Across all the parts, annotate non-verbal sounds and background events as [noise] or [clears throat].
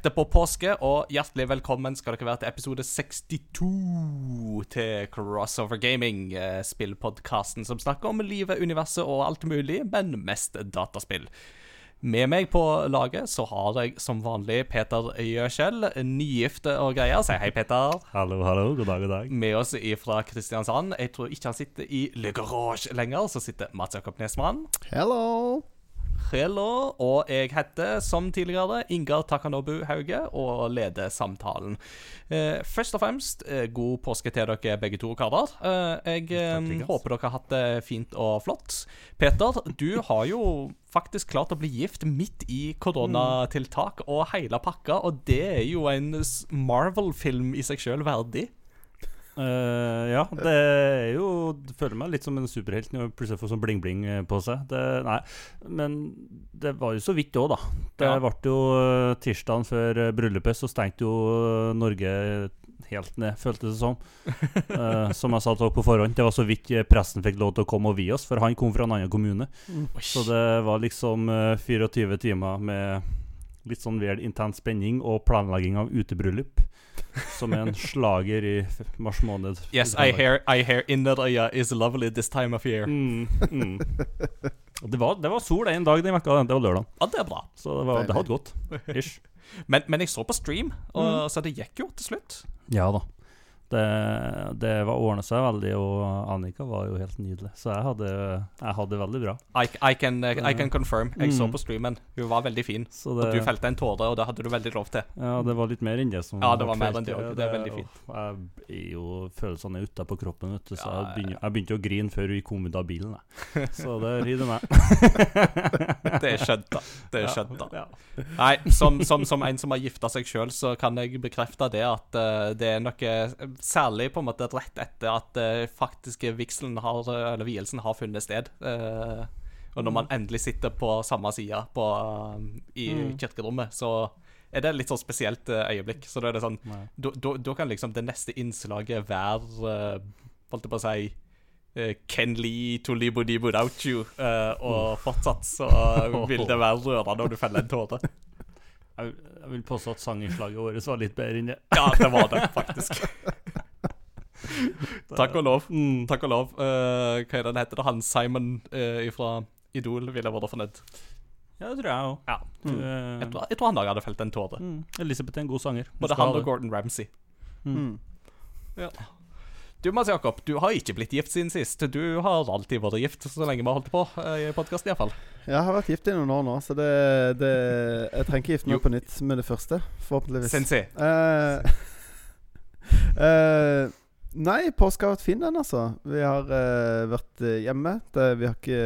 Etterpå påske, og hjertelig velkommen skal dere være til episode 62 til Crossover Gaming, eh, spillpodkasten som snakker om livet, universet og alt mulig, men mest dataspill. Med meg på laget så har jeg som vanlig Peter Gjøskjell, nygifte og greier. Si hei, Peter. Hallo, hallo. God dag, god dag. Med oss fra Kristiansand. Jeg tror ikke han sitter i Le Garage lenger, så sitter Mats Jakob Nesmann. Hello! Hello, og jeg heter som tidligere Ingar Takanobu Hauge og leder samtalen. Eh, først og fremst, eh, god påske til dere begge to karer. Eh, jeg eh, håper dere har hatt det fint og flott. Peter, du har jo faktisk klart å bli gift midt i koronatiltak og hele pakka, og det er jo en Marvel-film i seg sjøl verdig. Eh, ja, det er jo det føler meg litt som en superhelt når jeg plutselig får sånn bling-bling eh, på seg. Det, nei, men det var jo så vidt òg, da. Det Ja. ble jo uh, tirsdagen før eh, bryllupet, så stengte jo eh, Norge helt ned, føltes det som. Uh, [laughs] som jeg sa til dere på forhånd, det var så vidt pressen fikk lov til å komme og vie oss, for han kom fra en annen kommune. Så det var liksom eh, 24 timer med litt sånn vel intens spenning og planlegging av utebryllup. Som en [laughs] slager i mars måned. Yes, I hear, I hear Inderøya is lovely this time of year. Mm, mm. Det, var, det var sol en dag den vekka, det var lørdag. Ja, det er bra. Så det, var, det hadde gått. Ish. [laughs] Men, men jeg så på stream, og, så det gikk jo til slutt. Ja da. Det, det var ordna seg veldig, og Annika var jo helt nydelig. Så jeg hadde, jeg hadde det veldig bra. I, I, can, uh, I can confirm. Jeg så Mm. på streamen. Hun var veldig fin. Så Og det, du felte en tåre, og det hadde du veldig lov til. Ja, det var litt mer enn det som Ja, det var mer enn det ja. også. Det er veldig fint. og Jeg er jo følelsene er ute på kroppen, vet du, så Ja, jeg, begynte, jeg begynte å grine før vi kom ut av bilen. Jeg. [laughs] Så det rider meg. Det er skjønt, da. Det er skjønt, da. Ja. Nei, som, som, som en som har gifta seg sjøl, så kan jeg bekrefte det at uh, det er noe Særlig på en måte rett etter at uh, faktisk vigselen har Eller vielsen har funnet sted. Uh, og når man endelig sitter på samme side på, uh, i Mm. kirkerommet, så er det et litt sånn spesielt eh, øyeblikk. Så da er det sånn Da, kan liksom det neste innslaget være eh, Holdt jeg på å si eh, Ken Lee to Libo Di Without You. eh, og fortsatt så [laughs] vil det være rørende om du feller en tåre. Jeg, vil påstå at sanginnslaget vårt var litt bedre enn det. Ja, det var det, faktisk. [laughs] Takk og lov. Mm. Takk og lov. Uh, hva er det han heter? Han Simon uh, fra Idol ville vært fornøyd. Ja, det tror jeg òg. Ja. Jeg tror, jeg tror han hadde felt en tåre. Mm. Elisabeth er en god sanger. Både han og. Gordon Ramsay. Mm. Du Mads Jakob, du har ikke blitt gift siden sist. Du har alltid vært gift så lenge vi har holdt på eh, i podkasten iallfall. Jeg har vært gift i noen år nå, så det, det Jeg trenger ikke gifte meg på nytt med det første. Forhåpentligvis. Sensei. Eh, eh, nei, påska har vært fin, den, altså. Vi har eh, vært hjemme. Det, vi har ikke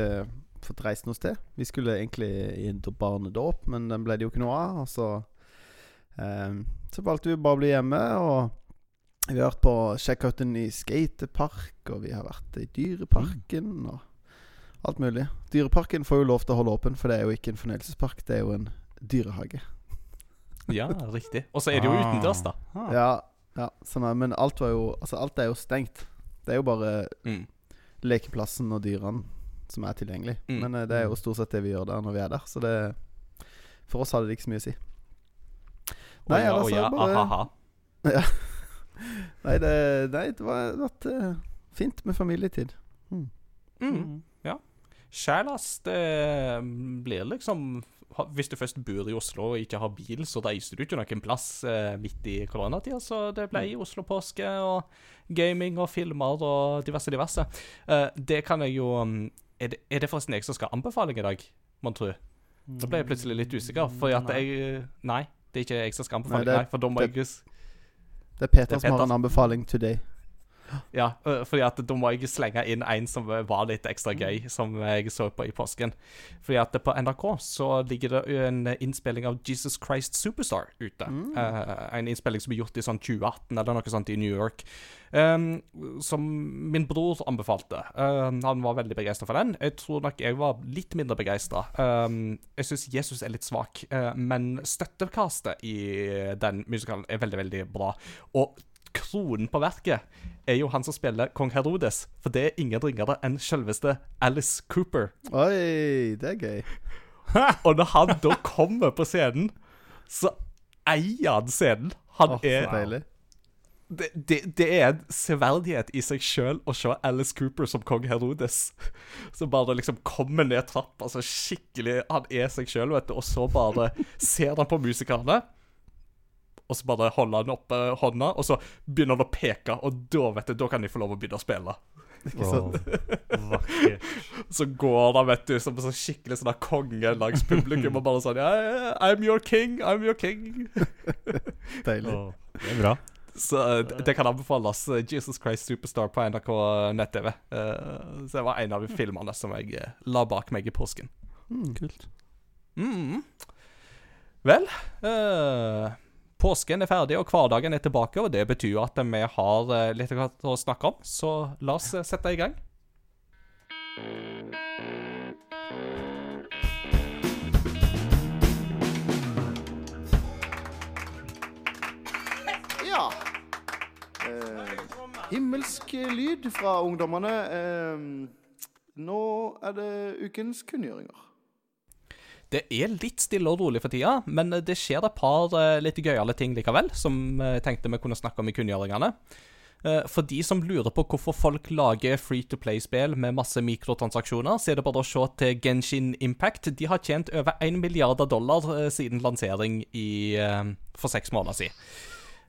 fått reist noe sted. Vi skulle egentlig i til barnedåp, men den ble det jo ikke noe av. Og så, så valgte vi bare å bli hjemme. Og vi har vært på Checkouten i en skatepark, og vi har vært i Dyreparken og alt mulig. Dyreparken får jo lov til å holde åpen, for det er jo ikke en fornøyelsespark, det er jo en dyrehage. Ja, riktig. Og så er det jo utendørs, da. Ah. Ja, ja sånn er, men alt var jo Altså, alt er jo stengt. Det er jo bare Mm. lekeplassen og dyrene som er tilgjengelig. Mm. Men eh, det er jo stort sett det vi gjør der når vi er der, så det For oss hadde det ikke så mye å si. Nei, oh, ja, altså, oh, ja, bare- ahaha. Nei, det, nei, det var vært eh, fint med familietid. Mm. Sjælas, det mm, blir liksom Hvis du først bor i Oslo og ikke har bil, så reiser du ikke noen plass eh, midt i koronatida. Så det ble Oslo-påske og gaming og filmer og diverse, diverse. Eh, det kan jeg jo mm, er det, er det forresten jeg som skal anbefale i dag, mon tro? Da ble jeg plutselig litt usikker. For at Nei. jeg Nei, det er ikke jeg som skal Nei, anbefale. det Nei, for da må jeg jeg Det er Peter, Det er som har en anbefaling today. Ja, øh, fordi at da må jeg slenge inn en som var litt ekstra gøy, som jeg så på i påsken. Fordi at på NRK så ligger det en innspilling av Jesus Christ Superstar ute. Mm. Uh, en innspilling som er gjort i sånn 2018 eller noe sånt i New York. Um, som min bror anbefalte. Um, han var veldig begeistra for den. Jeg tror nok jeg var litt mindre begeistra. Um, jeg syns Jesus er litt svak, uh, men støttekastet i den musikalen er veldig, veldig bra. Og kronen på verket er jo han som spiller kong Herodes. For det er ingen ringere enn selveste Alice Cooper. Oi, det er gøy. [laughs] Og når han da kommer på scenen så eier han scenen. Han oh, er deilig. det, det, det er en severdighet i seg sjøl å se Alice Cooper som kong Herodes. Som bare liksom kommer ned trappa så skikkelig Han er seg sjøl, vet du, og så bare ser han på musikerne. Og så bare holder han oppe hånda, og så begynner han å peke, og da vet du, da kan de få lov å begynne å spille. Åh, vakkert. [laughs] Så går han, vet du, som en sånn skikkelig sånn konge langs publikum og bare sånn yeah, I'm your king, I'm your king. [laughs] Deilig. Oh, det er bra. Så eh, det, det kan anbefales. eh, Jesus Christ Superstar på NRK nett-TV. Uh, så det var en av de filmene som jeg eh, la bak meg i påsken. Kult. Mm. Vel eh, Påsken er ferdig, og hverdagen er tilbake. Og det betyr at vi har eh, litt å snakke om, så la oss eh, sette i gang. Ja. Eh, himmelsk lyd fra ungdommene. Eh, nå er det ukens kunngjøringer. Det er litt stille og rolig for tida, men det skjer et par eh, litt gøyale ting likevel, som jeg tenkte vi kunne snakke om i kunngjøringene. Eh, For de som lurer på hvorfor folk lager free to play-spill med masse mikrotransaksjoner, så er det bare å se til Genshin Impact. De har tjent over 1 milliard dollar eh, siden lansering i, eh, for seks måneder siden.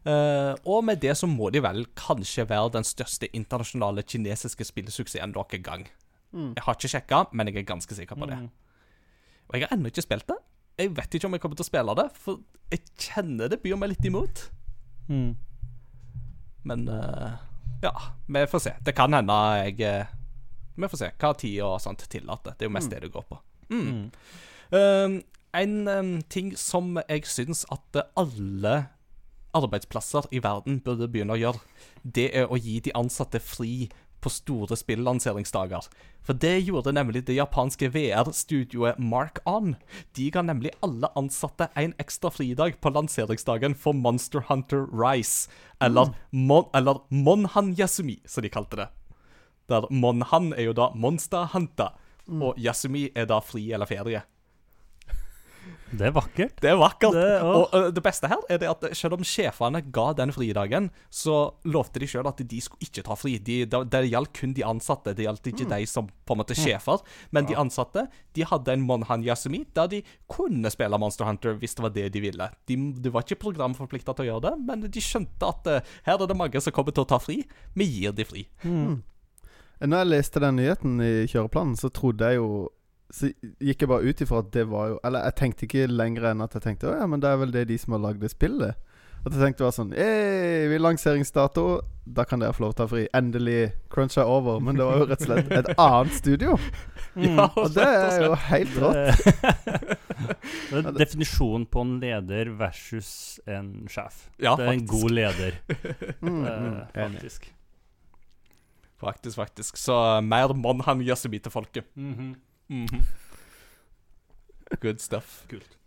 Eh, og med det så må de vel kanskje være den største internasjonale kinesiske spillsuksessen noen gang. Jeg har ikke sjekka, men jeg er ganske sikker på det. Og jeg har ennå ikke spilt det. Jeg vet ikke om jeg kommer til å spille det, for jeg kjenner det byr meg litt imot. Mm. Men uh, ja, vi får se. Det kan hende jeg eh, Vi får se hva tid og sånt tillater. Det er jo mest det det går på. Mm. Um, en um, ting som jeg syns at alle arbeidsplasser i verden burde begynne å gjøre, det er å gi de ansatte fri på store spillanseringsdager. For det gjorde nemlig det japanske VR-studioet Mark On. De ga nemlig alle ansatte en ekstra fridag på lanseringsdagen for Monster Hunter Rise. Eller, Mon eller Monhan Yasumi, som de kalte det. Der Monhan er jo da Monster Hunter, og Yasumi er da fri eller ferie. Det er vakkert. Det er vakkert. Det- åh. og uh, det beste her er det at selv om sjefene ga den fridagen, så lovte de sjøl at de skulle ikke ta fri. De, det, det gjaldt kun de ansatte. Det gjaldt ikke de som på en måte sjefer. Men de ansatte de hadde en Monhan Yasumi der de kunne spille Monster Hunter hvis det var det de ville. De, de var ikke programforplikta til å gjøre det, men de skjønte at uh, her er det mange som kommer til å ta fri. Vi gir de fri. Når jeg leste den nyheten i kjøreplanen, så trodde jeg jo Så gikk jeg bare ut ifra at det var jo Eller jeg tenkte ikke lenger enn at jeg tenkte Å ja, men det er vel det de som har lagd det spillet. At jeg tenkte var sånn Hey, vi lanseringsdato. Da kan dere få lov til å ta fri. Endelig. Crunch er over. Men det var jo rett og slett et annet studio. [laughs] Ja, Og det er jo helt rått. Det er [laughs] definisjonen på en leder versus en sjef. Ja, det er en faktisk. god leder, [laughs] Mm, mm, faktisk. enig. faktisk. Faktisk, mer mann ø, gjør seg Yasumi til folket. Mhm. Good stuff. Kult.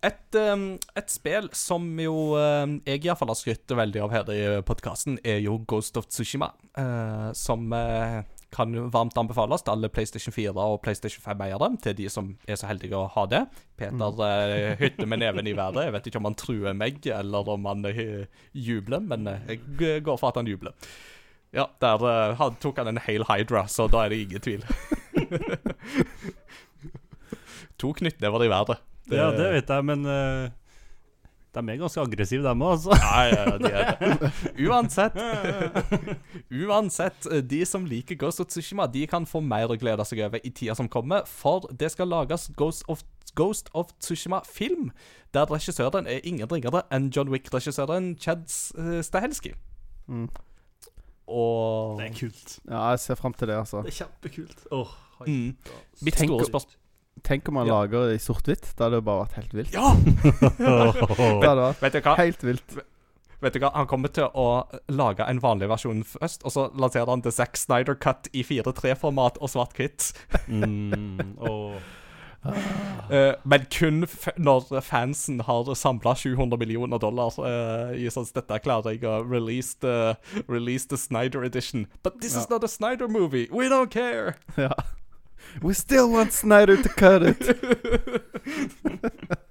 Et, um, et spill som jo um, jeg iallfall har skrytt veldig av her i podkasten, er jo Ghost of Tsushima. Uh, som uh, kan varmt anbefales til alle PlayStation 4 og PlayStation 5-eiere. Til de som er så heldige å ha det. Peter uh, hytter med neven i været. Jeg vet ikke om han truer meg, eller om han jubler, men jeg går for at han jubler. Ja, der han tok han en hel Hydra, så da er det ingen tvil. [laughs] to knytt, det var de verdt. Det... Ja, det vet jeg, men uh, de er ganske aggressive, dem òg, altså. Ja, ja, de er det. [laughs] Uansett, uansett, de som liker Ghost of Tsushima, de kan få mer å glede seg over i tida som kommer, for det skal lages Ghost of, Ghost of Tsushima-film, der regissøren er ingen ringere enn John Wick-regissøren Chad eh, Stahelski. Mm. Og Det er kult. Ja, jeg ser fram til det, altså. Det er kjempekult. Åh, mm, Mitt Tenk store spørsmål Tenk om man Ja. lager det i sort-hvitt. Da hadde det bare vært helt vilt. Ja! [laughs] Det hadde vært Vet du hva? helt vilt. Vet du hva? Han kommer til å lage en vanlig versjon først, og så lanserer han The Zack Snyder Cut i 4-3-format og svart-hvitt. mm, åh. Eh, men kun når fansen har samla 700 millioner dollar uh, i sånn Dette klarer jeg å release the, release the Snyder edition. But this is not a Snyder movie. We don't care. Ja. We still want Snyder to cut it. [laughs]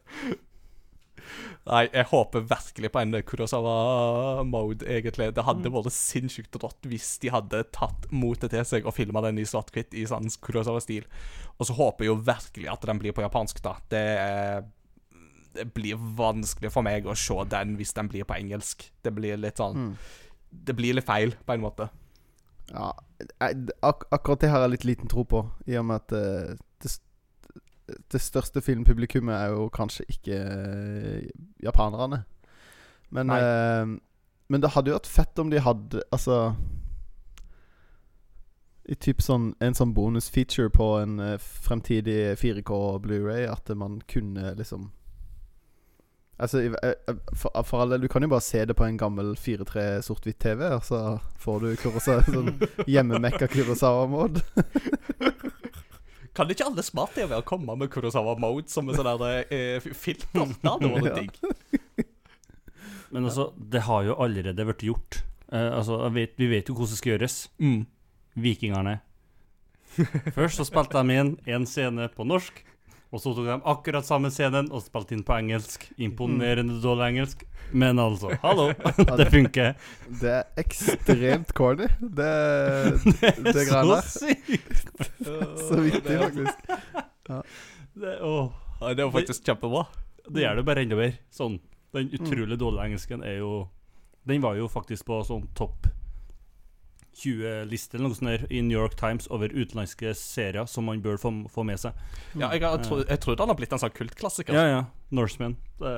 Nei, jeg håper virkelig på en Kurosawa-mode, egentlig. Det Mm. hadde vært sinnssykt rått hvis de hadde tatt motet til seg og filma den i svart-hvitt i sånn Kurosawa-stil. Og så håper jeg jo virkelig at den blir på japansk, da. Det, det blir vanskelig for meg å se den hvis den blir på engelsk. Det blir litt sånn Mm. Det blir litt feil, på en måte. Ja, ak akkurat det har jeg litt liten tro på, i og med at uh, det, det største filmpublikummet er jo kanskje ikke eh, japanerne. Men, eh, men det hadde jo vært fett om de hadde Altså I typ sånn en sånn bonusfeature på en eh, fremtidig 4K Blu-ray at man kunne liksom Altså, eh, for, for alle, Du kan jo bare se det på en gammel 4-3 sort-hvitt-TV, og så får du Kurosa, sånn [laughs] hjemmemekka Kurosawa-mode. [laughs] Kan ikke alle smart-TV-er komme med Kurosawa-mode som en sånn eh, filter? Det hadde vært digg. Men altså, det har jo allerede vært gjort. Eh, altså, vet, Vi vet jo hvordan det skal gjøres. Mm. Vikingene. Først så spilte de inn en scene på norsk, og så tok de akkurat samme scenen og spilte inn på engelsk. Imponerende dårlig engelsk. Men altså, hallo! [laughs] [laughs] det funker. Det er ekstremt corny. Det, [laughs] det greiene der. så sykt! Så viktig, faktisk. Det, å, Ja, det var faktisk kjempebra. det gjør det bare enda mer. Sånn, den utrolig dårlige engelsken er jo Den var jo faktisk på sånn topp 20-liste eller noe sånt der i New York Times over utenlandske serier som man bør få, få med seg. Ja, jeg, jeg, tro, jeg trodde han har blitt en sånn kultklassiker. Ja, ja. Norseman. Det,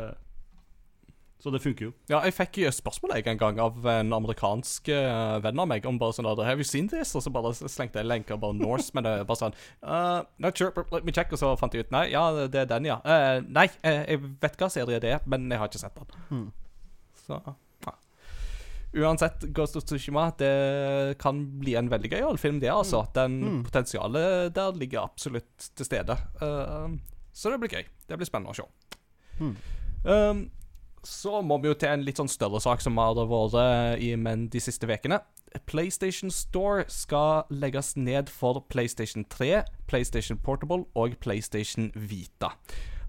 så det funker jo. Ja, jeg fikk jo spørsmål jeg en gang av en amerikansk uh, venn av meg om bare sånn der, Have you seen this? Og så bare slengte jeg en lenke og bare Norse, men det sånn uh, Not sure, let me check. Og så fant jeg ut Nei, ja, det er den, ja. Uh, nei, eh, jeg vet hva serie det er, men jeg har ikke sett den. Hmm. Så. Uansett, Ghost of Tsushima det kan bli en veldig gøyal film, det, altså. Den Mm. Potensialet der ligger absolutt til stede. Uh, så det blir gøy. Det blir spennende å se. Mm. Um, så må vi jo til en litt sånn større sak som har vært i menn de siste ukene. PlayStation Store skal legges ned for PlayStation 3, PlayStation Portable og PlayStation Vita.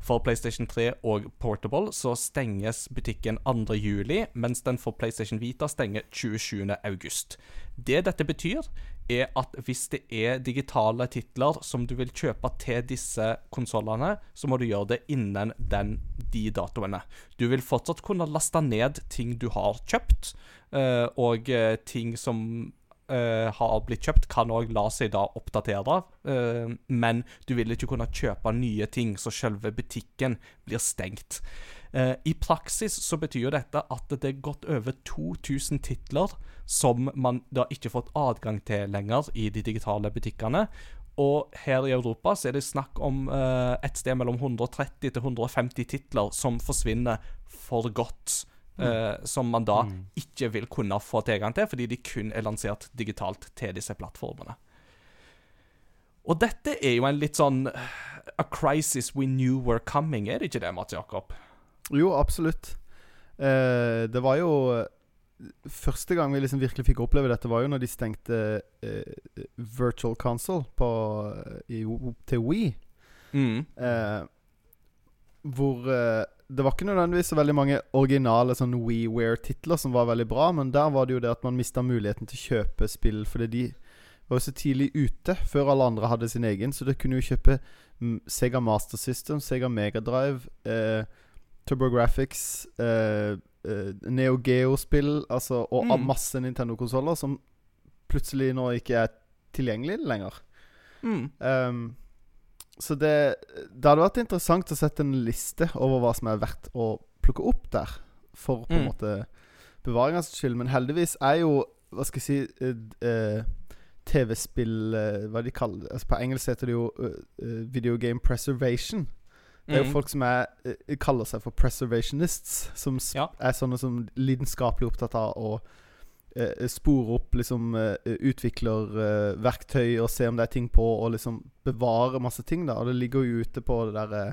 For PlayStation 3 og Portable så stenges butikken 2. juli, mens den for PlayStation Vita stenger 27. august. Det dette betyr, er at hvis det er digitale titler som du vil kjøpe til disse konsollene, så må du gjøre det innen den, de datoene. Du vil fortsatt kunne laste ned ting du har kjøpt, eh, og eh, ting som eh, har blitt kjøpt, kan òg la seg da oppdatere, Uh, men du vil ikke kunne kjøpe nye ting, så selve butikken blir stengt. Uh, I praksis så betyr jo dette at det er gått over 2000 titler som man da ikke har fått adgang til lenger i de digitale butikkene. Og her i Europa så er det snakk om eh, et sted mellom 130 til 150 titler som forsvinner for godt. Eh, som man da Mm. ikke vil kunne få tilgang til, fordi de kun er lansert digitalt til disse plattformene. Og dette er jo en litt sånn A crisis we knew were coming, er det ikke det, Mats Jakob? Jo, absolutt. Uh, det var jo Første gang vi liksom virkelig fikk oppleve dette, var jo når de stengte uh, Virtual Console på, i, til Wii. Mm. Hvor Det var ikke nødvendigvis så veldig mange originale sånn WeWare-titler som var veldig bra, men der var det jo det at man mista muligheten til å kjøpe spill fordi de var jo så tidlig ute, før alle andre hadde sin egen, så du kunne jo kjøpe mm, Sega Master System, Sega Megadrive, eh, TurboGrafx, eh, eh, Neo Geo-spill, altså, og Mm. masse Nintendo-konsoller som plutselig nå ikke er tilgjengelige lenger. Mm. Ehm, så det, det hadde vært interessant å sette en liste over hva som er verdt å plukke opp der, for på en Mm. måte bevaringens skyld. Men heldigvis er jo, hva skal jeg si eh, eh, TV-spill eh, Hva de kaller det altså På engelsk heter det jo uh, video game preservation. Det er jo Mm. folk som er, kaller seg for preservationists, som Ja. er sånne som lidenskapelig opptatt av å eh, spore opp liksom eh, utviklerverktøy og se om det er ting på, og liksom bevare masse ting. da Og det ligger jo ute på det derre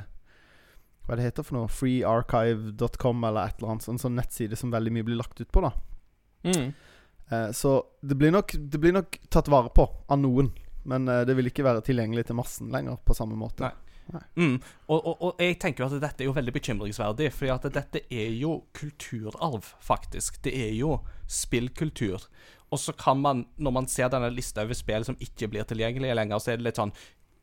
Hva det heter for noe? Freearchive.com eller et eller annet. En sånn nettside som veldig mye blir lagt ut på. da Mm. Eh, Så det blir, nok, det blir nok tatt vare på av noen. Men eh, det vil ikke være tilgjengelig til massen lenger på samme måte. Nei. Mm. Og, og, og jeg tenker jo at dette er jo veldig bekymringsverdig, fordi at dette er jo kulturarv, faktisk. Det er jo spillkultur. Og så kan man, når man ser denne lista over spill som ikke blir tilgjengelige lenger, så er det litt sånn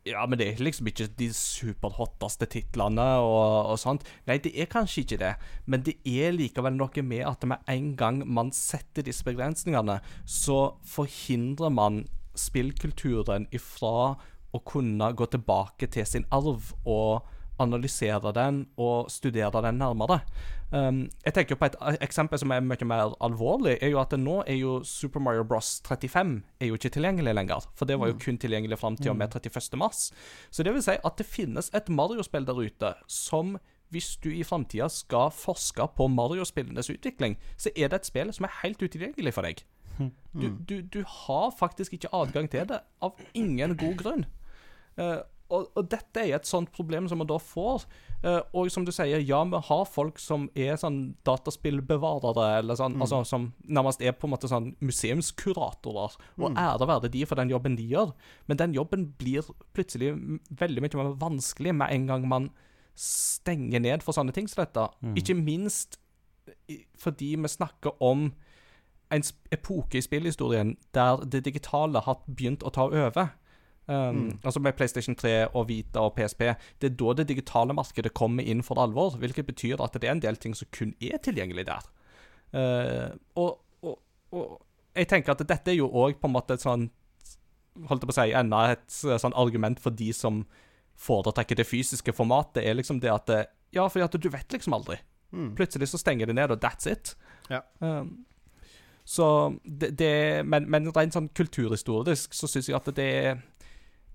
ja, men det er liksom ikke de superhotteste titlene og, og, sånt. Nei, det er kanskje ikke det, men det er likevel noe med at med en gang man setter disse begrensningene, så forhindrer man spillkulturen ifra å kunne gå tilbake til sin arv og analysere den og studere den nærmere. Um, jeg tenker på Et eksempel som er mye mer alvorlig, er jo at nå er jo Super Mario Bros 35 er jo ikke tilgjengelig lenger. For det var jo kun tilgjengelig fram til og med 31. mars. Så det vil si at det finnes et Mario-spill der ute som hvis du i framtida skal forske på Mario-spillenes utvikling, så er det et spill som er helt utilgjengelig for deg. Du, du, du har faktisk ikke adgang til det av ingen god grunn. Uh, og, og, dette er et sånt problem som man da får. Uh, og som du sier, ja, vi har folk som er sånn dataspillbevarere, eller sånn, mm. altså som nærmest er på en måte sånn museumskuratorer. Og mm. ære være de for den jobben de gjør. Men den jobben blir plutselig veldig mye mer vanskelig med en gang man stenger ned for sånne ting som dette. Mm. Ikke minst fordi vi snakker om en epoke i spillhistorien der det digitale har begynt å ta over. Um, mm. Altså Med PlayStation 3 og Vita og PSP. Det er da det digitale markedet kommer inn for alvor. Hvilket betyr at det er en del ting som kun er tilgjengelig der. Uh, og, og, og, jeg tenker at dette er jo òg på en måte et sånn Holdt jeg på å si enda et sånn argument for de som foretrekker det fysiske formatet, er liksom det at Ja, fordi at du vet liksom aldri. Mm. Plutselig så stenger det ned, og that's it. Ja. Um, så det, det men, men, rent sånn kulturhistorisk så syns jeg at det er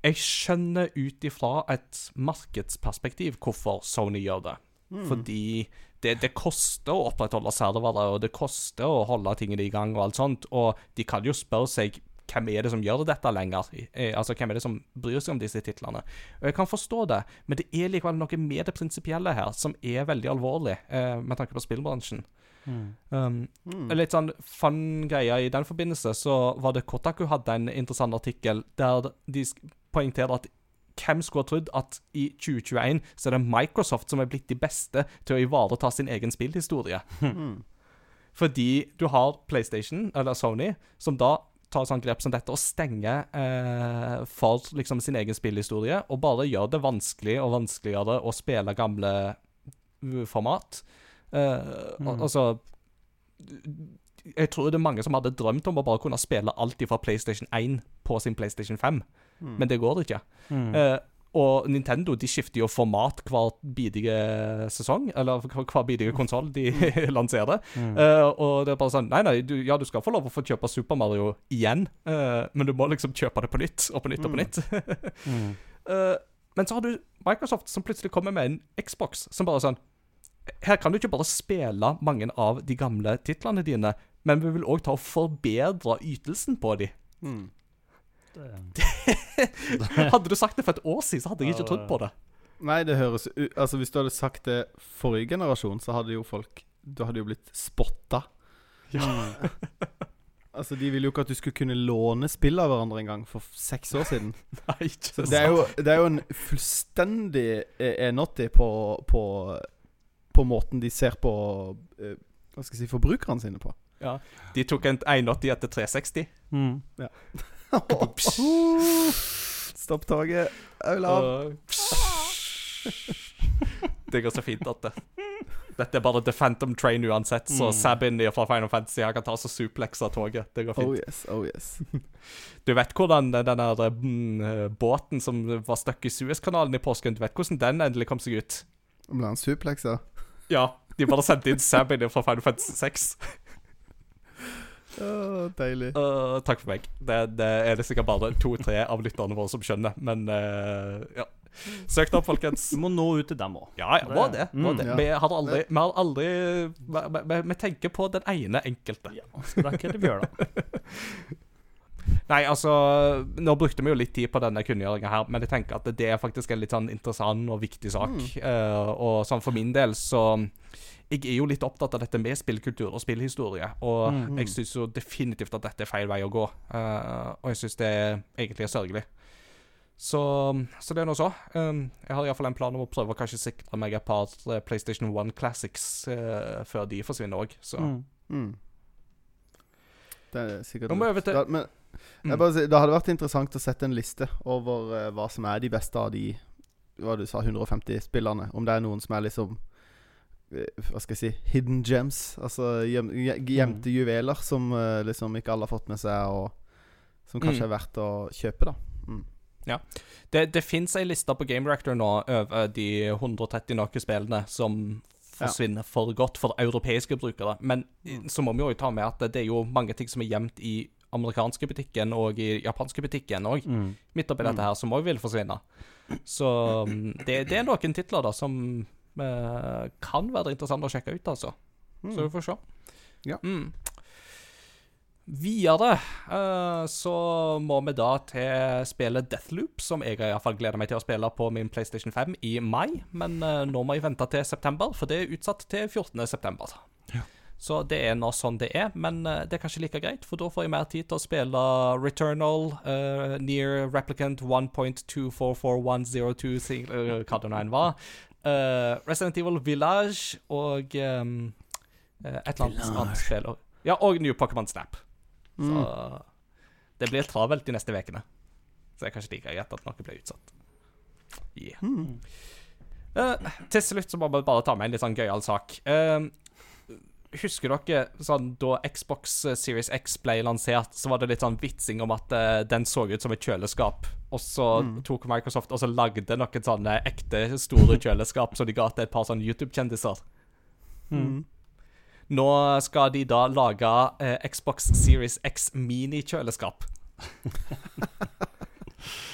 jeg skjønner ut ifra et markedsperspektiv hvorfor Sony gjør det. Mm. Fordi det, det, koster å opprettholde servere, og det koster å holde tingene i gang og alt sånt. Og de kan jo spørre seg hvem er det som gjør dette lenger? Altså, Hvem er det som bryr seg om disse titlene? Og Jeg kan forstå det, men det er likevel noe med det prinsipielle her som er veldig alvorlig, eh, med tanke på spillbransjen. Mm. Um, mm. Litt sånn fun greie i den forbindelse, så var det Kotaku hadde en interessant artikkel der de poengterer at hvem skulle ha trodd at i 2021 så er det Microsoft som er blitt de beste til å ivareta sin egen spillhistorie. [laughs] Mm. Fordi du har PlayStation, eller Sony, som da tar sånt grep som dette og stenge eh, for liksom sin egen spillhistorie, og bare gjør det vanskelig og vanskeligere å spille gamle format. Eh, mm. Altså Jeg tror det er mange som hadde drømt om å bare kunne spille alt fra PlayStation 1 på sin PlayStation 5. Mm. Men det går ikke. Mm. Uh, og Nintendo de skifter jo format hver bidige sesong, eller hver bidige konsoll de mm. [laughs] lanserer. Mm. Uh, og det er bare sånn Nei, nei, du, ja, du skal få lov å få kjøpe Super Mario igjen, uh, men du må liksom kjøpe det på nytt og på nytt og på mm. nytt. uh, [laughs] men så har du Microsoft som plutselig kommer med en Xbox som bare sånn Her kan du ikke bare spille mange av de gamle titlene dine, men vi vil òg ta og forbedre ytelsen på dem. Mm. [laughs] hadde du sagt det for et år siden, så hadde jeg ikke trodd på det. Nei, det høres Altså Hvis du hadde sagt det forrige generasjon, så hadde jo folk Du hadde jo blitt spotta. Ja. [laughs] altså De ville jo ikke at du skulle kunne låne spill av hverandre en gang for seks år siden. [laughs] Nei, ikke så det er, jo, det er jo en fullstendig enåtti på, på, på måten de ser på uh, Hva skal jeg si forbrukerne sine på. Ja, De tok en 180 etter 360. Mm. Ja. Stopp toget, Olav. det går så fint at det Dette er bare The Phantom Train uansett, så mm. Sabin fra Final Fantasy Han kan ta så suplex av toget. Det går fint. Oh yes, oh yes. [laughs] du vet hvordan den der mm, båten som var stuck i Suezkanalen i påsken, du vet hvordan den endelig kom seg ut? Ble han suplekser? Ja. De bare sendte inn Sabin fra Final Fantasy 6. Oh, deilig. Uh, takk for meg. Det, det, er det sikkert bare to-tre av lytterne våre som skjønner, men uh, ja. Søk det opp, folkens. Vi må nå ut til dem òg. Ja, ja, må det. Må mm. Ja. Vi har aldri, vi, har aldri vi, vi, vi, tenker på den ene enkelte. Ja, så det er ikke det vi gjør, da. Nei, altså Nå brukte vi jo litt tid på denne kunngjøringa her, men jeg tenker at det er faktisk en litt sånn interessant og viktig sak. Mm. Uh, og sånn for min del så jeg er jo litt opptatt av dette med spillkultur og spillhistorie. Og mm, mm. jeg syns jo definitivt at dette er feil vei å gå. Uh, og jeg syns det egentlig er sørgelig. Så, så det er nå så. Um, jeg har iallfall en plan om å prøve å kanskje sikre meg et par eh, PlayStation 1 Classics uh, før de forsvinner òg. Så Mm. Mm. Det er sikkert til- Da- men, Mm. bare Det hadde vært interessant å sette en liste over uh, hva som er de beste av de Hva du sa, 150 spillerne. Om det er noen som er liksom Hva skal jeg si Hidden gems. Altså gjem, gjemte Mm. juveler som eh, liksom ikke alle har fått med seg, og som kanskje Mm. er verdt å kjøpe, da. Mm. det, det fins ei liste på Game Reactor nå over de 130 noe spillene som forsvinner for godt for europeiske brukere. Men Mm. så må vi jo ta med at det er jo mange ting som er gjemt i amerikanske butikken og i japanske butikken òg. Mm. Midt oppi dette her, som òg vil forsvinne. Så mm, det, det er noen titler da som eh, kan være interessant å sjekke ut, altså. Mm. Så vi får se. Ja. Mm. Videre uh, så må vi da til spillet Deathloop, som jeg i hvert fall gleder meg til å spille på min PlayStation 5 i mai. Men uh, nå må jeg vente til september, for det er utsatt til 14. september. Så det er nå sånn det er, men uh, det er kanskje like greit, for da får jeg mer tid til å spille Returnal, Near Replicant 1.244102, sing- eh, hva det nå enn var, eh, Resident Evil Village og um, et eller annet annet spill. Ja, og New Pokémon Snap. Så Mm. det blir travelt de neste ukene. Så det er kanskje like greit at noe blir utsatt. Yeah. Mm. Uh, til slutt så må vi bare ta med en litt sånn gøyal sak. Eh, husker dere sånn da Xbox Series X ble lansert, så var det litt sånn vitsing om at uh, den så ut som et kjøleskap. Og så Mm. tok Microsoft og så lagde noen sånne ekte store kjøleskap som de ga til et par sånne YouTube-kjendiser. Mm. Nå skal de da lage uh, Xbox Series X mini-kjøleskap. [laughs] [laughs]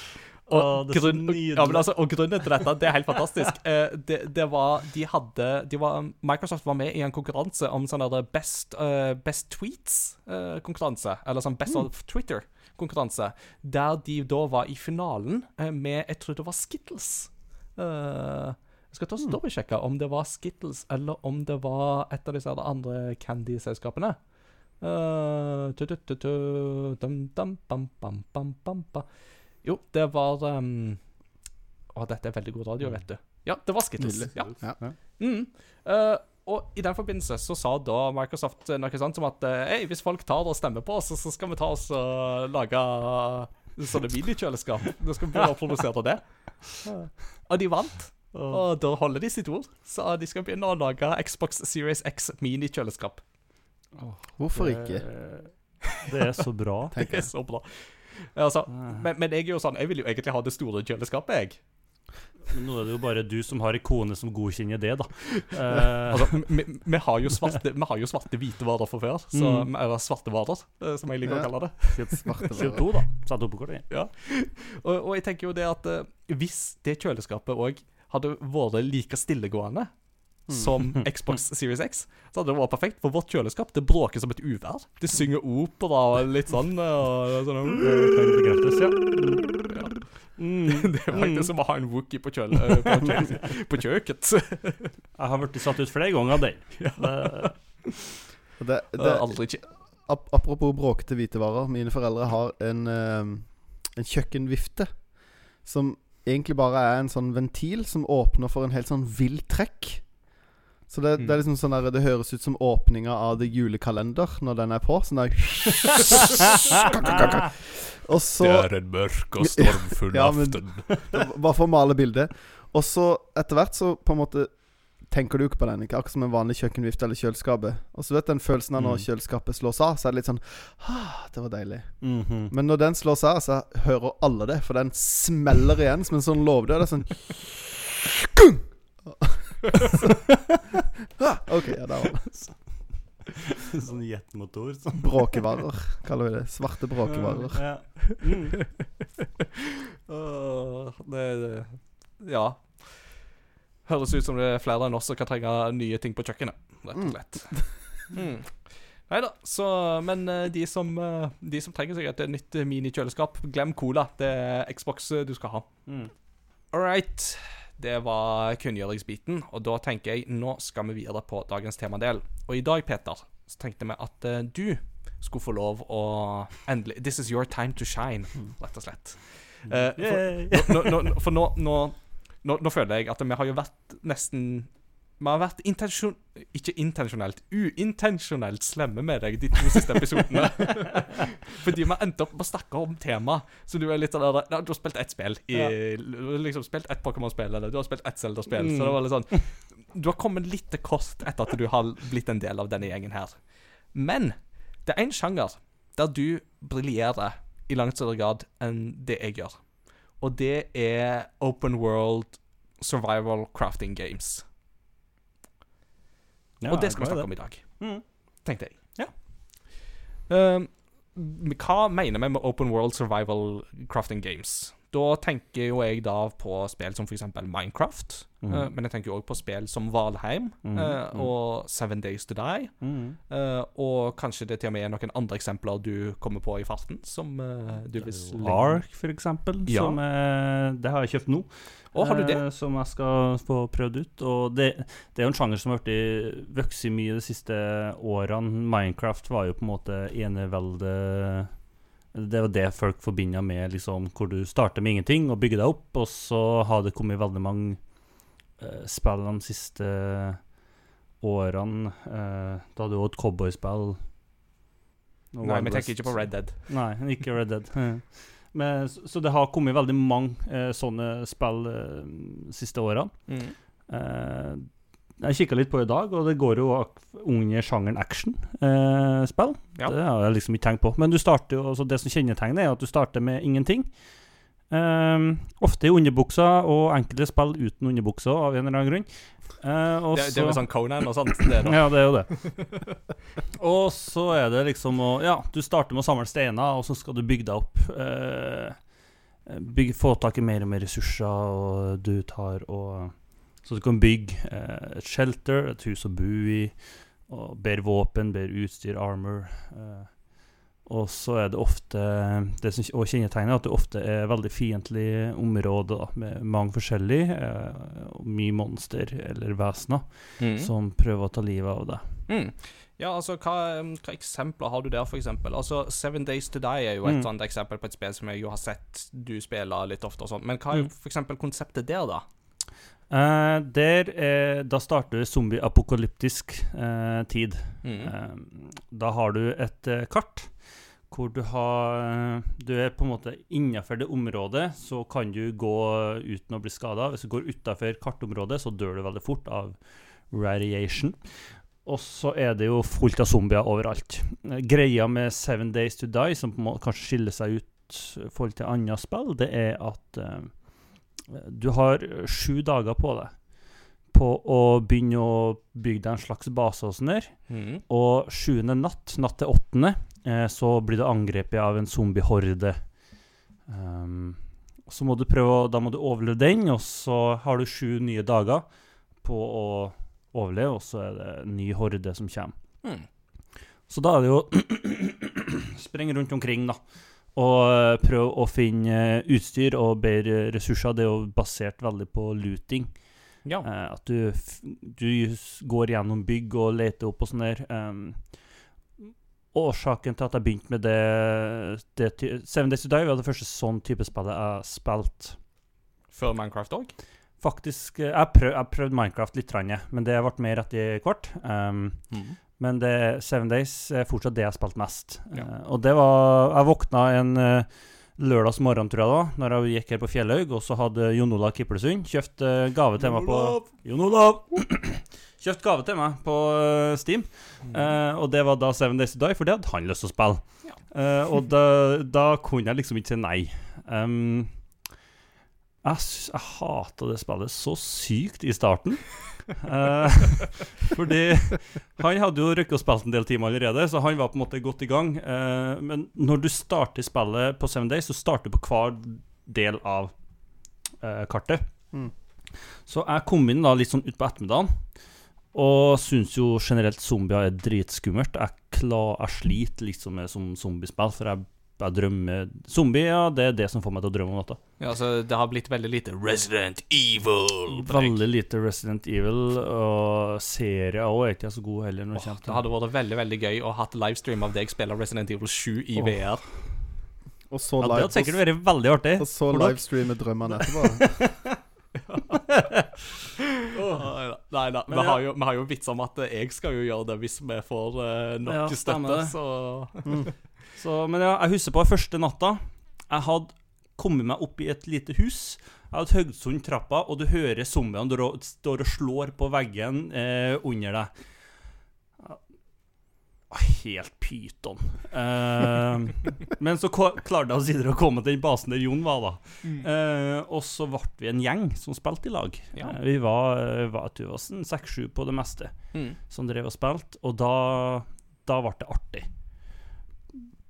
Er grunn, ja, men altså, og grunnen til dette, det er helt fantastisk. [laughs] Eh, det, det var De hadde de var, Microsoft var med i en konkurranse om sånn Best, uh, best Tweets-konkurranse. eller sånn Best of Twitter-konkurranse. Der de da var i finalen uh, med Jeg tror det var Skittles. Eh, jeg skal ta og dobbeltsjekke om det var Skittles, eller om det var et av disse andre candy-selskapene. Eh, Jo, det var um... Å, dette er veldig god radio, vet du. Ja, det var Skittles. Nydelig. Ja. Ja. Mm. Uh, og i den forbindelse så sa da Microsoft noe sånt som at eh, Hei, hvis folk tar og stemmer på oss, så skal vi ta oss og lage sånne minikjøleskap. Da skal vi begynne å produsere det. [laughs] Og de vant. Og da holder de sitt ord. Så de skal begynne å lage Xbox Series X minikjøleskap. Hvorfor ikke? Det er så bra. [laughs] Det er så bra. Altså, men, men jeg er jo sånn Jeg vil jo egentlig ha det store kjøleskapet, jeg. Men nå er det jo bare du som har ei kone som godkjenner det, da. Uh, [laughs] Altså, vi, vi, har jo svarte, vi har jo svarte hvite varer fra før. Så, Mm. Eller svarte varer, eh, som jeg liker Ja. å kalle det. [laughs] Svarte Skriv varer. to, da. Satt opp på kortet. Ja. Og, og jeg tenker jo det at eh, hvis det kjøleskapet òg hadde vært like stillegående som [laughs] Xbox Series X, så hadde det vært perfekt. For vårt kjøleskap det bråker som et uvær. Det synger opera og litt sånn. Og sånn Det kan bekreftes, ja. Mm. [laughs] det er faktisk som å ha en wookie på, kjøl, på, kjø, på kjøket. [laughs] Jeg har blitt satt ut flere ganger av den. Det- Det, Det det, aldri ikke ap apropos bråkete hvitevarer. Mine foreldre har en, eh, en kjøkkenvifte som egentlig bare er en sånn ventil som åpner for en helt sånn vill trekk. Så det, det er liksom sånn der Det høres ut som åpninga av The Julekalender når den er på. Sånn der [laughs] Og så en mørk og stormfull Ja, men- [laughs] Bare for å male bildet. Og så etter hvert så på en måte tenker du ikke på den. Ikke akkurat som en vanlig kjøkkenvifte eller kjøleskapet. Og så vet du den følelsen av når Mm. kjøleskapet slås av, så er det litt sånn ah, Det var deilig. Mhm. Men når den slås av, så hører alle det, for den smeller igjen som en sånn låvedør. Det er sånn [laughs] OK, ja, der var det. Sånn jetmotor. Sånn. Bråkevarer, kaller vi det. Svarte bråkevarer. Ja. Mm. Åh, det, det Ja. Høres ut som det er flere enn oss som kan trenge nye ting på kjøkkenet, rett og slett. Mm. Nei da, så Men eh, de som, eh, de som trenger seg et nytt minikjøleskap, glem cola. Det er Xbox eh, du skal ha. Mm. All right. Det var kunngjøringsbiten, og da tenker jeg nå skal vi videre på dagens temadel. Og i dag, Peter, så tenkte vi at uh, du skulle få lov å endelig This is your time to shine, rett og slett. Uh, for, nå, nå, for nå, nå føler jeg at vi har jo vært nesten Vi har vært intensjon... Ikke intensjonelt, uintensjonelt slemme med deg de to siste episodene. [laughs] Fordi vi endte opp med å snakke om tema. Så du er litt sånn der ja, Du har spilt ett spill. I, liksom Spilt ett Pokémon-spill, eller du har spilt ett Zelda-spill. Så det var litt sånn Du har kommet litt til kost etter at du har blitt en del av denne gjengen her. Men det er en sjanger der du briljerer i langt større grad enn det jeg gjør. Og det er open world survival crafting games. Ja, og det skal vi snakke det. om i dag, Mm. tenkte jeg. Ja. Um, hva mener vi med open world survival crafting games? Da tenker jo jeg da på spill som f.eks. Minecraft. Mm. Uh, men jeg tenker jo òg på spill som Valheim mm. mhm. og Seven Days To Die. Mm. eh, og kanskje det til og med er noen andre eksempler du kommer på i farten, som du vil Ark, for eksempel. Ja. Som, det har jeg kjøpt nå. Å, har du det? eh, som jeg skal få prøvd ut. Og det, det er jo en sjanger som har vokst mye de siste årene. Minecraft var jo på en måte eneveldet Det var det folk forbinder med liksom, hvor du starter med ingenting og bygger deg opp, og så har det kommet veldig mange eh, spill de siste årene. Eh, da hadde du òg et cowboyspill. Nei, vi tenker ikke på Red Dead. Nei, ikke Red Dead. [laughs] [laughs] Men, så, så det har kommet veldig mange eh, sånne spill eh, de siste årene. Eh, jeg kikka litt på i dag, og det går jo under sjangeren action-spill. Ja. Det har jeg liksom ikke tenkt på. Men du starter jo, altså det som kjennetegner, er at du starter med ingenting. Eh, ofte i underbuksa, og enkelte spill uten underbuksa, av en eller annen grunn. Uh, og Det, det er jo sånn Conan og sånt. Det ja, det er jo det. [laughs] og så er det liksom å Ja, du starter med å samle steiner, og så skal du bygge deg opp. Uh, bygge, få tak i mer og mer ressurser, og du tar og Så du kan bygge uh, et shelter, et hus å bo i, og bedre våpen, bedre utstyr, armor. Eh, og så er det ofte Det som også kjennetegner, er at det ofte er veldig fiendtlige områder da, med mange forskjellige, eh, mye monster eller vesener Mm. som prøver å ta livet av deg. Mm. Ja, altså, hva, hva eksempler har du der, for eksempel? Altså, Seven Days To Die er jo et Mm. sånt eksempel på et spill som jeg jo har sett du spiller litt ofte og sånt. Men hva er Mm. for eksempel konseptet der, da? Uh, der er, Da starter zombie-apokalyptisk eh, tid. Mm. Uh, da har du et eh, kart hvor du har Du er på en måte innafor det området, så kan du gå uten å bli skada. Hvis du går utafor kartområdet, så dør du veldig fort av radiation. Og så er det jo fullt av zombier overalt. Greia med Seven Days To Die, som kanskje skiller seg ut i forhold til andre spill, det er at uh, du har sju dager på deg på å begynne å bygge deg en slags base og sånn der. Mm. Og sjuende natt, natt til åttende, eh, så blir du angrepet av en zombiehorde. Um, så må du prøve å, Da må du overleve den, og så har du sju nye dager på å overleve, og så er det en ny horde som kommer. Mm. Så da er det jo [coughs] Spring rundt omkring, da. Og prøv å finne eh, utstyr og bedre ressurser. Det er jo basert veldig på looting. Ja. Uh, at du, du går gjennom bygg og leter opp og sånn der. Um, årsaken til at jeg begynte med det, det Seven Days to Die var det første sånn type spillet jeg spilte. Før Minecraft òg? Faktisk eh, Jeg prøv, jeg prøvde Minecraft litt, men det ble mer etter hvert. Um, Mm. men det, Seven Days er fortsatt det jeg har spilt mest. Ja. Uh, og det var Jeg våkna en uh, lørdagsmorgen, tror jeg da når jeg gikk her på Fjellhaug, og så hadde Jon Olav Kiplesund kjøpt eh, gave til meg på Jon Olav! [clears throat] Kjøpt gave til meg på Steam, uh, og det var da Seven Days to Die, for det hadde han lyst til å spille. Ja. Uh, og da, da kunne jeg liksom ikke si nei. Um, jeg, jeg hata det spillet så sykt i starten. [laughs] Eh, [laughs] fordi han hadde jo rukket å spille en del timer allerede, så han var på en måte godt i gang. Eh, men når du starter spillet på Seven Days, så starter du på hver del av eh, kartet. Mm. Så jeg kom inn da litt sånn utpå ettermiddagen, og syns jo generelt zombier er dritskummelt. Jeg, klar, jeg sliter liksom med som zombiespill, for jeg, jeg drømmer Zombie, ja, det er det som får meg til å drømme om natta. Ja, så det har blitt veldig lite Resident Evil. Veldig lite Resident Evil, og serier òg er ikke så god heller. Åh, det hadde vært veldig veldig gøy å ha livestream av deg spille Resident Evil 7 i Åh. VR. Og så Ja, det tenker hadde sikkert vært veldig artig. Og så livestreame drømmene etterpå. [laughs] oh. Nei da. Vi, ja. har jo, vi har jo vits om at jeg skal jo gjøre det hvis vi får uh, nok Ja, støtte, så så Så, men ja, jeg husker på første natta. Jeg hadde kommet meg opp i et lite hus. Jeg hadde Høgsund trappa, og du hører zombiene står og slår på veggen eh, under deg. Helt pyton. Eh, men så klarte jeg omsider å komme til den basen der Jon var, da. Eh, og så ble vi en gjeng som spilte i lag. Ja. Eh, vi var, eh, var sånn seks-sju på det meste mm. som drev og spilte, og da, da ble det artig.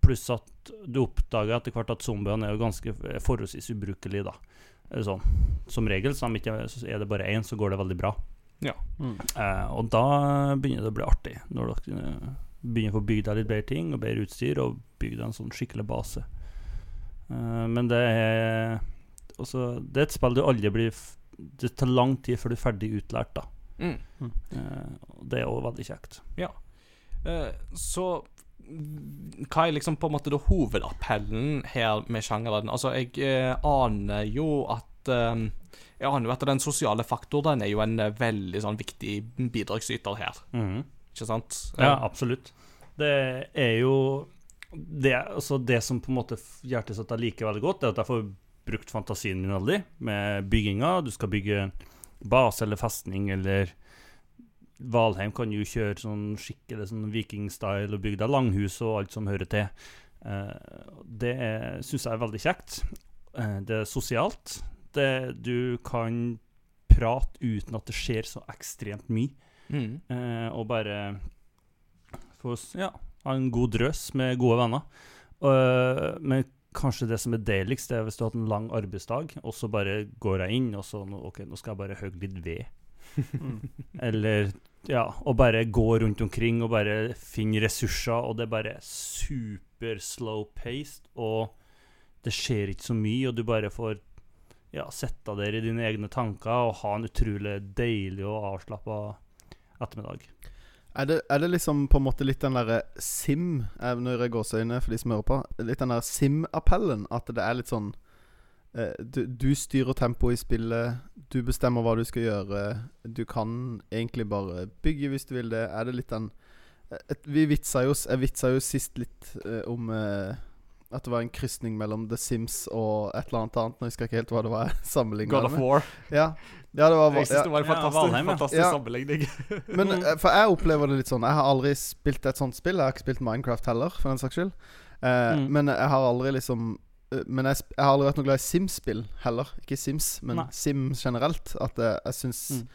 Pluss at du oppdager etter hvert at zombiene er jo ganske forholdsvis ubrukelige, da. Sånn. Som regel, så er det bare én, så går det veldig bra. Mm. Eh, og da begynner det å bli artig, når dere eh, begynner å få bygd deg litt bedre ting og bedre utstyr, og bygd deg en sånn skikkelig base. Eh, men det er også, Det er et spill du aldri blir Det tar lang tid før du er ferdig utlært, da. Mm. Eh, og det er òg veldig kjekt. Eh, Så mm, hva er liksom på en måte da hovedappellen her med sjangeren? Altså, jeg eh, aner jo at eh, Jeg aner jo at den sosiale faktoren er jo en eh, veldig sånn viktig bidragsyter her, Mhm. ikke sant? Ja, absolutt. Det er jo det, altså det som på en måte at jeg liker veldig godt, er at jeg får brukt fantasien min veldig med bygginga. Du skal bygge base eller festning, eller Valheim kan jo kjøre sånn skikkelig sånn vikingstyle og bygge deg langhus og alt som hører til. Eh, det syns jeg er veldig kjekt. Eh, det er sosialt. Det, du kan prate uten at det skjer så ekstremt mye. Mm. Eh, og bare få ja, ha en god drøs med gode venner. Men kanskje det som er deiligst, er hvis du har hatt en lang arbeidsdag, og så bare går jeg inn, og så OK, nå skal jeg bare hogge litt ved. [laughs] Mm. Eller ja, og bare gå rundt omkring og bare finne ressurser, og det er bare super slow paced, og det skjer ikke så mye, og du bare får ja, sette deg i dine egne tanker og ha en utrolig deilig og avslappa ettermiddag. Er det, er det liksom på en måte litt den derre sim Når jeg gåseøyne for de som hører på. Litt den der sim-appellen. At det er litt sånn du, du styrer tempoet i spillet. Du bestemmer hva du skal gjøre. Du kan egentlig bare bygge hvis du vil det. Er det litt den eh, et, Vi vitsa jo Jeg vitsa jo sist litt eh, om eh, at det var en krysning mellom The Sims og et eller annet annet. Nå husker jeg ikke helt hva det var sammenligna sammenlignet God of. War. Ja, ja, det var Jeg synes det var en Ja, fantastisk, Valheim, ja. fantastisk Ja. sammenligning. [laughs] Men eh, For jeg opplever det litt sånn Jeg har aldri spilt et sånt spill. Jeg har ikke spilt Minecraft heller, for den saks skyld. Eh, Mm. Men jeg har aldri liksom eh, Men jeg, jeg har aldri vært noe glad i Sims-spill heller. Ikke Sims, men Nei. Sim generelt. At jeg, jeg syns Mm.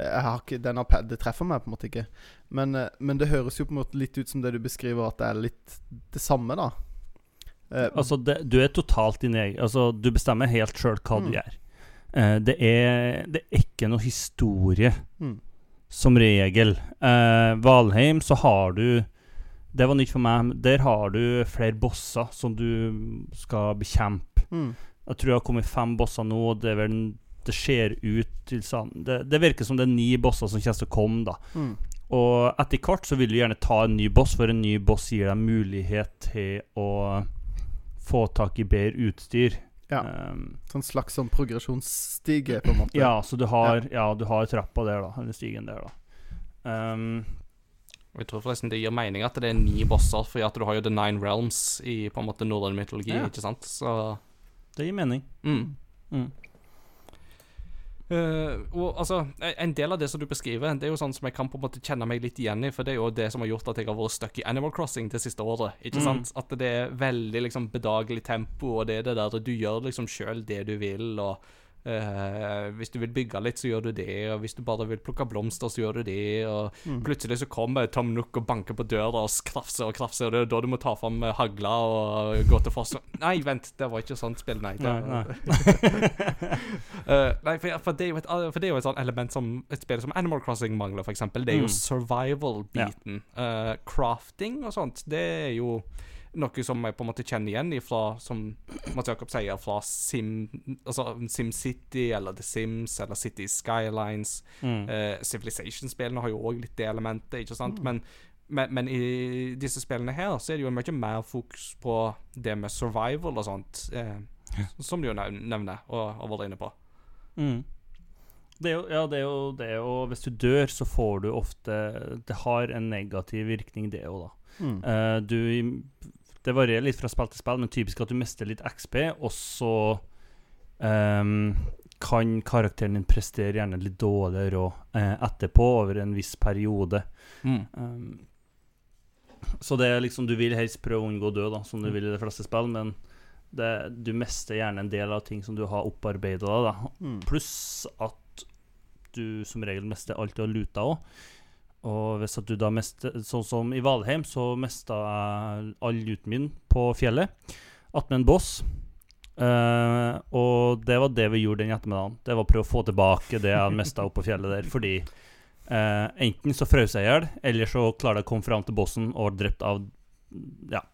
Jeg har ikke den appe- Det treffer meg på en måte ikke. Men, eh, men det høres jo på en måte litt ut som det du beskriver, at det er litt det samme, da. Eh, Altså, det, du er totalt din egen Altså, du bestemmer helt sjøl hva du Mm. gjør. Eh, det, er, det er ikke noe historie, mm. som regel. Eh, Valheim, så har du Det var nytt for meg. Der har du flere bosser som du skal bekjempe. Mm. Jeg tror jeg har kommet fem bosser nå, og det er vel Det ser ut til sånn det, det virker som det er ni bosser som kommer til å komme, da. Mm. Og etter hvert så vil du gjerne ta en ny boss, for en ny boss gir deg mulighet til å få tak i bedre utstyr. Ja. Um, Sånn slags sånn progresjonsstige, på en måte. ja, så du har, ja. du har trappa der, da. Eller stigen der, da. Um, Jeg tror forresten det gir mening at det er ni bosser, fordi at du har jo The Nine Realms i på en måte norrøn mytologi, Ja. ikke sant? Så det gir mening. mm. Mm. Uh, og altså, En del av det som du beskriver, det er jo sånn som jeg kan på en måte kjenne meg litt igjen i. For det er jo det som har gjort at jeg har vært stuck i Animal Crossing det siste året. Ikke Mm. sant? At det er veldig liksom bedagelig tempo, og det er det der du gjør liksom sjøl det du vil. og eh, Hvis du vil bygge litt, så gjør du det. Og hvis du bare vil plukke blomster, så gjør du det. Og Mm. plutselig så kommer Tom Nook og banker på døra og krafser og krafser, og det er da du må ta fram eh, hagla og gå til forsvar. Nei, vent, det var ikke sånt spill, nei. Det Nei, nei. uh, [laughs] nei, for, for, det et, for det er jo et sånt element som et spill som Animal Crossing mangler, f.eks. Det er jo Mm. survival-biten. Uh, crafting og sånt, det er jo noe som jeg på en måte kjenner igjen ifra, som Mats Jakob sier, fra Sim Altså SimCity eller The Sims eller City Skylines. Mm. Eh, Civilization-spillene har jo òg litt det elementet, ikke sant? Men, men, men i disse spillene her så er det jo mye mer fokus på det med survival og sånt, eh, som du jo nevner og har vært inne på. Mm. Det er jo, ja, det er jo det, og hvis du dør, så får du ofte Det har en negativ virkning, det òg, da. Mm. Uh, du Det varierer litt fra spill til spill, men typisk at du mister litt XP, og så um, kan karakteren din prestere gjerne litt dårligere og, eh, etterpå, over en viss periode. Mm. Um, så det er liksom Du vil helst prøve å unngå å dø, da, som du vil i de fleste spill, men det, du mister gjerne en del av ting som du har opparbeida deg, da. Mm. Pluss at du som regel mister alt du har luta òg. Og hvis at du da mister Sånn som i Valheim, så mista jeg all luten min på fjellet. Attmed en boss. Uh, og det var det vi gjorde den ettermiddagen. Det var å prøve å få tilbake det jeg mista oppå fjellet der. Fordi uh, enten så frøs jeg i hjel, eller så klarte jeg å komme fram til bossen og ble drept av Ja,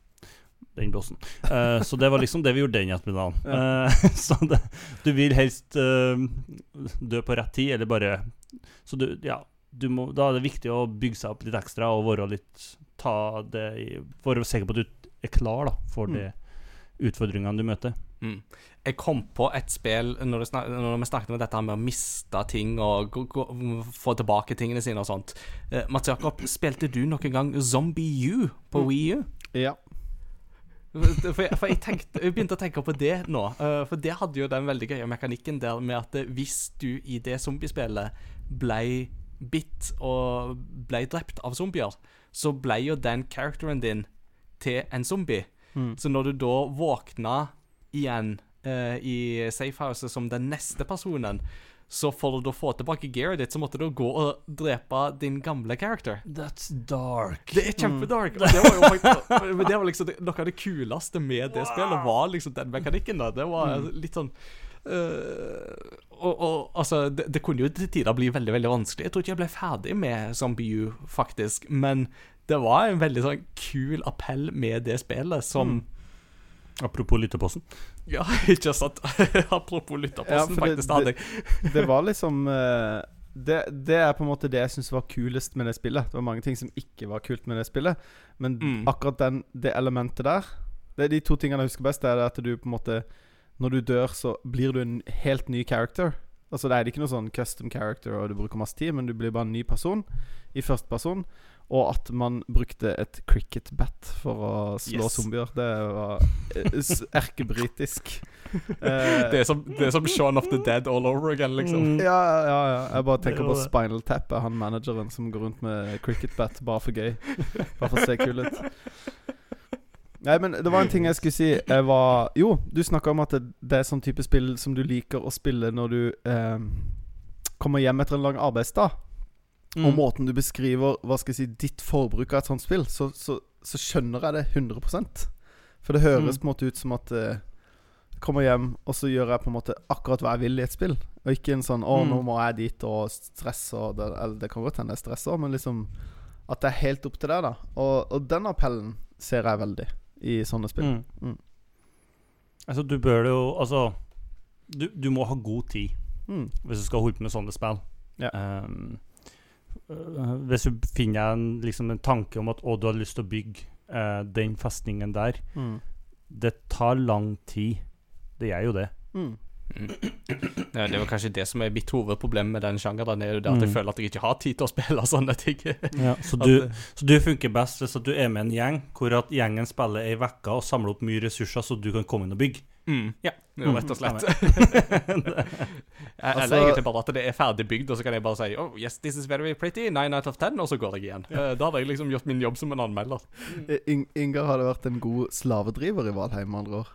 den bossen. Uh, så det var liksom det vi gjorde den ettermiddagen. Eh, [laughs] så det, du vil helst dø på rett tid, eller bare Så du, ja må, Da er det viktig å bygge seg opp litt ekstra og være litt Ta det i Være sikker på at du er klar da for Mm. de utfordringene du møter. Mm. Jeg kom på et spill når, snak, når vi snakket om dette med å miste ting og gå, gå, få tilbake tingene sine og sånt. Eh, Mats Jakob, spilte du noen gang Zombie U på Wii U? Ja. For jeg, for jeg, tenkte, jeg begynte å tenke på det nå. Uh, for det hadde jo den veldig gøye mekanikken der med at hvis du i det zombiespillet ble bitt og ble drept av zombier, så ble jo den characteren din til en zombie. Mm. Så når du da våkna igjen uh, i safehouset som den neste personen, så for å da få tilbake gearet ditt, så måtte du gå og drepe din gamle character. That's dark. Det er kjempedark. Mm. det var jo [laughs] det var liksom det, Noe av det kuleste med det spillet var liksom den mekanikken. da Det var litt sånn øh, og, og altså, det, det kunne jo til tider bli veldig veldig vanskelig. Jeg tror ikke jeg ble ferdig med Zombie U, faktisk. Men det var en veldig sånn kul appell med det spillet som Apropos lytterposten. Ja, [laughs] ikke sant? [laughs] Apropos lytterposten, Ja, faktisk. det-. Det. Det var liksom eh, det, det er på en måte det jeg syns var kulest med det spillet. Det var mange ting som ikke var kult med det spillet. Men Mm. akkurat den, det elementet der Det er de to tingene jeg husker best. Det er at du på en måte Når du dør, så blir du en helt ny character. Altså Det er ikke noe sånn custom character, og du bruker masse tid, men du blir bare en ny person i første person. Og at man brukte et cricket bat for å slå Yes. zombier. Det var eh, [laughs] erkebritisk. [laughs] Eh, Det er som, det er som Shaun of the Dead all over again, liksom. Mm. ja, ja, ja. Jeg bare tenker på. Spinal Tap, han manageren som går rundt med cricket bat bare for gøy. Bare for å se kul ut. [laughs] Nei, men det var en ting jeg skulle si. Jeg var Jo, du snakka om at det, det er sånn type spill som du liker å spille når du eh, kommer hjem etter en lang arbeidsdag. Mm. Og måten du beskriver hva skal jeg si, ditt forbruk av et sånt spill, så, så, så skjønner jeg det 100% For det høres Mm. på en måte ut som at eh, kommer hjem, og så gjør jeg på en måte akkurat hva jeg vil i et spill. Og ikke en sånn 'Å, Mm. nå må jeg dit', og stress og det, Eller det kan godt hende jeg stresser, men liksom At det er helt opp til deg, da. Og, og den appellen ser jeg veldig i sånne spill. Mm. Mm. Altså, du bør jo Altså, du, du må ha god tid Mm. hvis du skal holde på med sånne spill. Ja. Um, hvis du finner en, liksom en tanke om at å, du har lyst til å bygge uh, den festningen der Mm. Det tar lang tid. Det gjør jo det. Mm. Ja, det er vel kanskje det som er mitt hovedproblem med den sjangeren. Er jo det at jeg Mm. føler at jeg ikke har tid til å spille [laughs] sånne ting. så, du, eh, så du funker best hvis du er med en gjeng hvor at gjengen spiller ei uke og samler opp mye ressurser, så du kan komme inn og bygge. mm, ja, jo, rett og slett. [laughs] Eller Altså- egentlig bare at det er ferdig bygd, og så kan jeg bare si Oh, yes, this is very pretty. Nine out of ten, og så går jeg igjen. Ja. Da hadde jeg liksom gjort min jobb som en anmelder. Mm. In Ingar hadde vært en god slavedriver i Valheim, med andre ord.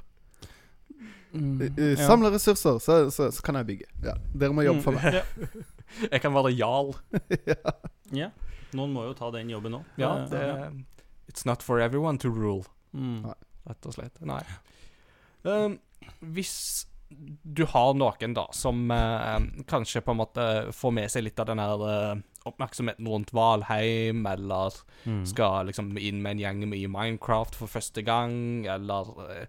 I- Samle Ja. Samle ressurser, så, så, så kan jeg bygge. Ja. Dere må jobbe for meg. Ja. [laughs] Jeg kan være jarl. [laughs] ja. Noen må jo ta den jobben òg. Ja, det It's not for everyone to rule. Mm. Nei. rett og slett. Nei. Um, hvis du har noen da som eh, kanskje på en måte får med seg litt av den her eh, oppmerksomheten rundt Valheim, eller Mm. skal liksom inn med en gjeng i Minecraft for første gang, eller eh,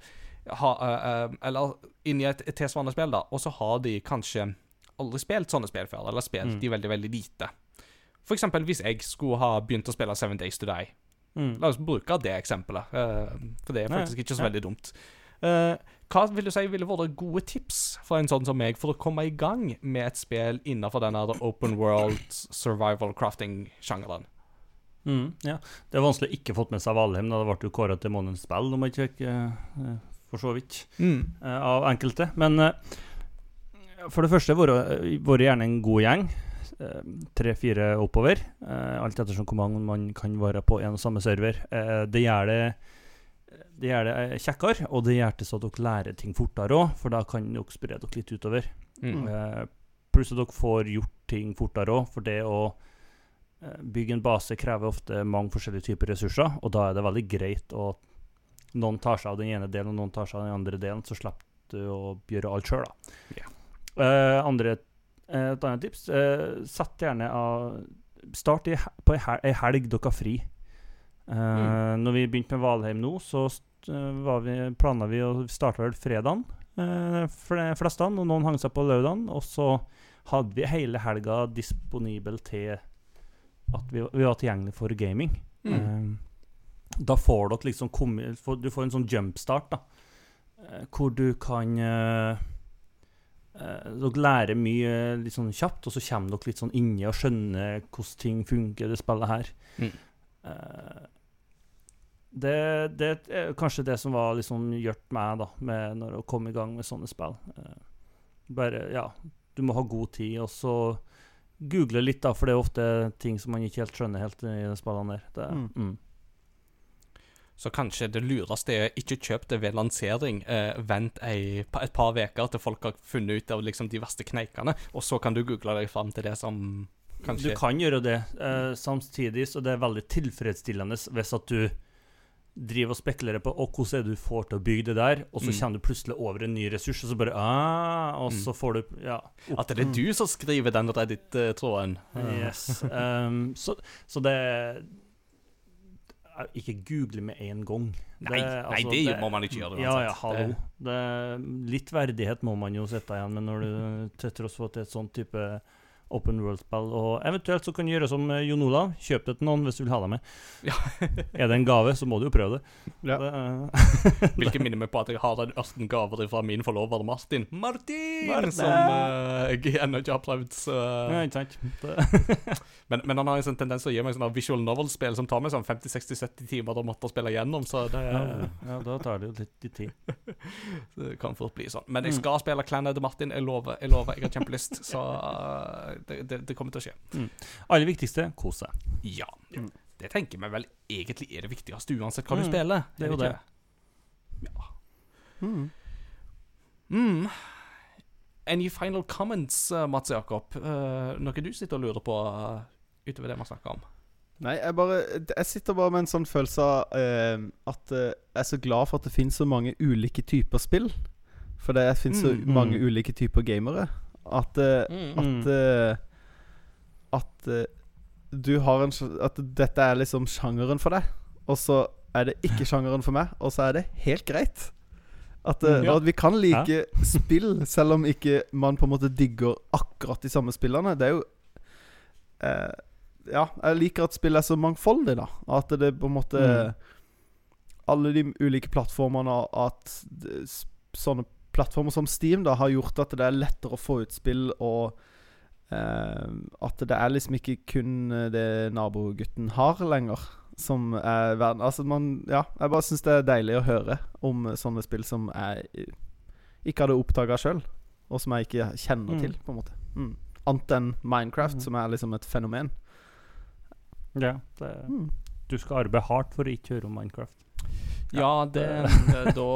ha, eh, eh, Eller inn i et, et tilsvarende spill, da, og så har de kanskje aldri spilt sånne spill før, eller spilt Mm. de veldig, veldig lite. For eksempel hvis jeg skulle ha begynt å spille Seven Days to Die Mm. La oss bruke det eksempelet, eh, for det er Nei, faktisk ikke så ja. veldig dumt. Uh, hva vil du si ville vært gode tips for en sånn som meg for å komme i gang med et spill innenfor denne open world survival crafting-sjangeren? Mm, ja. Det er vanskelig å ikke fått med seg Valheim. da Det ble jo kåra til månedens spill, om jeg ikke for så vidt, Mm. eh, av enkelte. Men eh, for det første har vært gjerne en god gjeng. eh, Tre-fire oppover. alt ettersom hvor mange man kan være på en og samme server. Det gjør det det gjør det kjekkere, og det gjør det så at dere lærer ting fortere òg, for da kan dere spre dere litt utover. Mm. Eh, pluss at dere får gjort ting fortere òg, for det å bygge en base krever ofte mange forskjellige typer ressurser, og da er det veldig greit å noen tar seg av den ene delen, og noen tar seg av den andre delen, så slipper du å gjøre alt sjøl, da. Yeah. Uh, andre, eh, et annet tips uh, Sett gjerne av Start i, på ei hel- helg dere har fri. Eh, Når vi begynte med Valheim nå, så eh, var vi, planla vi å starte vel fredagen uh, for de fleste, og noen hang seg på lørdagen. Og så hadde vi hele helga disponibel til at vi, vi var tilgjengelig for gaming. Mm. Eh, da får dere liksom kommet Du får en sånn jumpstart, da. eh, hvor du kan eh, eh, Dere lærer mye litt sånn kjapt, og så kommer dere litt sånn inni og skjønner hvordan ting funker det spillet her. Mm. Eh, det, det er kanskje det som var liksom gjort meg da med når å komme i gang med sånne spill. Bare, ja Du må ha god tid, og så google litt, da, for det er ofte ting som man ikke helt skjønner helt i de spillene der. Det, Mm. mm. Så kanskje det lureste er ikke kjøp det ved lansering. Eh, vent ei, et par uker til folk har funnet ut av liksom de verste kneikene, og så kan du google deg fram til det som kanskje Du kan gjøre det, eh, samtidig så det er veldig tilfredsstillende hvis at du driver og spekulerer på og hvordan er det du får til å bygge det der, og så Mm. kommer du plutselig over en ny ressurs, og så bare ah, Og Mm. så får du Ja. At det er du som skriver den Reddit-tråden. Yes. Um, så, så det eh, Ikke google med en gang. Nei, nei, det må man ikke gjøre Ja, ja, hallo. Det, litt verdighet må man jo sette igjen men når du til tross for at det er et sånn type open world-spill. Og eventuelt så kan du gjøre som eh, Jon Olav. Kjøp det til noen hvis du vil ha det med. Ja. [laughs] er det en gave, så må du jo prøve det. Ja. det eh, Hvilket [laughs] minner meg på at jeg har en ørsten gaver fra min forlover Martin. Martin! Martin! Som uh, jeg ennå ikke har prøvd. Så. ja, ikke sant? [laughs] Men, men han har en sånn tendens til å gi meg sånne visual novel-spill som tar meg sånn 50-60-70 timer å måtte spille gjennom, så det, ja, ja, da tar det jo litt, litt tid. det kan fort bli sånn. Men jeg Mm. skal spille Clan of the Martin, jeg lover. Jeg lover, jeg har kjempelyst, så eh, det, det, det kommer til å skje. Aller viktigste kos deg. Ja. Mm. Det tenker vi vel egentlig er det viktigste, uansett hva du Mm, spiller. det er jo det. Ja. Mm. Mm. Any final comments, eh, Mats Jakob? Uh, noe du sitter og lurer på uh, utover det vi har snakka om? Nei, jeg bare Jeg sitter bare med en sånn følelse av uh, at jeg er så glad for at det finnes så mange ulike typer spill. For det finnes så Mm, mange mm. ulike typer gamere. At eh, At eh, At eh, du har en At dette er liksom sjangeren for deg, og så er det ikke sjangeren for meg, og så er det helt greit. At, Mm, ja. at vi kan like spill, selv om ikke man på en måte digger akkurat de samme spillene. Det er jo eh, Ja, jeg liker at spill er så mangfoldig, da. At det på en måte Mm. Alle de ulike plattformene, og at det, sånne plattformer som Steam da har gjort at det er lettere å få ut spill, og eh, at det er liksom ikke kun eh, det nabogutten har lenger, som er verden Altså, man Ja, jeg bare syns det er deilig å høre om sånne spill som jeg ikke hadde oppdaga sjøl, og som jeg ikke kjenner Mm. til, på en måte. Mm. Annet enn Minecraft, Mm. som er liksom et fenomen. Ja, det, Mm. du skal arbeide hardt for å ikke høre om Minecraft. Ja, det, da,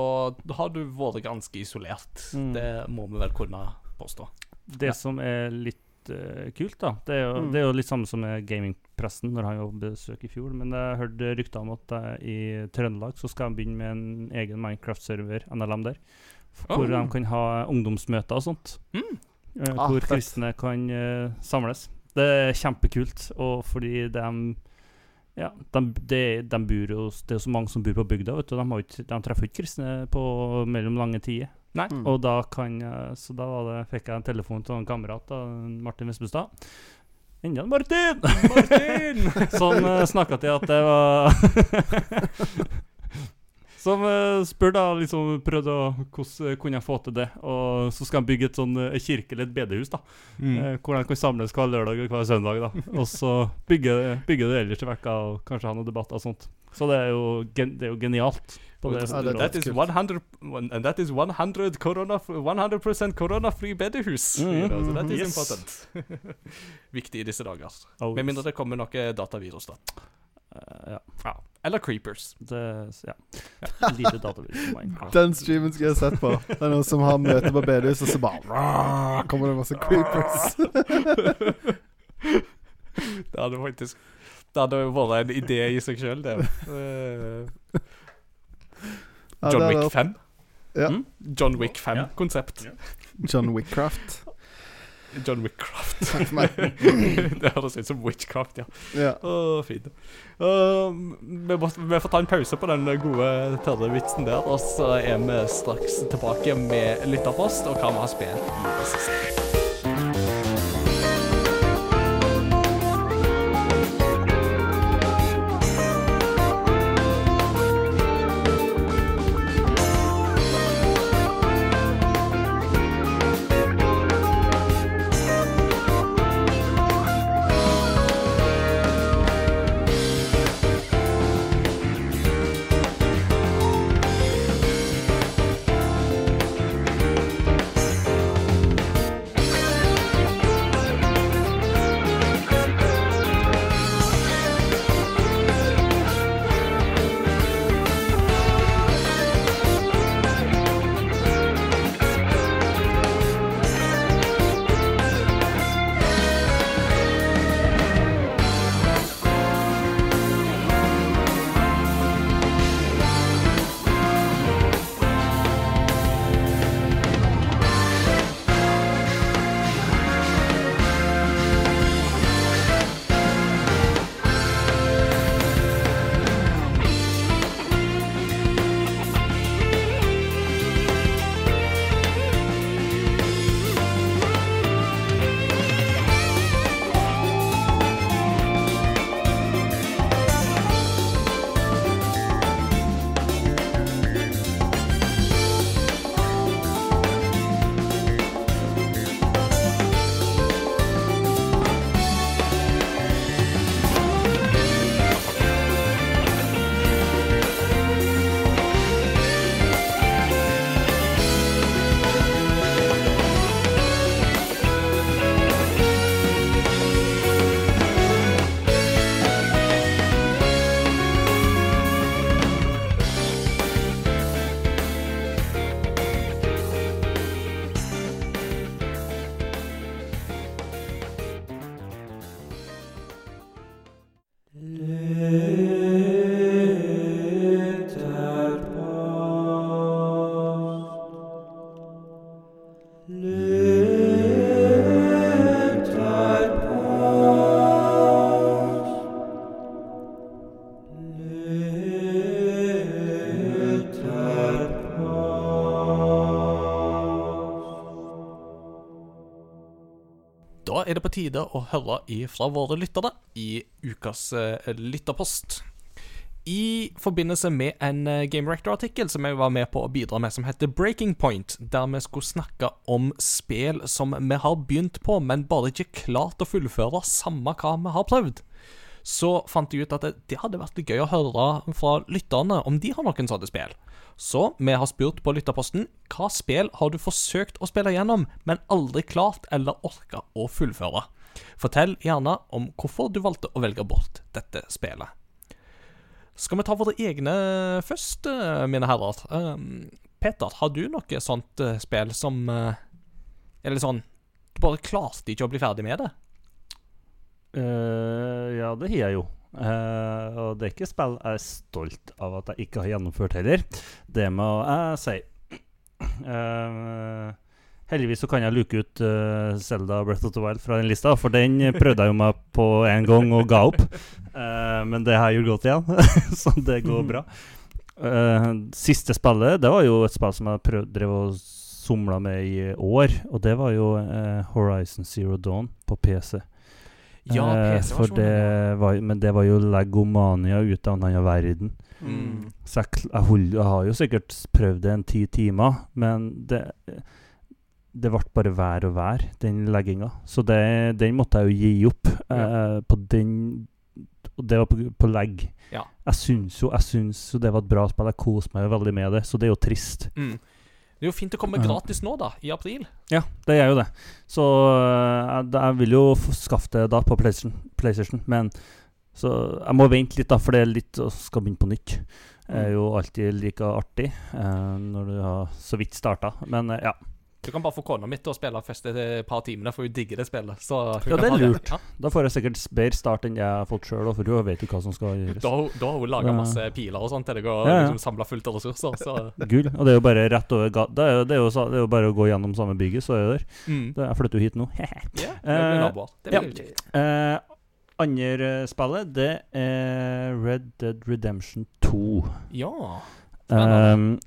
da har du vært ganske isolert. Mm. Det må vi vel kunne påstå. Det Ja. som er litt uh, kult, da Det er, jo, Mm. det er jo litt samme som med gamingpressen, når han var på besøk i fjor. Men jeg hørte rykter om at uh, i Trøndelag så skal han begynne med en egen Minecraft-server, NLM, der. Hvor Oh. de kan ha ungdomsmøter og sånt. Mm. Uh, Ah, hvor kristne kan samles. Det er kjempekult, og fordi de ja, de, de, de bor jo Det er jo så mange som bor på bygda, vet du. De, ikke, de treffer ikke kristne på mellom lange tider. Nei. Mm. Og da kan Så da var det, fikk jeg en telefon til en kamerat, da, Martin Vestbustad. Enda en Martin! Martin! [laughs] Som uh, snakka til at det var [laughs] Som uh, spør da liksom prøvde å hvordan kunne jeg få til det. Og så skal han bygge et sånn uh, kirke eller et bedehus, da. Mm. uh, hvor de kan samles hver lørdag og hver søndag. da [laughs] Og så bygge, bygge det ellers i vekka og kanskje ha noen debatter og sånt. Så det er jo, gen det er jo genialt. På det, Ja, det er That is 100 and that is 100 corona 100 koronafri bedehus. Mhm. You know, so that is Yes. important. [laughs] Viktig i disse dager. Oh, Med mindre det kommer noe datavirus, da. Eh, ja. Ja. Eller creepers. Det, ja. [laughs] Lite. [laughs] Den streamen skulle jeg sett på. Det er noen som har møte på bedehus, og så bare kommer det masse creepers. [laughs] Det hadde faktisk Det hadde vært en idé i seg sjøl, det. Eh, John Wick 5. Ja. Mm? John Wick 5-konsept. John Wickcraft. John Wickcraft. Takk for meg. [laughs] det høres ut som witchcraft, ja. Ja. Å, fint. Uh, vi, må, vi får ta en pause på den gode, tørre vitsen der, og så er vi straks tilbake med lytterpost og hva vi har spilt i det siste. Tide å høre ifra våre lyttere i ukas eh, lytterpost. I forbindelse med en eh, Game Rector-artikkel som jeg var med på å bidra med, som heter Breaking Point, der vi skulle snakke om spill som vi har begynt på, men bare ikke klart å fullføre, samme hva vi har prøvd, så fant jeg ut at det, hadde vært gøy å høre fra lytterne om de har noen sånne spill. Så vi har spurt på lytterposten hva spill har du forsøkt å spille gjennom, men aldri klart eller orka å fullføre. Fortell gjerne om hvorfor du valgte å velge bort dette spillet. Skal vi ta våre egne først, eh, mine herrer? Um, Peter, har du noe sånt eh, spill som eh, Eller sånn Du bare klarte ikke å bli ferdig med det? Uh, ja, det har jeg jo. Eh, og det er ikke spill jeg er stolt av at jeg ikke har gjennomført heller. Det må jeg si. Uh, heldigvis så kan jeg luke ut uh, Zelda Breath of the Wild fra den lista, for den prøvde jeg jo meg på en gang og ga opp. Uh, men det har jeg gjort godt igjen, [laughs] så det går bra. Siste spillet, det var jo et spill som jeg prøvde, drev og somla med i år, og det var jo Horizon Zero Dawn på PC. Ja, Eh, PC-versjonen, det var, men det var jo legomania ut av en annen verden. Mm. Så jeg, jeg, hold, jeg har jo sikkert prøvd det en ti timer, men det det ble bare vær og vær, den legginga. Så det, den måtte jeg jo gi opp. Eh, på den Og det var på, på legg. Ja. Jeg syns jo jeg syns jo det var et bra spill. Jeg koste meg jo veldig med det, så det er jo trist. Mm. Det er jo fint å komme gratis nå, da, i april. Ja, det er jo det. Så eh, jeg, vil jo skaffe det da på PlayStation, PlayStation, men så jeg må vente litt, da, for det er litt å skal begynne på nytt. Det er jo alltid like artig eh, når du har så vidt starta. Men eh, ja. Du kan bare få kona mi til å spille første par timene, for hun digger det spillet. Så Ja, det er lurt. Ja. Da får jeg sikkert bedre start enn jeg har fått sjøl, for hun vet jo hva som skal gjøres. Da, har hun- da har hun laga masse piler og sånt til deg og Ja, ja. liksom samla fullt av ressurser. Så [laughs] Gull. Og det er jo bare rett over gata. Det, det, er jo bare å gå gjennom samme bygget, så er jeg der. mm. Det, jeg flytter jo hit nå. [laughs] Ja, det Eh, blir naboer. Det ja. blir jo kjekt. Eh, andre spillet, det er Red Dead Redemption 2. Ja. Um,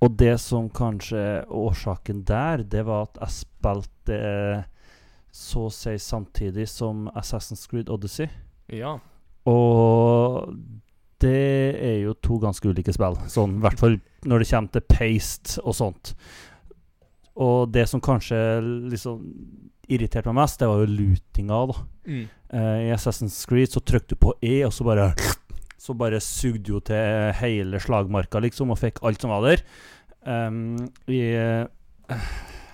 og det som kanskje er årsaken der, det var at jeg spilte eh, så å si samtidig som Assassin's Creed Odyssey. ja. Og det er jo to ganske ulike spill, sånn i hvert fall når det kommer til paste og sånt. Og det som kanskje liksom irriterte meg mest, det var jo lootinga, da. Mm. Uh, I Assassin's Creed så trykte du på E, og så bare Så bare sugde jo til hele slagmarka, liksom, og fikk alt som var der. Um, I uh,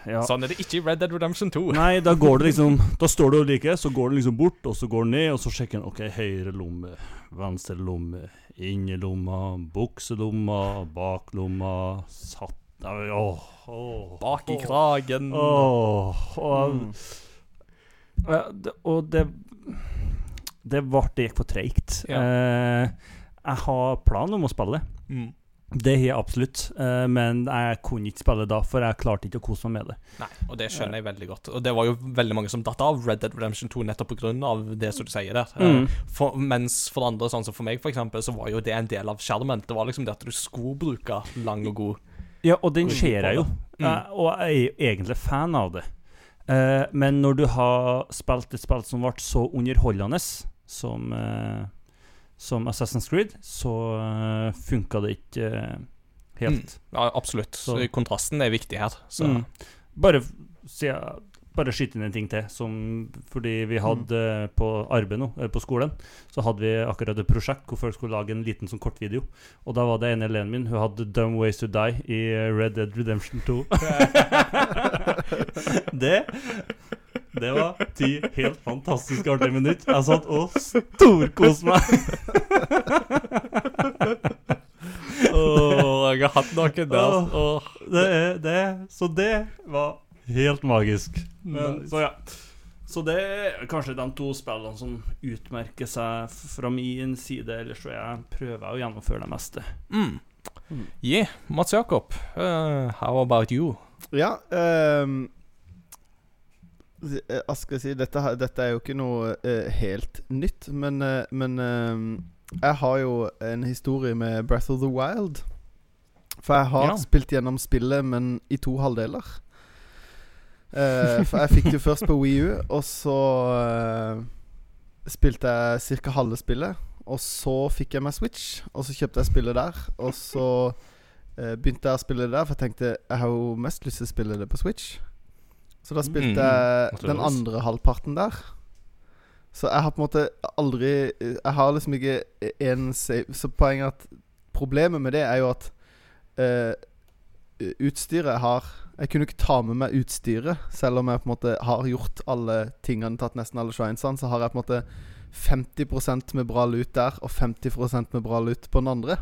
Ja. Sånn er det ikke i Red Dead Redemption 2. Nei, da går det liksom [laughs] Da står du like, så går du liksom bort, og så går du ned, og så sjekker den OK, høyre lomme, venstre lomme, innerlomma, bukselomma, baklomma, satt Åh, åh, Bak i kragen. Åh, og, Mm. ja, det, og det Det var, Det gikk for treigt. Ja. Eh, jeg har plan om å spille det. Mm. Det har jeg absolutt. eh, men jeg kunne ikke spille da, for jeg klarte ikke å kose meg med det. Nei, og det skjønner jeg veldig godt. Og det var jo veldig mange som datt av Red Dead Redemption 2 nettopp pga. det som du sier der. Mm. Eh, For, mens for andre, sånn som for meg, for eksempel, så var jo det en del av skjermen. Det var liksom det at du skulle bruke lang og god Ja, og den ser jeg jo, Mm. eh, og jeg er egentlig fan av det. Uh, men når du har spilt et spill som ble så underholdende som, eh, som Assassin's Creed, så uh, funka det ikke eh, helt. Ja, absolutt. Så. Kontrasten er viktig her. Så Mm. Bare, si, bare skyte inn en ting til. Som, fordi vi hadde eh, på arbeid nå, eh, på skolen, så hadde vi akkurat et prosjekt hvor folk skulle lage en liten sånn kortvideo. Og da var det ene eleven min Hun hadde 'Dumb Ways To Die' i eh, Red Dead Redemption 2. [laughs] [laughs] det Det var ti helt fantastisk artige minutter. Jeg satt og storkoste meg. Åh, jeg har hatt noen der. Åh. Det er det. Så det var helt magisk. Men, Nice. så ja. Så det er kanskje de to spillene som utmerker seg fra min side. Ellers så jeg prøver å gjennomføre det meste. Mm. Mm. Yeah, Mats Jakob, uh, how about you? Ja ehm, eh, Hva skal jeg si dette, dette er jo ikke noe uh, helt nytt, men, uh, men uh, jeg har jo en historie med Breath of the Wild. For jeg har Ja. spilt gjennom spillet, men i to halvdeler. For jeg fikk det først på Wii U, og så spilte jeg ca. halve spillet. Og så fikk jeg meg Switch, og så kjøpte jeg spillet der. Og så begynte jeg å spille det der, for jeg tenkte jeg har jo mest lyst til å spille det på Switch. Så da spilte Mm, jeg den andre halvparten der. Så jeg har på en måte aldri Jeg har liksom ikke én save Så poenget at Problemet med det er jo at uh, utstyret jeg har Jeg kunne ikke ta med meg utstyret, selv om jeg på en måte har gjort alle tingene, tatt nesten alle shrinesene, så har jeg på en måte 50% med bra lut der, og 50% med bra lut på den andre.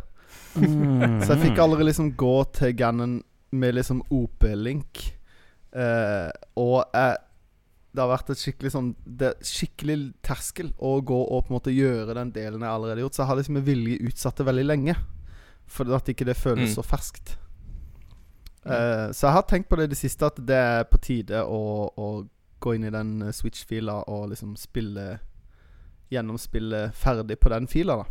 [laughs] Så jeg fikk aldri liksom gå til Ganon med liksom OP-link. Eh, og jeg Det har vært et skikkelig sånn Det skikkelig terskel å gå og på en måte gjøre den delen jeg allerede har gjort. Så jeg har liksom med vilje utsatt det veldig lenge. For at ikke det føles Mm. så ferskt. Eh, så jeg har tenkt på det i det siste, at det er på tide å, å gå inn i den Switch-fila og liksom spille Gjennomspille ferdig på den fila, da.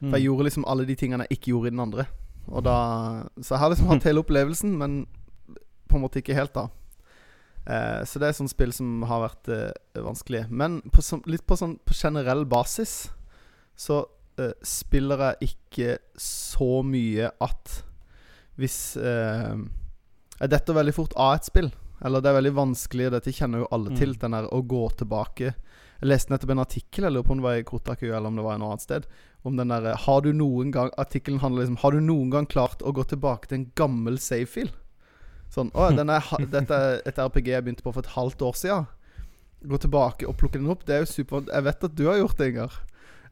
Mm. For jeg gjorde liksom alle de tingene jeg ikke gjorde i den andre. Og da Så jeg har liksom hatt [laughs] hele opplevelsen, men på en måte ikke helt, da. Eh, så det er sånne spill som har vært eh, vanskelig. Men på som, litt på sånn på generell basis så eh, spiller jeg ikke så mye at hvis eh, Jeg detter veldig fort av et spill. Eller det er veldig vanskelig, dette kjenner jo alle til, Mm. den der å gå tilbake. Jeg leste nettopp en artikkel, jeg lurer på om det var i Kotaku eller om det var en annet sted, om den derre Har du noen gang Artikkelen handler liksom Har du noen gang klart å gå tilbake til en gammel save-fil? Sånn Å, den er, dette er et RPG jeg begynte på for et halvt år siden. Gå tilbake og plukke den opp. Det er jo super Jeg vet at du har gjort det, Inger.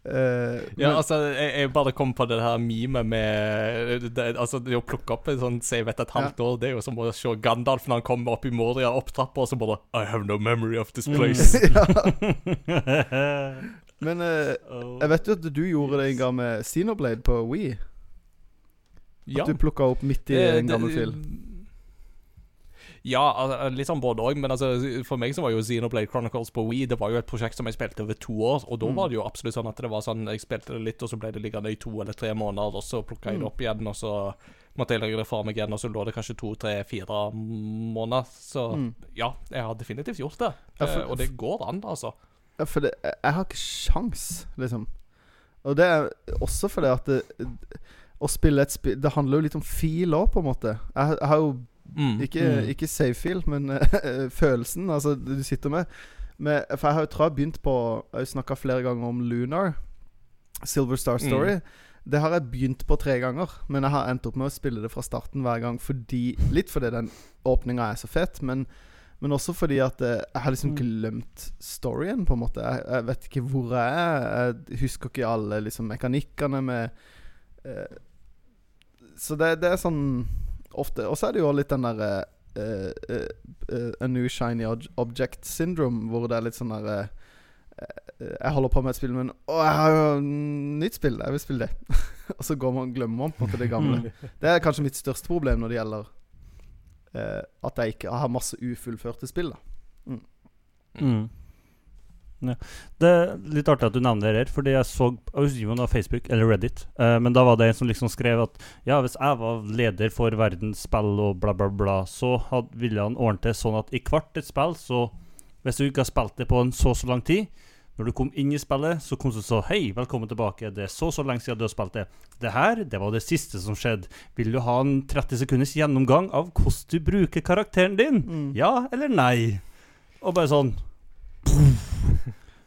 Uh, Ja, men- altså, jeg, jeg bare kom på det her memet med det, Altså, det å plukke opp en sånn save etter et halvt år, det er jo som å se Gandalf når han kommer opp i Moria opp trappa, og så bare I have no memory of this place. [laughs] Mm. [laughs] Men eh, jeg vet jo at du gjorde det, en gang med Xenoblade på Wii. At Ja. du plukka opp midt i Eh, en gammel film. fil. Ja, litt sånn både òg, men altså, for meg så var jo Xenoblade Chronicles på Wii Det var jo et prosjekt som jeg spilte over to år, og da Mm. var det jo absolutt sånn at det var sånn Jeg spilte det litt, og så ble det liggende i to eller tre måneder, og så plukka jeg det Mm. opp igjen, og så måtte jeg legge det fra meg igjen, og så lå det kanskje to, tre, fire måneder. Så Mm. ja, jeg har definitivt gjort det. Ja, for- Eh, og det går an, altså. Ja, for det, jeg har ikke sjans, liksom. Og det er også fordi at det, å spille et spill Det handler jo litt om fil òg, på en måte. Jeg, jeg har jo Mm. ikke, Mm. ikke safe-feel, men eh, [laughs] følelsen altså du sitter med. med for jeg har jo tror jeg begynt på Jeg har snakka flere ganger om Lunar. Silver Star Story. Det har jeg begynt på tre ganger, men jeg har endt opp med å spille det fra starten hver gang fordi Litt fordi den åpninga er så fet, men, men også fordi at eh, jeg har liksom glemt storyen, på en måte. Jeg, jeg vet ikke hvor jeg er. Jeg husker ikke alle liksom mekanikkene med eh, Så det, det er sånn ofte Og så er det jo litt den derre uh, uh, eh, A new shiny object syndrome, hvor det er litt sånn derre eh, jeg holder på med et spill, men Å, jeg har jo nytt spill. Jeg vil spille det. [laughs] og så går man, glemmer man på en måte det gamle. [laughs] Det er kanskje mitt største problem når det gjelder eh, at jeg ikke har masse ufullførte spill. da Mm. Ja. Det er litt artig at du nevner det her, fordi jeg så var Facebook eller Reddit, eh, men da var det en som liksom skrev at ja, hvis jeg var leder for verdens spill og bla, bla, bla, så had, ville han ordne det sånn at i hvert et spill, så Hvis du ikke har spilt det på en så så lang tid når du kom inn i spillet, så kom du så Hei, velkommen tilbake. Det er så så lenge siden du har spilt det. Det her, det var det siste som skjedde. Vil du ha en 30 sekunders gjennomgang av hvordan du bruker karakteren din? Mm. Ja eller nei? Og bare sånn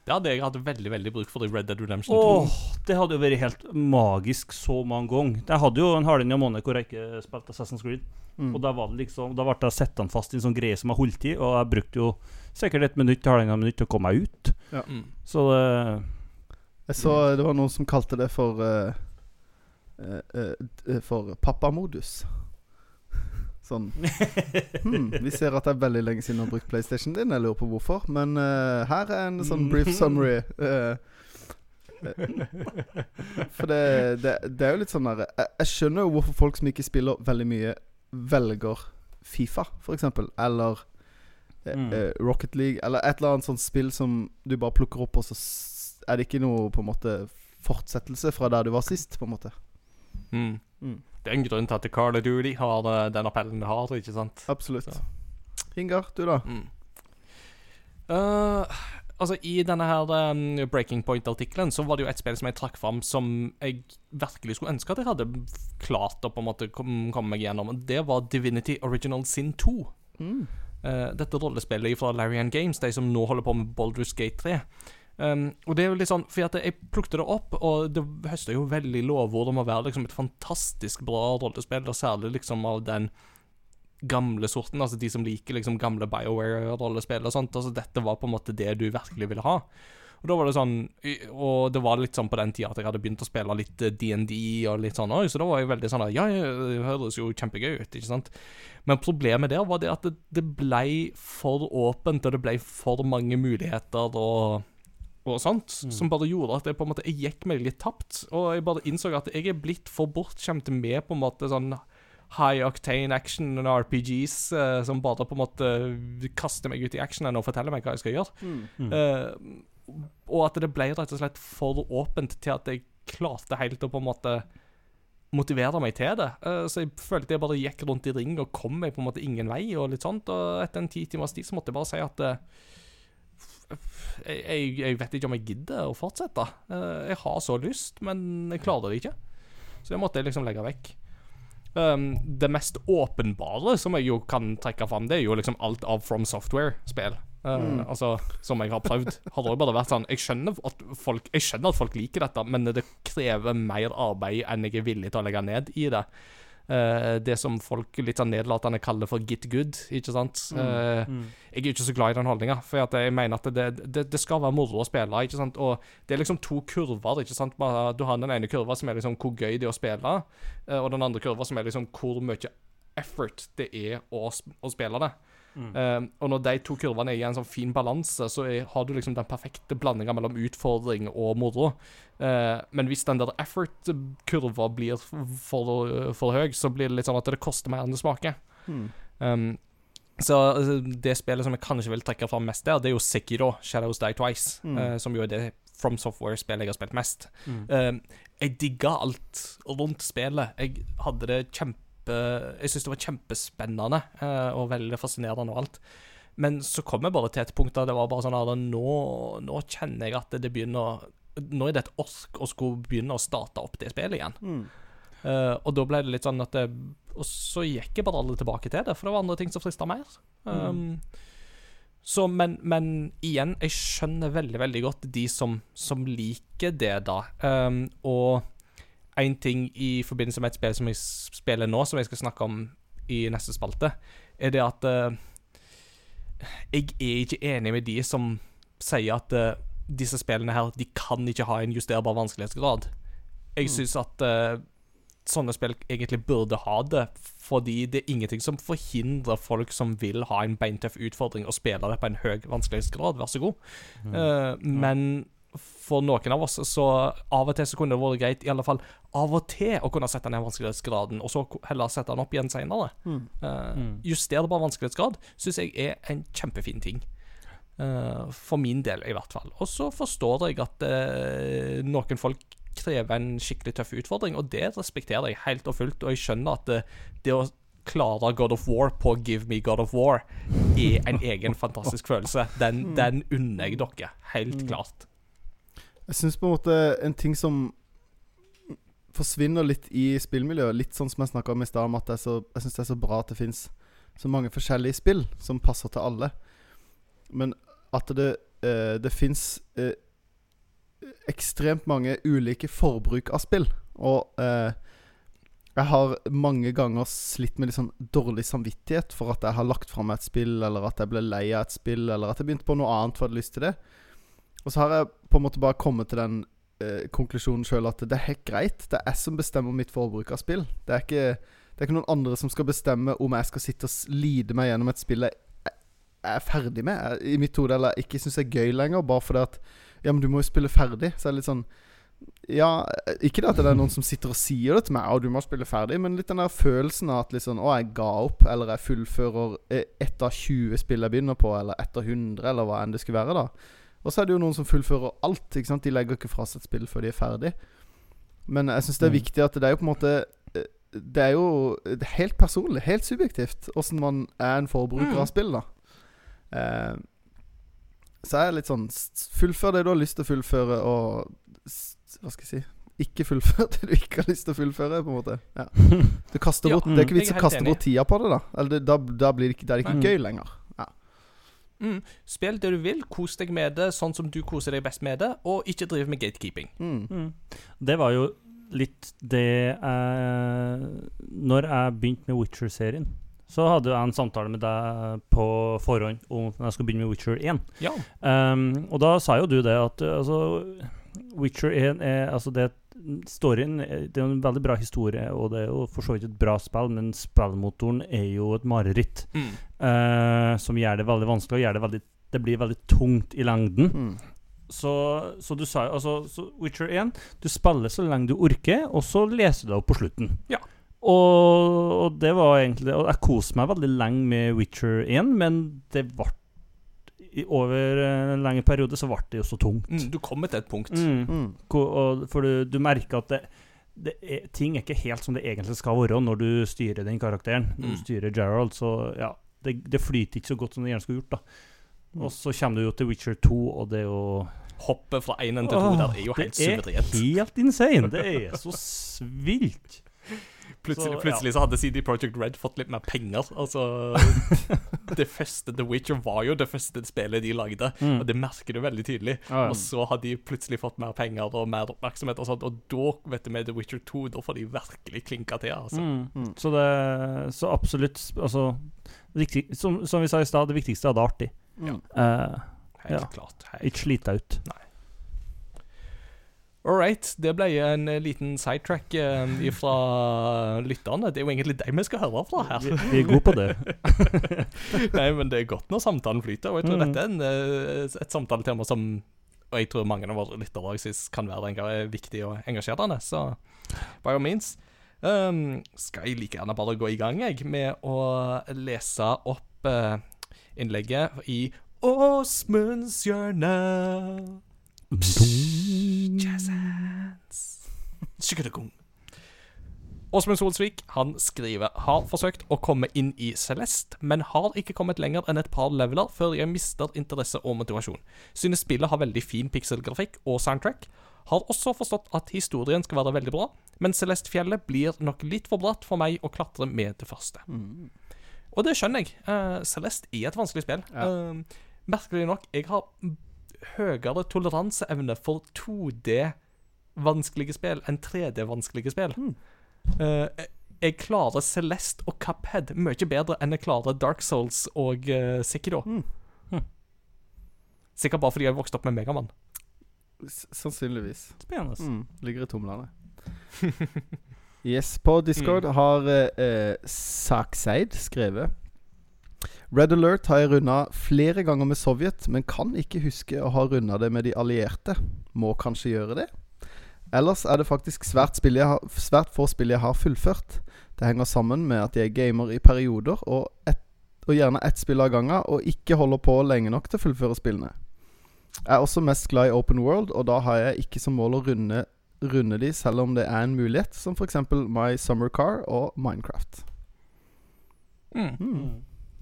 Det hadde jeg hatt veldig veldig bruk for i Red Dead Redemption 2. Åh, det hadde jo vært helt magisk så mange ganger. Jeg hadde jo en halvannen måned hvor jeg ikke spilte Assassin's Creed. Mm. Og da var det liksom Da ble jeg satt fast i en sånn greie som jeg holdt i, og jeg brukte jo sikkert et minutt til halvannen minutt til å komme meg ut. Mm. Så det Jeg så det var noen som kalte det for uh, uh, uh, For pappamodus. Sånn hmm, Vi ser at det er veldig lenge siden du har brukt PlayStation din. Jeg lurer på hvorfor. Men uh, her er en sånn brief summary. eh, for det, det, det er jo litt sånn der jeg, jeg skjønner jo hvorfor folk som ikke spiller veldig mye, velger Fifa, f.eks. Eller Mm. eh, Rocket League, eller et eller annet sånt spill som du bare plukker opp, og så er det ikke noe på en måte fortsettelse fra der du var sist, på en måte. Mm. Mm. Det er en grunn til at Call of Duty har eh, den appellen det har, ikke sant? Absolutt. Så. Ingar, du da? Mm. Uh, altså, i denne her um, Breaking Point-artikkelen så var det jo et spill som jeg trakk fram som jeg virkelig skulle ønske at jeg hadde klart å på en måte kom- komme meg gjennom. Det var Divinity Original Sin 2. Mm. Uh, dette rollespillet fra Larian Games, de som nå holder på med Baldur's Gate 3. Um, og det er jo litt sånn, for jeg plukte det opp, og det høster jo veldig lovord om å være liksom et fantastisk bra rollespill, og særlig liksom av den gamle sorten, altså de som liker liksom gamle BioWare-rollespill og sånt. Altså dette var på en måte det du virkelig ville ha. Og da var det sånn Og det var litt sånn på den tida at jeg hadde begynt å spille litt eh, DND og litt sånn så da var jeg veldig sånn ja, det høres jo kjempegøy ut, ikke sant? Men problemet der var det at det, det ble for åpent, og det ble for mange muligheter og og sånt, som bare gjorde at jeg på en måte Jeg gikk meg litt tapt. Og jeg bare innså at jeg er blitt for bortskjemt med på en måte sånn high octane action og RPGs uh, som bare på en måte kaster meg ut i actionen og forteller meg hva jeg skal gjøre. Mm. Uh, og at det ble rett og slett for åpent til at jeg klarte helt å på en måte motivere meg til det. Uh, så jeg følte jeg bare gikk rundt i ring og kom meg på en måte ingen vei. Og litt sånt, og etter en ti timers tid så måtte jeg bare si at eh, jeg, jeg vet ikke om jeg gidder å fortsette. Eh, jeg har så lyst, men jeg klarer det ikke. Så jeg måtte liksom legge vekk. Um, det mest åpenbare som jeg jo kan trekke fram, det er jo liksom alt av From Software-spill. Uh, Altså, som jeg har prøvd. Har det bare vært sånn Jeg skjønner folk Jeg skjønner at folk liker dette, men det krever mer arbeid enn jeg er villig til å legge ned i det. Uh, det som folk litt sånn nedlatende kaller for get good, ikke sant. Uh, Jeg er ikke så glad i den holdninga, for jeg mener at det, det, det skal være moro å spille. ikke sant? Og det er liksom to kurver. ikke sant? Du har den ene kurva som er liksom hvor gøy det er å spille, uh, og den andre kurva som er liksom hvor mye effort det er å, å spille det. Eh, og når de to kurvene er i en sånn fin balanse, så er, har du liksom den perfekte blandinga mellom utfordring og moro. Uh, men hvis den der effort-kurva blir for, for høy, så blir det litt sånn at det koster mer enn det smaker. Mm. Um, så altså, det spillet som jeg kanskje vil trekke fram mest der, det er jo Sekiro, Shadows Die Twice, Mm. uh, som jo er det From Software-spillet jeg har spilt mest. Mm. Uh, jeg digga alt rundt spillet. Jeg hadde det kjempe Jeg synes det var kjempespennende eh, og veldig fascinerende og alt. Men så kom jeg bare til et punkt der det var bare sånn at nå, nå kjenner jeg at det begynner Nå er det et ork å skulle begynne å starte opp det spillet igjen. Mm. Uh, og da ble det litt sånn at det, Og så gikk jeg bare aldri tilbake til det, for det var andre ting som frista mer. Um, så, men, men igjen, jeg skjønner veldig, veldig godt de som, som liker det, da. Um, og én ting i forbindelse med et spill som jeg spiller nå, som jeg skal snakke om i neste spalte, er det at uh, jeg er ikke enig med de som sier at uh, disse spillene her, de kan ikke ha en justerbar vanskelighetsgrad. Jeg syns at uh, sånne spill egentlig burde ha det, fordi det er ingenting som forhindrer folk som vil ha en beintøff utfordring, å spille det på en høy vanskelighetsgrad. Vær så god. Eh, men for noen av oss så av og til så kunne det vært greit, i alle fall av og til, å kunne sette ned vanskelighetsgraden, og så heller sette den opp igjen senere. Mm. Eh, Mm. Justerbar vanskelighetsgrad syns jeg er en kjempefin ting. Uh, for min del, i hvert fall. Og så forstår jeg at uh, noen folk krever en skikkelig tøff utfordring, og det respekterer jeg helt og fullt. Og jeg skjønner at det, det å klare God of War på Give Me God of War er en [laughs] egen fantastisk følelse. Den, den unner jeg dere, helt klart. Jeg syns på en måte en ting som forsvinner litt i spillmiljøet, litt sånn som jeg snakka om i stad, om at så, jeg syns det er så bra at det fins så mange forskjellige spill som passer til alle. Men at det, eh, det fins eh, ekstremt mange ulike forbruk av spill. Og eh, jeg har mange ganger slitt med litt sånn dårlig samvittighet for at jeg har lagt fra meg et spill, eller at jeg ble lei av et spill, eller at jeg begynte på noe annet for jeg hadde lyst til det. Og så har jeg på en måte bare kommet til den eh, konklusjonen sjøl at det er helt greit. Det er jeg som bestemmer mitt forbruk av spill. Det er, ikke, det er ikke noen andre som skal bestemme om jeg skal sitte og lide meg gjennom et spill jeg er ferdig med. I mitt hode eller ikke syns er gøy lenger, bare fordi at Ja, men du må jo spille ferdig. Så er det litt sånn Ja, ikke det at det er noen som sitter og sier det til meg, og du må spille ferdig, men litt den der følelsen av at liksom Å, jeg ga opp, eller jeg fullfører eh, ett av 20 spill jeg begynner på, eller ett av 100, eller hva enn det skulle være, da. Og så er det jo noen som fullfører alt. Ikke sant? De legger ikke fra seg et spill før de er ferdig. Men jeg syns det er Mm. viktig at det er jo på en måte eh, Det er jo er helt personlig, helt subjektivt, åssen man er en forbruker Mm. av spill, da. Eh, så er det litt sånn Fullfør det du har lyst til å fullføre, og Hva skal jeg si Ikke fullfør [laughs] det du ikke har lyst til å fullføre, på en måte. Ja. [laughs] Du kaster Ja, bort Det er ikke mm. vits å kaste bort tida på det, da. Eller det, da, da blir det ikke, da er det ikke gøy lenger. Mm. Spill det du vil, kos deg med det sånn som du koser deg best med det, og ikke drive med gatekeeping. Mm. Mm. Det var jo litt det jeg Når jeg begynte med Witcher-serien, så hadde jeg en samtale med deg på forhånd om når jeg skulle begynne med Witcher 1. Ja. Um, og da sa jo du det at altså, Witcher 1 er altså det Storyen er- det er en veldig bra historie, og det er jo for så vidt et bra spill, men spillmotoren er jo et mareritt. Mm. uh, som gjør det veldig vanskelig, og gjør det veldig Det blir veldig tungt i lengden. Mm. Så, så du sa jo altså så Witcher 1 Du spiller så lenge du orker, og så leser du det opp på slutten. Ja. Og, og det var egentlig Og jeg koste meg veldig lenge med Witcher 1, men det ble i, Over en lengre periode så ble det jo så tungt. Mm. Du kom til et punkt. Mm. Mm. Og, for du, du merker at det, det er, ting er ikke helt som det egentlig skal være når du styrer den karakteren. Når du Mm. styrer Gerald, så ja det, det flyter ikke så godt som det gjerne skulle gjort. da Og så kommer du jo til Witcher 2, og det er jo Hoppet fra én til to der er jo helt Det er helt insane! Det er så svilt. Plutselig, plutselig så hadde CD Projekt Red fått litt mer penger. Altså [laughs] Det første The Witcher var jo det første spillet de lagde, Mm. og det merker du veldig tydelig. Ja. Og så har de plutselig fått mer penger og mer oppmerksomhet, og sånt, og da, vet du, med The Witcher 2, da får de virkelig klinka til, altså. Mm. Mm. Så det Så absolutt Altså viktig, som, som vi sa i stad, det viktigste er det artig. Ja. Uh, Helt Ja. klart. Ikke slite ut. All right. Det ble en eh, liten sidetrack eh, fra lytterne. Det er jo egentlig deg vi skal høre fra her. Vi, vi er gode på det. [laughs] Nei, men det er godt når samtalen flyter, og jeg tror Mm. dette er en, eh, et samtaletema som Og jeg tror mange av våre lyttere kan være viktig og engasjerende, så by all means. Um, skal jeg like gjerne bare gå i gang, jeg, med å lese opp uh, innlegget i Åsmunds hjørne. Åsmund Solsvik han skriver har forsøkt å komme inn i Celeste, men har ikke kommet lenger enn et par leveler før jeg mister interesse og motivasjon. Synes spillet har veldig fin pikselgrafikk og soundtrack. Har også forstått at historien skal være veldig bra, men Celeste-fjellet blir nok litt for bratt for meg å klatre med det første. Mm. Og det skjønner jeg. Uh, Celeste er et vanskelig spill. Ja. Uh, merkelig nok, jeg har høyere toleranseevne for 2D-vanskelige spill enn 3D-vanskelige spill. Mm. Uh, jeg- jeg klarer Celeste og Cuphead mye bedre enn jeg klarer Dark Souls og uh, Sekiro. Mm. Hm. Sikkert bare fordi jeg vokste opp med Megamann. Sannsynligvis. Spennende. Mm. Ligger i tomlene. [laughs] yes, på Discord har eh, eh, Sakseid skrevet Red Alert har jeg runda flere ganger med Sovjet, men kan ikke huske å ha runda det med de allierte. Må kanskje gjøre det? Ellers er det faktisk svært, spill jeg har, svært få spill jeg har fullført. Det henger sammen med at jeg gamer i perioder, og, et, og gjerne ett spill av gangen, og ikke holder på lenge nok til å fullføre spillene. Jeg er også mest glad i open world, og da har jeg ikke som mål å runde, runde de, selv om det er en mulighet, som f.eks. My Summer Car og Minecraft. Mm. Mm.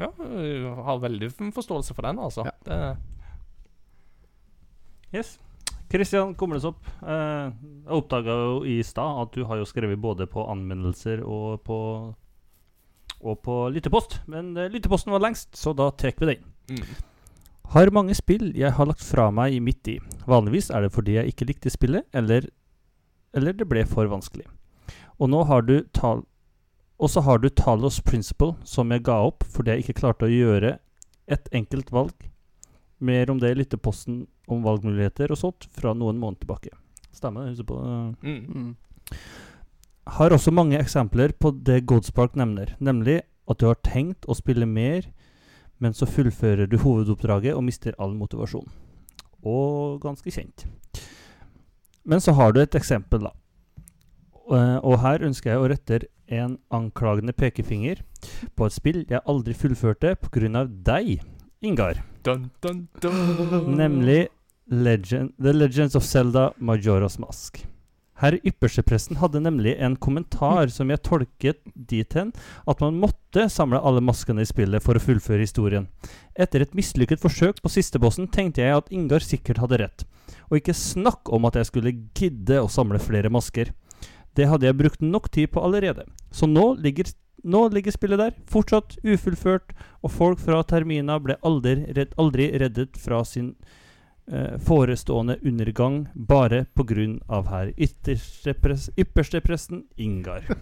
Ja, jeg har veldig forståelse for den, altså. Ja. Det, Yes. Kristian Kumlesopp, eh, jeg oppdaga jo i stad at du har jo skrevet både på anmeldelser og på Og på lyttepost. Men eh, lytteposten var lengst, så da trekker vi den. mm. Har mange spill jeg har lagt fra meg midt i. Vanligvis er det fordi jeg ikke likte spillet, eller, eller det ble for vanskelig. Og nå har du tal... Og så har du Talos Principle, som jeg ga opp fordi jeg ikke klarte å gjøre et enkelt valg. Mer om det i lytteposten om valgmuligheter og sånt fra noen måneder tilbake. Stemmer det? På det? Mm. Mm. Har også mange eksempler på det Godspark nevner, nemlig at du har tenkt å spille mer, men så fullfører du hovedoppdraget og mister all motivasjon. Og ganske kjent. Men så har du et eksempel, da. Eh, Og her ønsker jeg å rette en anklagende pekefinger på et spill jeg aldri fullførte pga. deg, Ingar. Dun, dun, dun. Nemlig Legend, The Legends of Zelda Majora's Mask. Herr ypperstepresten hadde nemlig en kommentar som jeg tolket dit hen at man måtte samle alle maskene i spillet for å fullføre historien. Etter et mislykket forsøk på sistebossen tenkte jeg at Ingar sikkert hadde rett. Og ikke snakk om at jeg skulle gidde å samle flere masker. Det hadde jeg brukt nok tid på allerede. Så nå ligger, nå ligger spillet der, fortsatt ufullført, og folk fra Termina ble aldri, redd, aldri reddet fra sin eh, forestående undergang bare av herr ypperste ypperstepresten Ingar. [laughs]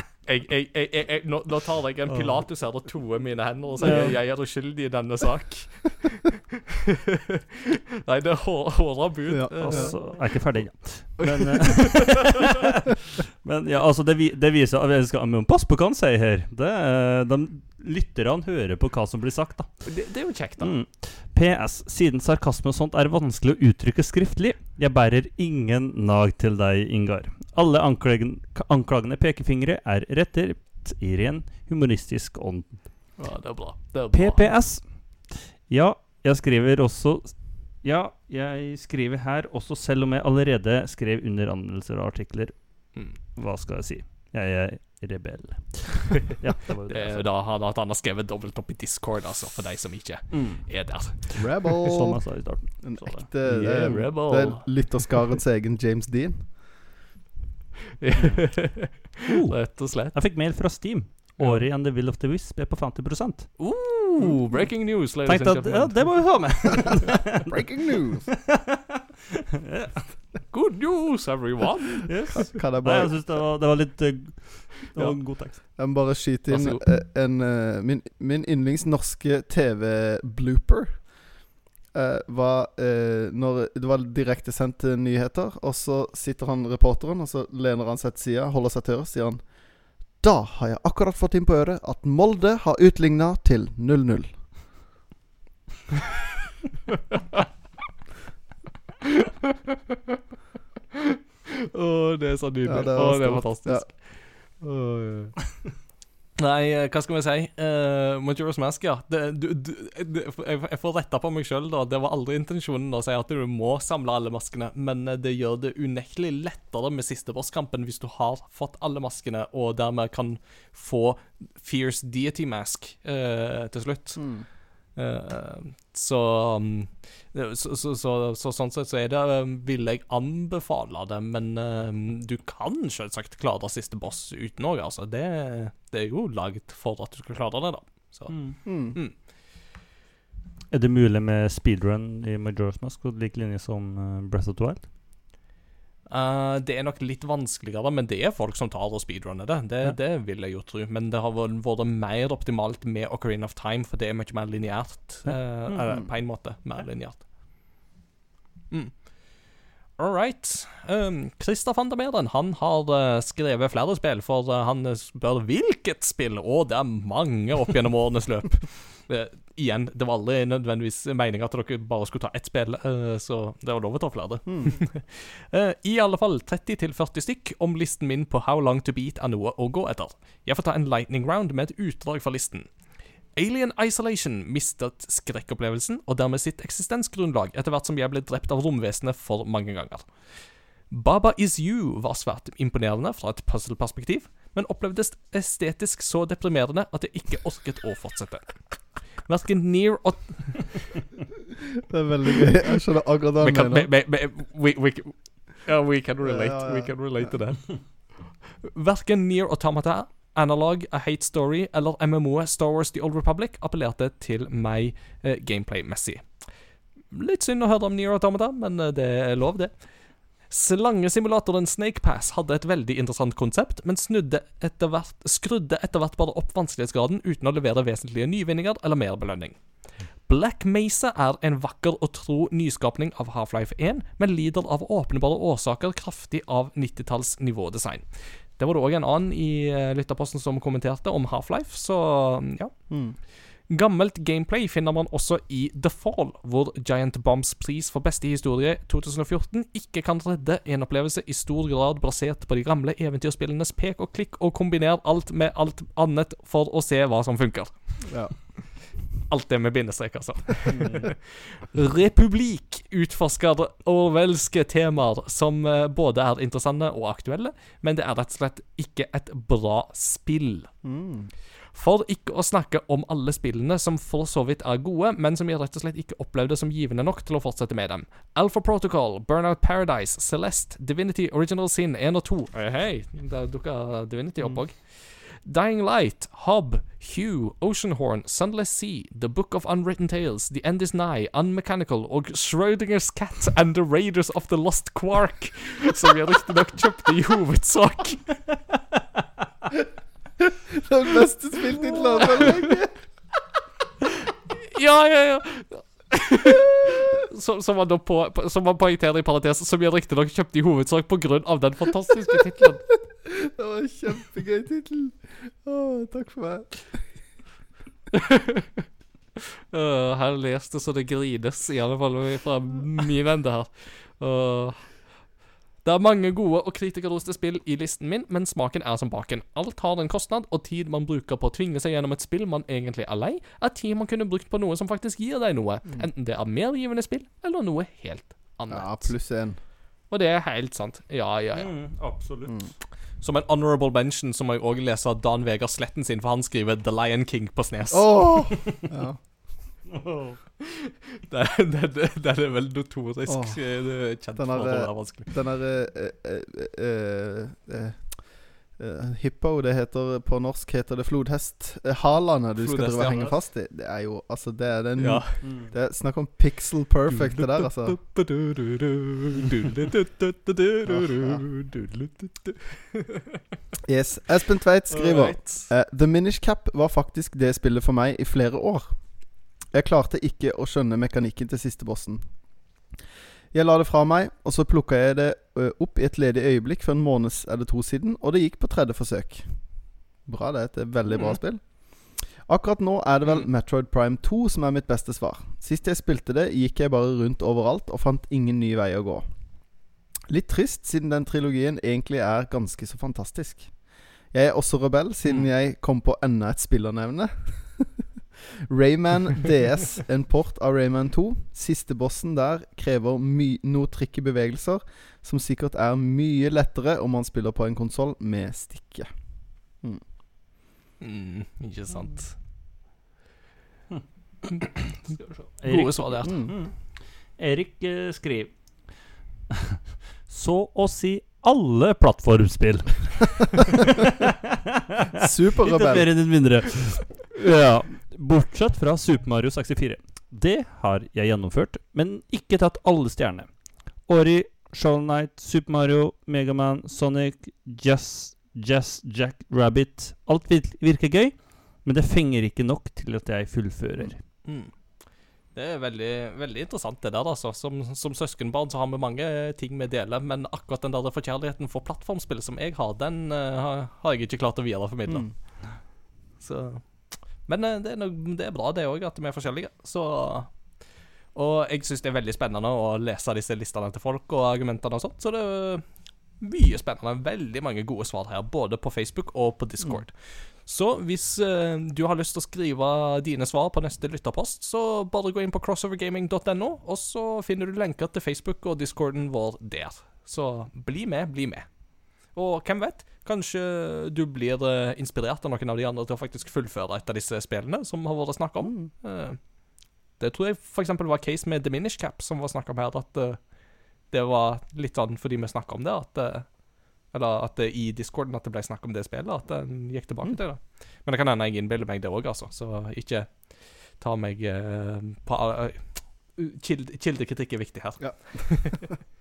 [laughs] jeg, jeg, jeg, jeg, jeg, nå, nå tar jeg en pilatus her og toer mine hender og sier jeg er uskyldig i denne sak. [laughs] Nei, det er håra bud. Ja, Eh, Altså, jeg er ikke ferdig ennå. Men, eh, [laughs] men ja, altså, det, det viser at vi skal passe Pass på hva han sier her. Det, de lytterne hører på hva som blir sagt, da. det, det er jo kjekt, da. Mm. PS. Siden sarkasme og sånt er vanskelig å uttrykke skriftlig, jeg bærer ingen nag til deg, Ingar. Alle anklagende pekefingre er rettet i ren humoristisk ånd. Ja, det er bra. Det er bra. PPS. Ja, jeg skriver også Ja, jeg skriver her også selv om jeg allerede skrev under anmeldelser og artikler. Mm. Hva skal jeg si? Jeg er rebell. [laughs] ja, det var jo Det det. er jo da han, at han har skrevet dobbelt opp i Discord, altså, for de som ikke Mm. er der. Som Rebel. jeg sa i starten. En Så det. ekte det, er- er lytterskarens egen James Dean. [laughs] Rett og slett. Jeg fikk mail fra Steam. Året and the Will of the Wisp er på 50% Uh, breaking news, ladies at ja, det må vi ha med. [laughs] Breaking news! [laughs] Good news, everyone! yes. Kan jeg Nei, jeg bare, syns det, var- det var litt eh, Det var Ja. en god tekst. jeg må bare skyte inn en, eh, en eh, Min, min yndlings norske TV-blooper eh, var eh, når det var direktesendte nyheter, og så sitter han reporteren, og så lener han seg til sida, holder seg til øret, sier han Da har jeg akkurat fått inn på øret at Molde har utligna til 0-0. Å, det er så nydelig. Ja, det Å, det er fantastisk. fantastisk. Åh, ja. Nei, eh, hva skal vi si? Uh, Majora's Mask, ja. Det, du, du, det, jeg, får retta på meg sjøl, da. Det var aldri intensjonen å si at du må samle alle maskene, men eh, det gjør det unektelig lettere med siste bosskampen hvis du har fått alle maskene, og dermed kan få Fierce Deity Mask uh, til slutt. Eh, så, um, så, så, så, så sånn sett så er det um, vil jeg anbefale det, men um, du kan selvsagt klare siste boss uten noe, altså. Det, det er jo laget for at du skal klare det, da. Så. Mm. Er det mulig med speedrun i Majora's Mask på lik linje som eh, Breath of the Wild? Eh, det er nok litt vanskeligere, men det er folk som tar og speedrunner det. Det, Ja. det vil jeg jo tro. Men det har vært mer optimalt med Ocarina of Time, for det er mye mer lineært. Ja. Uh, Mm. eller på en måte mer lineært. Mm. All right. Um, Christer van der Meren han har uh, skrevet flere spill, for uh, han spør hvilket spill, og det er mange opp gjennom årenes løp. [laughs] Eh, igjen, det var aldri nødvendigvis meninga at dere bare skulle ta ett spill, eh, så det var lov å ta flere. [laughs] Eh, I alle fall 30-40 stykk om listen min på How long to beat er noe å gå etter. Jeg får ta en lightning round med et utdrag fra listen. Alien Isolation mistet skrekkopplevelsen og dermed sitt eksistensgrunnlag etter hvert som jeg ble drept av romvesenet for mange ganger. Baba Is You var svært imponerende fra et puzzle-perspektiv, men opplevdes estetisk så deprimerende at jeg ikke orket å fortsette. Verken Near og Det er veldig gøy. Jeg skjønner akkurat hva han mener. we, can relate. Ja, ja, ja. We can relate to that. [laughs] Verken Near Automata, Analog, A Hate Story eller MMO Star Wars The Old Republic appellerte til meg eh, gameplay-messig. Litt synd å høre om Near Automata, men eh, det er lov, det. Slangesimulatoren Snake Pass hadde et veldig interessant konsept, men etter hvert, skrudde etter hvert bare opp vanskelighetsgraden uten å levere vesentlige nyvinninger eller mer belønning. Black Mesa er en vakker og tro nyskapning av Half-Life 1, men lider av åpenbare årsaker kraftig av 90-talls nivådesign. Det var det òg en annen i uh, lytterposten som kommenterte om Half-Life, så ja. Mm. Gammelt gameplay finner man også i The Fall, hvor Giant Bombs pris for beste historie 2014 ikke kan redde en opplevelse i stor grad basert på de gamle eventyrspillenes pek og klikk, og kombiner alt med alt annet for å se hva som funker. Ja. Alt det med bindestrek, altså. [laughs] Republikk utforsker orwellske temaer som eh, både er interessante og aktuelle, men det er rett og slett ikke et bra spill. Mm. For ikke å snakke om alle spillene som for så vidt er gode, men som jeg rett og slett ikke opplevde som givende nok til å fortsette med dem. Alpha Protocol, Burnout Paradise, Celeste, Divinity Original Sin 1 og 2 Hei, hei, der dukka Divinity opp òg. Dying Light, Hob, Hugh, Oceanhorn, Sunless Sea, The Book of Unwritten Tales, The End Is Nigh, Unmechanical og Schrodingers Cat and The Raiders of the Lost Quark, som jeg riktignok kjøpte i hovedsak. [laughs] [laughs] Den beste spilltittelen på lenge. [laughs] Ja, ja, ja. Som, som, man da på, på, som man poengterer i parentes, som jeg riktignok kjøpte i hovedsak pga. den fantastiske tittelen. Det var en kjempegøy tittel. Å, takk for meg. Uh, [laughs] her leste så det grines, i alle fall fra min ende her. Uh, Det er mange gode og kritikerroste spill i listen min, men smaken er som baken. Alt har en kostnad, og tid man bruker på å tvinge seg gjennom et spill man egentlig er lei, er tid man kunne brukt på noe som faktisk gir deg noe. Enten det er mer givende spill, eller noe helt annet. Ja, pluss én. Og det er helt sant. Ja, ja, ja. Mm, absolutt. Som en honorable mention så må jeg òg lese Dan Vegard Sletten sin, for han skriver The Lion King på Snes. Åh! [laughs] Ja. Det, det, det, det er vel notorisk oh. kjent den er for å være vanskelig. Den er uh, uh, uh, Hippo, det heter på norsk heter det flodhest. Eh, Halene du skal drive og henge fast i, det er jo Altså, det er den Ja. Mm. Det er Snakk om pixel perfect, det der, altså. [laughs] Yes. Espen Tveit skriver right. eh, The Minish Cap var faktisk det spillet for meg i flere år. Jeg klarte ikke å skjønne mekanikken til siste bossen. Jeg la det fra meg, og så plukka jeg det opp i et ledig øyeblikk for en måned eller to siden, og det gikk på tredje forsøk. Bra, det er et veldig bra Mhm. spill. Akkurat nå er det vel Mm. Metroid Prime 2 som er mitt beste svar. Sist jeg spilte det, gikk jeg bare rundt overalt og fant ingen ny vei å gå. Litt trist, siden den trilogien egentlig er ganske så fantastisk. Jeg er også rebell, siden Mm. jeg kom på enda et spill å nevne. [laughs] Rayman DS, en port av Rayman 2. Siste bossen der krever my noe i bevegelser, som sikkert er mye lettere om man spiller på en konsoll med stikke. Mm, ikke sant. Mm. Gode svar der. Mm. Mm. Erik eh, skriver [laughs] Så å si alle plattformspill. [laughs] Litt mer enn mindre. Ja. Bortsett fra Super Mario 64. Det har jeg gjennomført, men ikke tatt alle stjernene. Ori, Shovel Knight, Super Mario, Megaman, Sonic, Jazz, Jazz, Jack Rabbit. Alt virker gøy, men det fenger ikke nok til at jeg fullfører. Mm. Det er veldig, veldig interessant, det der. altså Som, som søskenbarn så har vi mange ting vi deler, men akkurat den der forkjærligheten for plattformspill som jeg har, den uh, har, har jeg ikke klart å videreformidle. Mm. Så Men eh, det det er bra, det òg, at vi er forskjellige. Så Og jeg syns det er veldig spennende å lese disse listene til folk og argumentene og sånt, så det er mye spennende. Veldig mange gode svar her, både på Facebook og på Discord. Så hvis uh, du har lyst til å skrive dine svar på neste lytterpost, så bare gå inn på crossovergaming.no, og så finner du lenker til Facebook og discorden vår der. Så bli med, bli med. Og hvem vet, kanskje du blir eh, inspirert av noen av de andre til å faktisk fullføre et av disse spillene som har vært snakk om. Eh, det tror jeg f.eks. var case med Diminish Cap, som var snakk om her, at eh, det var litt sånn fordi vi snakka om det, at Eller at det i discorden at det ble snakk om det spillet, at den gikk tilbake til det. Men det kan hende jeg innbiller meg det òg, altså. Så ikke ta meg uh, på uh, kild, Kildekritikk er viktig her. Ja. [laughs]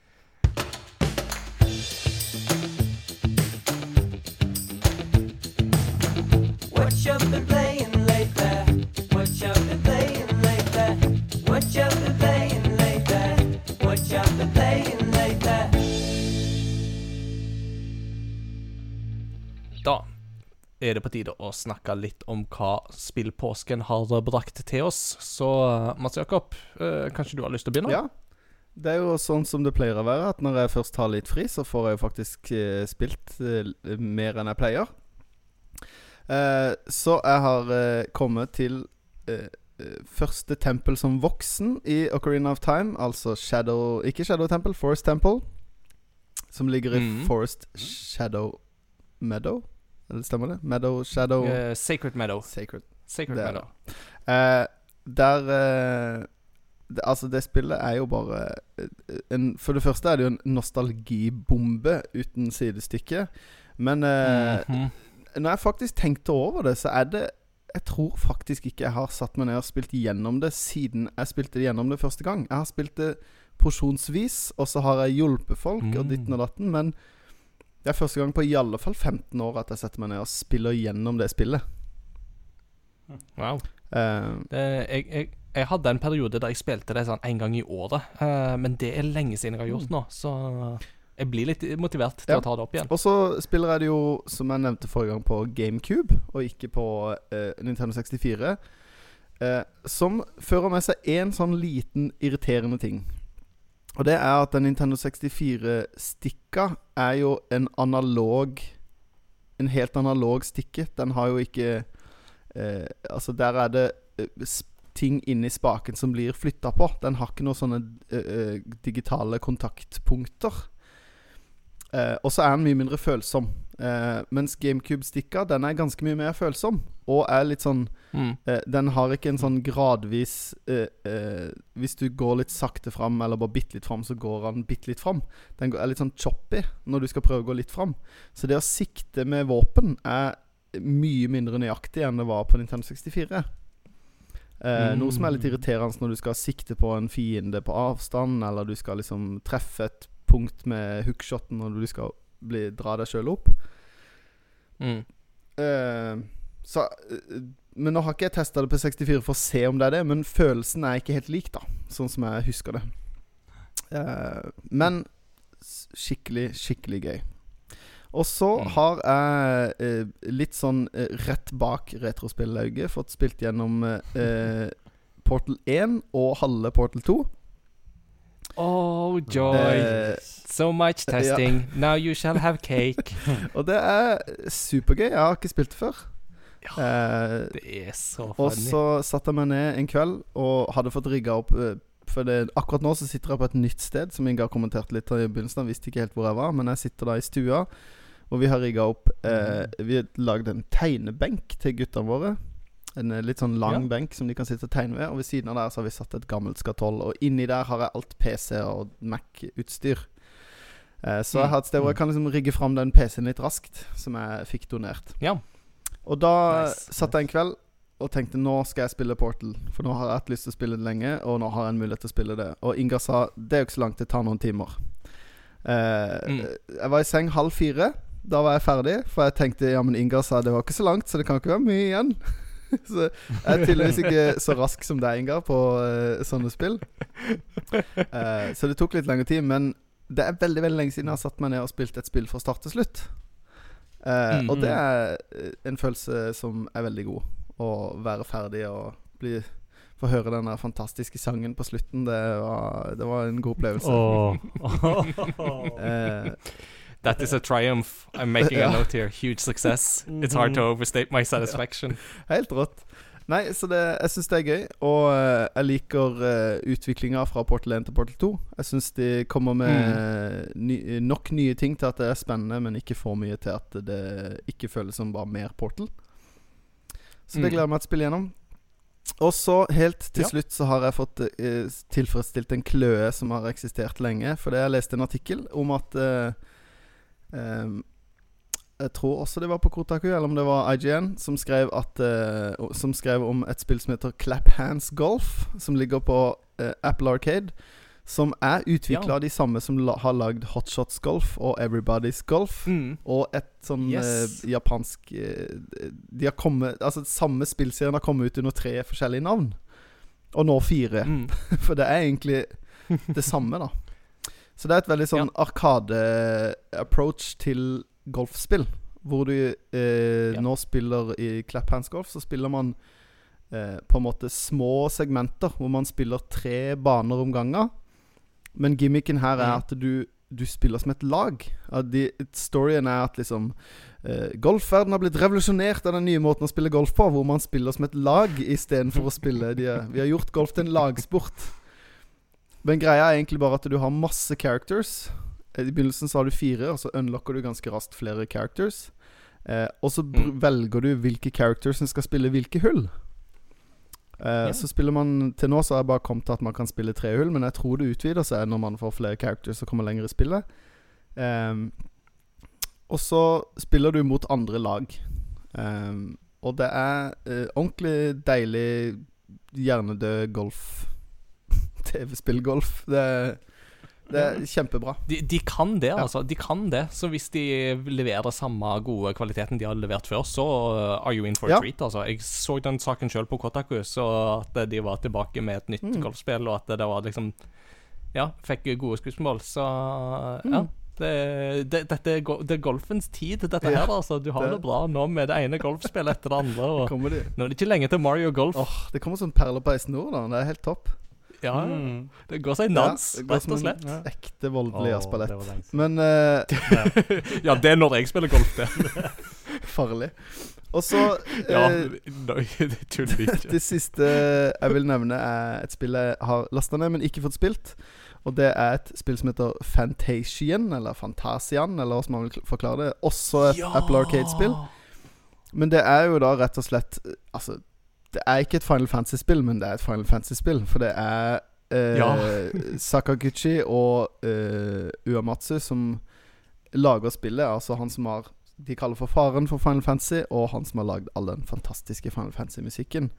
Da er det på tide å snakke litt om hva spillpåsken har brakt til oss. Så Mats Jakob, eh, kanskje du har lyst til å begynne? Ja. Det er jo sånn som det pleier å være, at når jeg først har litt fri, så får jeg jo faktisk eh, spilt eh, mer enn jeg pleier. Eh, så jeg har eh, kommet til eh, eh, første tempel som voksen i Ocarina of Time, altså Shadow Ikke Shadow Temple, Forest Temple. Som ligger i mm. Forest Shadow Meadow? Eller stemmer det? Meadow Shadow uh, Sacred Meadow. Sacred. Sacred Det Meadow. Eh, der det, Altså, det spillet er jo bare en, For det første er det jo en nostalgibombe uten sidestykke. Men eh, Mhm. Når jeg faktisk tenkte over det, så er det Jeg tror faktisk ikke jeg har satt meg ned og spilt gjennom det siden jeg spilte det gjennom det første gang. Jeg har spilt det porsjonsvis, og så har jeg hjulpet folk og Mm. ditten og datten, men det er første gang på i alle fall 15 år at jeg setter meg ned og spiller gjennom det spillet. Wow. Uh, Det, jeg, jeg, jeg hadde en periode der jeg spilte det sånn en gang i året, uh, men det er lenge siden jeg har gjort nå, så jeg blir litt motivert til. Ja. å ta det opp igjen. Og så spiller jeg det jo, som jeg nevnte forrige gang, på GameCube, og ikke på eh, Nintendo 64. Eh, som fører med seg én sånn liten irriterende ting. Og det er at den Nintendo 64-stikka er jo en analog En helt analog stikke. Den har jo ikke eh, Altså, der er det eh, ting inni spaken som blir flytta på. Den har ikke noen sånne eh, eh, digitale kontaktpunkter. Eh, og så er den mye mindre følsom. Eh, mens GameCube-stikka den er ganske mye mer følsom. Og er litt sånn Mm. eh, Den har ikke en sånn gradvis eh, eh, Hvis du går litt sakte fram, eller bare bitte litt fram, så går den bitte litt fram. Den er litt sånn choppy når du skal prøve å gå litt fram. Så det å sikte med våpen er mye mindre nøyaktig enn det var på Nintendo 64. Eh, Noe som er litt irriterende når du skal sikte på en fiende på avstand, eller du skal liksom treffe et punkt med hookshoten når du skal bli, dra deg sjøl opp. Mm. Uh, så, eh, men nå har ikke jeg testa det på 64 for å se om det er det, men følelsen er ikke helt lik, da. Sånn som jeg husker det. Uh, men skikkelig, skikkelig gøy. Og så Mm. har jeg eh, litt sånn eh, rett bak retrospillauget fått spilt gjennom eh, eh, Portal 1 og halve Portal 2. Oh, joy. Eh, so much testing. Now you shall have cake. [laughs] og det er supergøy. Jeg har ikke spilt det før. Eh, Det er så Og så satte jeg meg ned en kveld og hadde fått rigga opp eh, For det, akkurat nå så sitter jeg på et nytt sted, som Ingar kommenterte litt i begynnelsen. Jeg visste ikke helt hvor jeg var, men jeg sitter da i stua, og vi har rigga opp eh, Vi har lagd en tegnebenk til guttene våre. En eh, litt sånn lang Ja. benk som de kan sitte og tegne ved. Og ved siden av der så har vi satt et gammelt skatoll, og inni der har jeg alt PC og Mac-utstyr. Eh, så jeg har et sted hvor jeg kan liksom rigge fram den PC-en litt raskt, som jeg fikk donert. Ja. Og da Nice, satt jeg en kveld og tenkte nå skal jeg spille Portal. For nå har jeg hatt lyst til å spille det lenge, og nå har jeg en mulighet til å spille det. Og Ingar sa det er jo ikke så langt, det tar noen timer. Eh, Mm. Jeg var i seng halv fire. Da var jeg ferdig, for jeg tenkte ja, men Ingar sa det var ikke så langt, så det kan ikke være mye igjen. [laughs] så jeg er tydeligvis ikke så rask som deg, Ingar, på uh, sånne spill. Uh, så det tok litt lengre tid, men det er veldig veldig lenge siden jeg har satt meg ned og spilt et spill fra start til slutt. Eh, Og Mhm. det er eh, en følelse som er veldig god. Å være ferdig og bli få høre den fantastiske sangen på slutten. Det var, det var en god opplevelse. Åh. [laughs] Eh, That is a triumph. I'm making a note here. Huge success. It's hard to overstate my satisfaction. [laughs] Helt rått. Nei, så det, jeg syns det er gøy. Og uh, jeg liker uh, utviklinga fra Portal 1 til Portal 2. Jeg syns de kommer med ny, nok nye ting til at det er spennende, men ikke for mye til at det ikke føles som bare mer Portal. Så det Mm. gleder jeg meg til å spille gjennom. Og så helt til Ja. slutt så har jeg fått uh, tilfredsstilt en kløe som har eksistert lenge. For det jeg leste en artikkel om at eh, em, Jeg tror også det var på Kotaku, eller om det var IGN, som skrev, at, uh, som skrev om et spill som heter Clap Hands Golf, som ligger på uh, Apple Arcade. Som er utvikla Ja. av de samme som la, har lagd Hotshots Golf og Everybody's Golf. Mm. Og et sånn Yes. uh, japansk eh, De har kommet Altså samme spillserien har kommet ut under tre forskjellige navn. Og nå fire. Mm. [laughs] For det er egentlig det samme, da. Så det er et veldig sånn arkade-approach til golfspill. Hvor du eh, Ja. nå spiller i Clap Hands Golf, så spiller man eh, på en måte små segmenter hvor man spiller tre baner om gangen. Men gimmicken her er Mm. at du, du spiller som et lag. De, storyen er at liksom eh, Golfverden har blitt revolusjonert av den nye måten å spille golf på, hvor man spiller som et lag istedenfor å spille de, Vi har gjort golf til en lagsport. Men greia er egentlig bare at du har masse characters. Eh, I begynnelsen så har du fire, og så unlocker du ganske raskt flere characters. Eh, og så Mm. velger du hvilke characters som skal spille hvilke hull. Eh, Ja. Så spiller man Til nå så har jeg bare kommet til at man kan spille tre hull, men jeg tror det utvider seg når man får flere characters og kommer lenger i spillet. Eh, og så spiller du mot andre lag. Ehm, og det er eh, ordentlig deilig hjernedød golf. TV-spill-golf. Det, det er kjempebra. De, de kan det, Ja. altså. De kan det. Så hvis de leverer samme gode kvaliteten de har levert før, så uh, are you in for a Ja. treat, altså. Jeg så den saken sjøl på Kotaku, så at de var tilbake med et nytt Mm. golfspill, og at det var liksom Ja, fikk gode skussmål, så Mm. ja. Det, det, dette er, go- det er golfens tid, dette Ja, her. altså Du har det- det bra nå med det ene golfspillet etter det andre. Og nå er det ikke lenge til Mario Golf. Åh, Det kommer sånn perler på ei snor, da. Det er helt topp. Ja, Mm. det går seg dans, Ja, rett og slett. Ja. Ekte voldelig jazzballett. Oh. Men [laughs] uh, Ja, det er når jeg spiller golf, det. [laughs] farlig. Og så [laughs] Ja, eh, nei, det tuller ikke. Det siste jeg vil nevne, er et spill jeg har lasta ned, men ikke fått spilt. Og det er et spill som heter Fantasian, eller Fantasian, eller hvordan man vil forklare det. Også et Apple Arcade-spill. Men det er jo da rett og slett eh, Altså, det er ikke et Final Fantasy-spill, men det er et Final Fantasy-spill. For det er eh, Ja. [laughs] Sakaguchi og eh, Uematsu som lager spillet. Altså han som har De kaller for faren for Final Fantasy, og han som har lagd all den fantastiske Final Fantasy-musikken.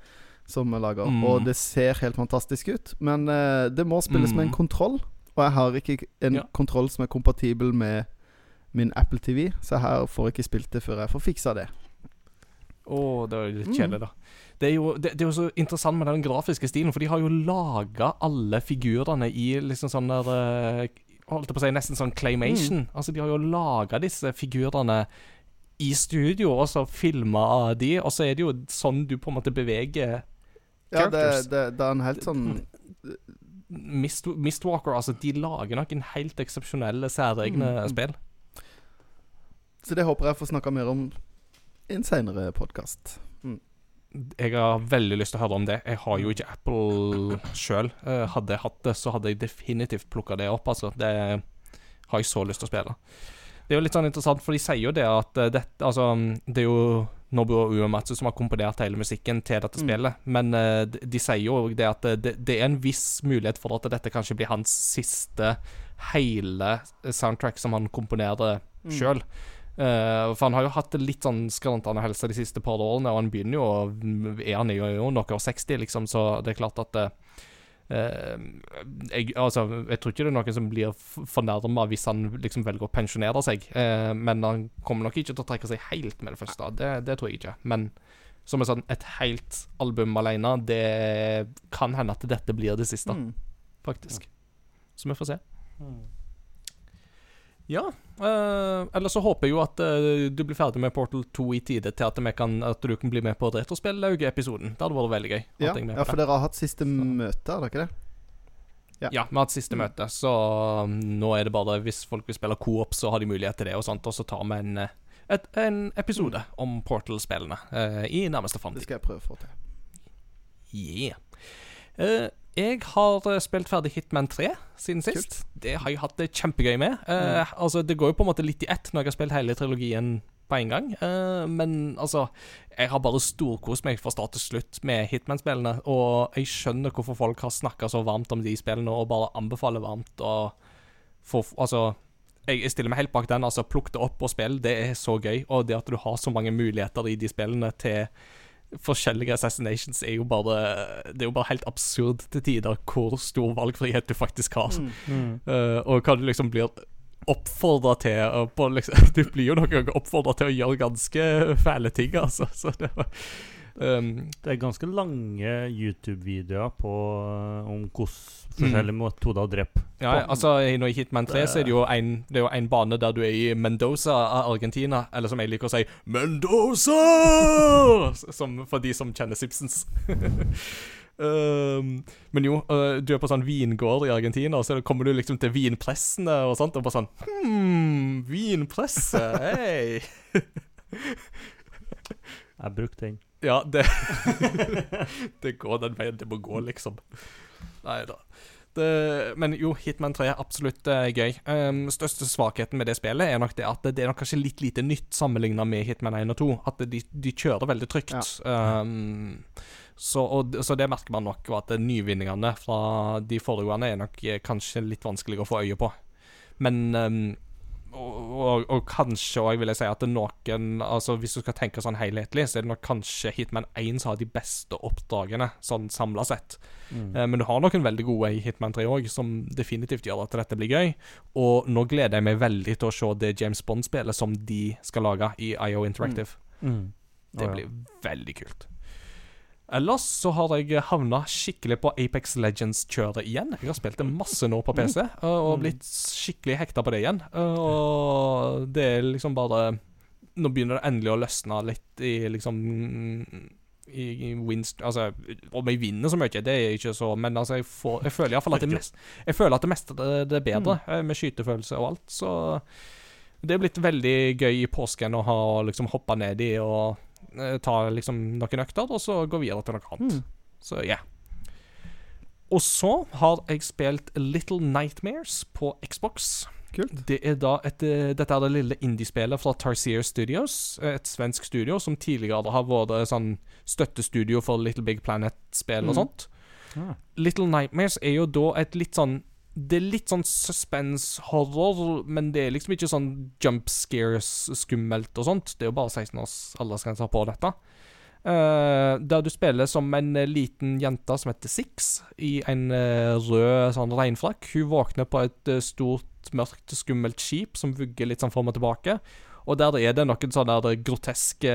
Som er lager. Mm. Og det ser helt fantastisk ut, men eh, det må spilles med en Mm. kontroll. Og jeg har ikke en Ja. kontroll som er kompatibel med min Apple TV, så her får jeg ikke spilt det før jeg får fiksa det. Å, det jo litt Mm. kjedelig, da. Det er, jo, det, det er jo så interessant med den grafiske stilen, for de har jo laga alle figurene i liksom sånn der eh, Holdt jeg på å si nesten sånn claymation. Altså, de har jo laga disse figurene i studio, og så filma de, og så er det jo sånn du på en måte beveger Ja, det, Characters. det, det er en helt sånn Mist, Mistwalker. Altså, de lager noen helt eksepsjonelle, særegne Mm. spill. Så det håper jeg får snakka mer om en seinere podkast. Jeg har veldig lyst til å høre om det. Jeg har jo ikke Apple sjøl. hadde jeg hatt det, så hadde jeg definitivt plukka det opp. Altså. Det har jeg så lyst til å spille. Det er jo litt sånn interessant, for de sier jo det at Det dette Altså, det er jo Nobuo Uematsu som har komponert hele musikken til dette Mm. spillet, men eh, de, de sier jo det at det, det er en viss mulighet for at dette kanskje blir hans siste hele soundtrack som han komponerer Mm. sjøl. Eh, for han har jo hatt det litt sånn skrantende helse de siste par årene, og han begynner jo å er Han jo noe over 60, liksom, så det er klart at eh, eh, jeg, altså, jeg tror ikke det er noen som blir fornærma hvis han liksom velger å pensjonere seg, uh, men han kommer nok ikke til å trekke seg helt med det første. Det, det tror jeg ikke. Men som sånn, et helt album alene, det kan hende at dette blir det siste, Mm. faktisk. Så vi får se. Ja. Uh, Eller så håper jeg jo at uh, du blir ferdig med Portal 2 i tide til at, kan, at du kan bli med på Retrospellauget-episoden. Det hadde vært veldig gøy. Ja, ja, for dere har hatt siste møte, har dere ikke det? Ja. Ja, vi har hatt siste møte, så um, nå er det bare Hvis folk vil spille co-op, så har de mulighet til det, og sånt, og så tar vi en, eh, et, en episode om Portal-spillene uh, i nærmeste Det skal jeg prøve å få til. Yeah. Eh, jeg har eh, spilt ferdig Hitman 3 siden sist. Det har jeg hatt det kjempegøy med. Eh, Altså, Det går jo på en måte litt i ett når jeg har spilt hele trilogien på en gang. Uh, men altså, jeg har bare storkost meg fra start til slutt med Hitman-spillene. Og jeg skjønner hvorfor folk har snakka så varmt om de spillene, og bare anbefaler varmt Og for, Altså, jeg jeg stiller meg helt bak den. Altså, Plukk det opp og spill. Det er så gøy. Og det at du har så mange muligheter i de spillene til forskjellige assassinations er jo bare Det er jo bare helt absurd til tider hvor stor valgfrihet du faktisk har. Mm. Eh, og hva du liksom blir oppfordra til uh, på liksom, [laughs] Du blir jo noen ganger oppfordra til å gjøre ganske fæle ting, altså. Så det var um, Det er ganske lange YouTube-videoer på eh, om hvordan forskjellige metoder å drepe. Ja, ja, altså i- nå I Hitman 3 så er det jo en, det er jo en bane der du er i Mendoza av Argentina, eller som jeg liker å si Mendoza! Som for de som kjenner Simpsons. um, [laughs] men jo, uh, du er på sånn vingård i Argentina, og så kommer du liksom til vinpressene og sånt, og bare sånn Hm, vinpresse, hei. Jeg brukte den. Ja, det [laughs] Det går den veien det må gå, liksom. Nei da. Det, men jo, Hitman 3 er absolutt uh, gøy. Um, største svakheten med det spillet er nok det at det er nok kanskje litt lite nytt sammenligna med Hitman 1 og 2. At de, de kjører veldig trygt. Um, så, og, så det merker man nok, og at nyvinningene fra de foregående er nok eh, kanskje litt vanskelig å få øye på. Men um, og, og, kanskje òg vil jeg si at det noen Altså Hvis du skal tenke sånn helhetlig, så er det nok kanskje Hitman 1 som har de beste oppdragene, sånn samla sett. Eh, men du har noen veldig gode i Hitman 3 òg, som definitivt gjør at dette blir gøy. Og nå gleder jeg meg veldig til å se det James Bond-spillet som de skal lage i IO Interactive. Mm. Det Å, ja. blir veldig kult. Ellers så har jeg havna skikkelig på Apex Legends-kjøret igjen. Jeg har spilt det masse nå på PC, og- og blitt skikkelig hekta på det igjen. Og det er liksom bare Nå begynner det endelig å løsne litt i liksom i, i winst, altså, Om jeg vinner så mye, det er ikke så Men altså, jeg, får, jeg føler iallfall at det mest, Jeg føler at det meste det, det er bedre, eh, med skytefølelse og alt. Så det er blitt veldig gøy i påsken å ha liksom hoppa ned i og eh, ta liksom noen økter, og så gå videre til noe annet. Så ja. Og så har jeg spilt Little Nightmares på Xbox. Kult. Det er da et, eh, dette er det lille indiespillet fra Tarsier Studios, eh, et svensk studio som tidligere har vært sånn støttestudio for Little Big Planet-spill og Mm. sånt. Ah. Little Nightmares er jo da et litt sånn Det er litt sånn suspense-horror, men det er liksom ikke sånn jump scares-skummelt og sånt. Det er jo bare 16 års aldersgrenser på dette. Uh, der du spiller som en liten jente som heter Six, i en uh, rød sånn regnfrakk. Hun våkner på et uh, stort, mørkt, skummelt skip som vugger litt sånn fram og tilbake. Og der er det noen sånne groteske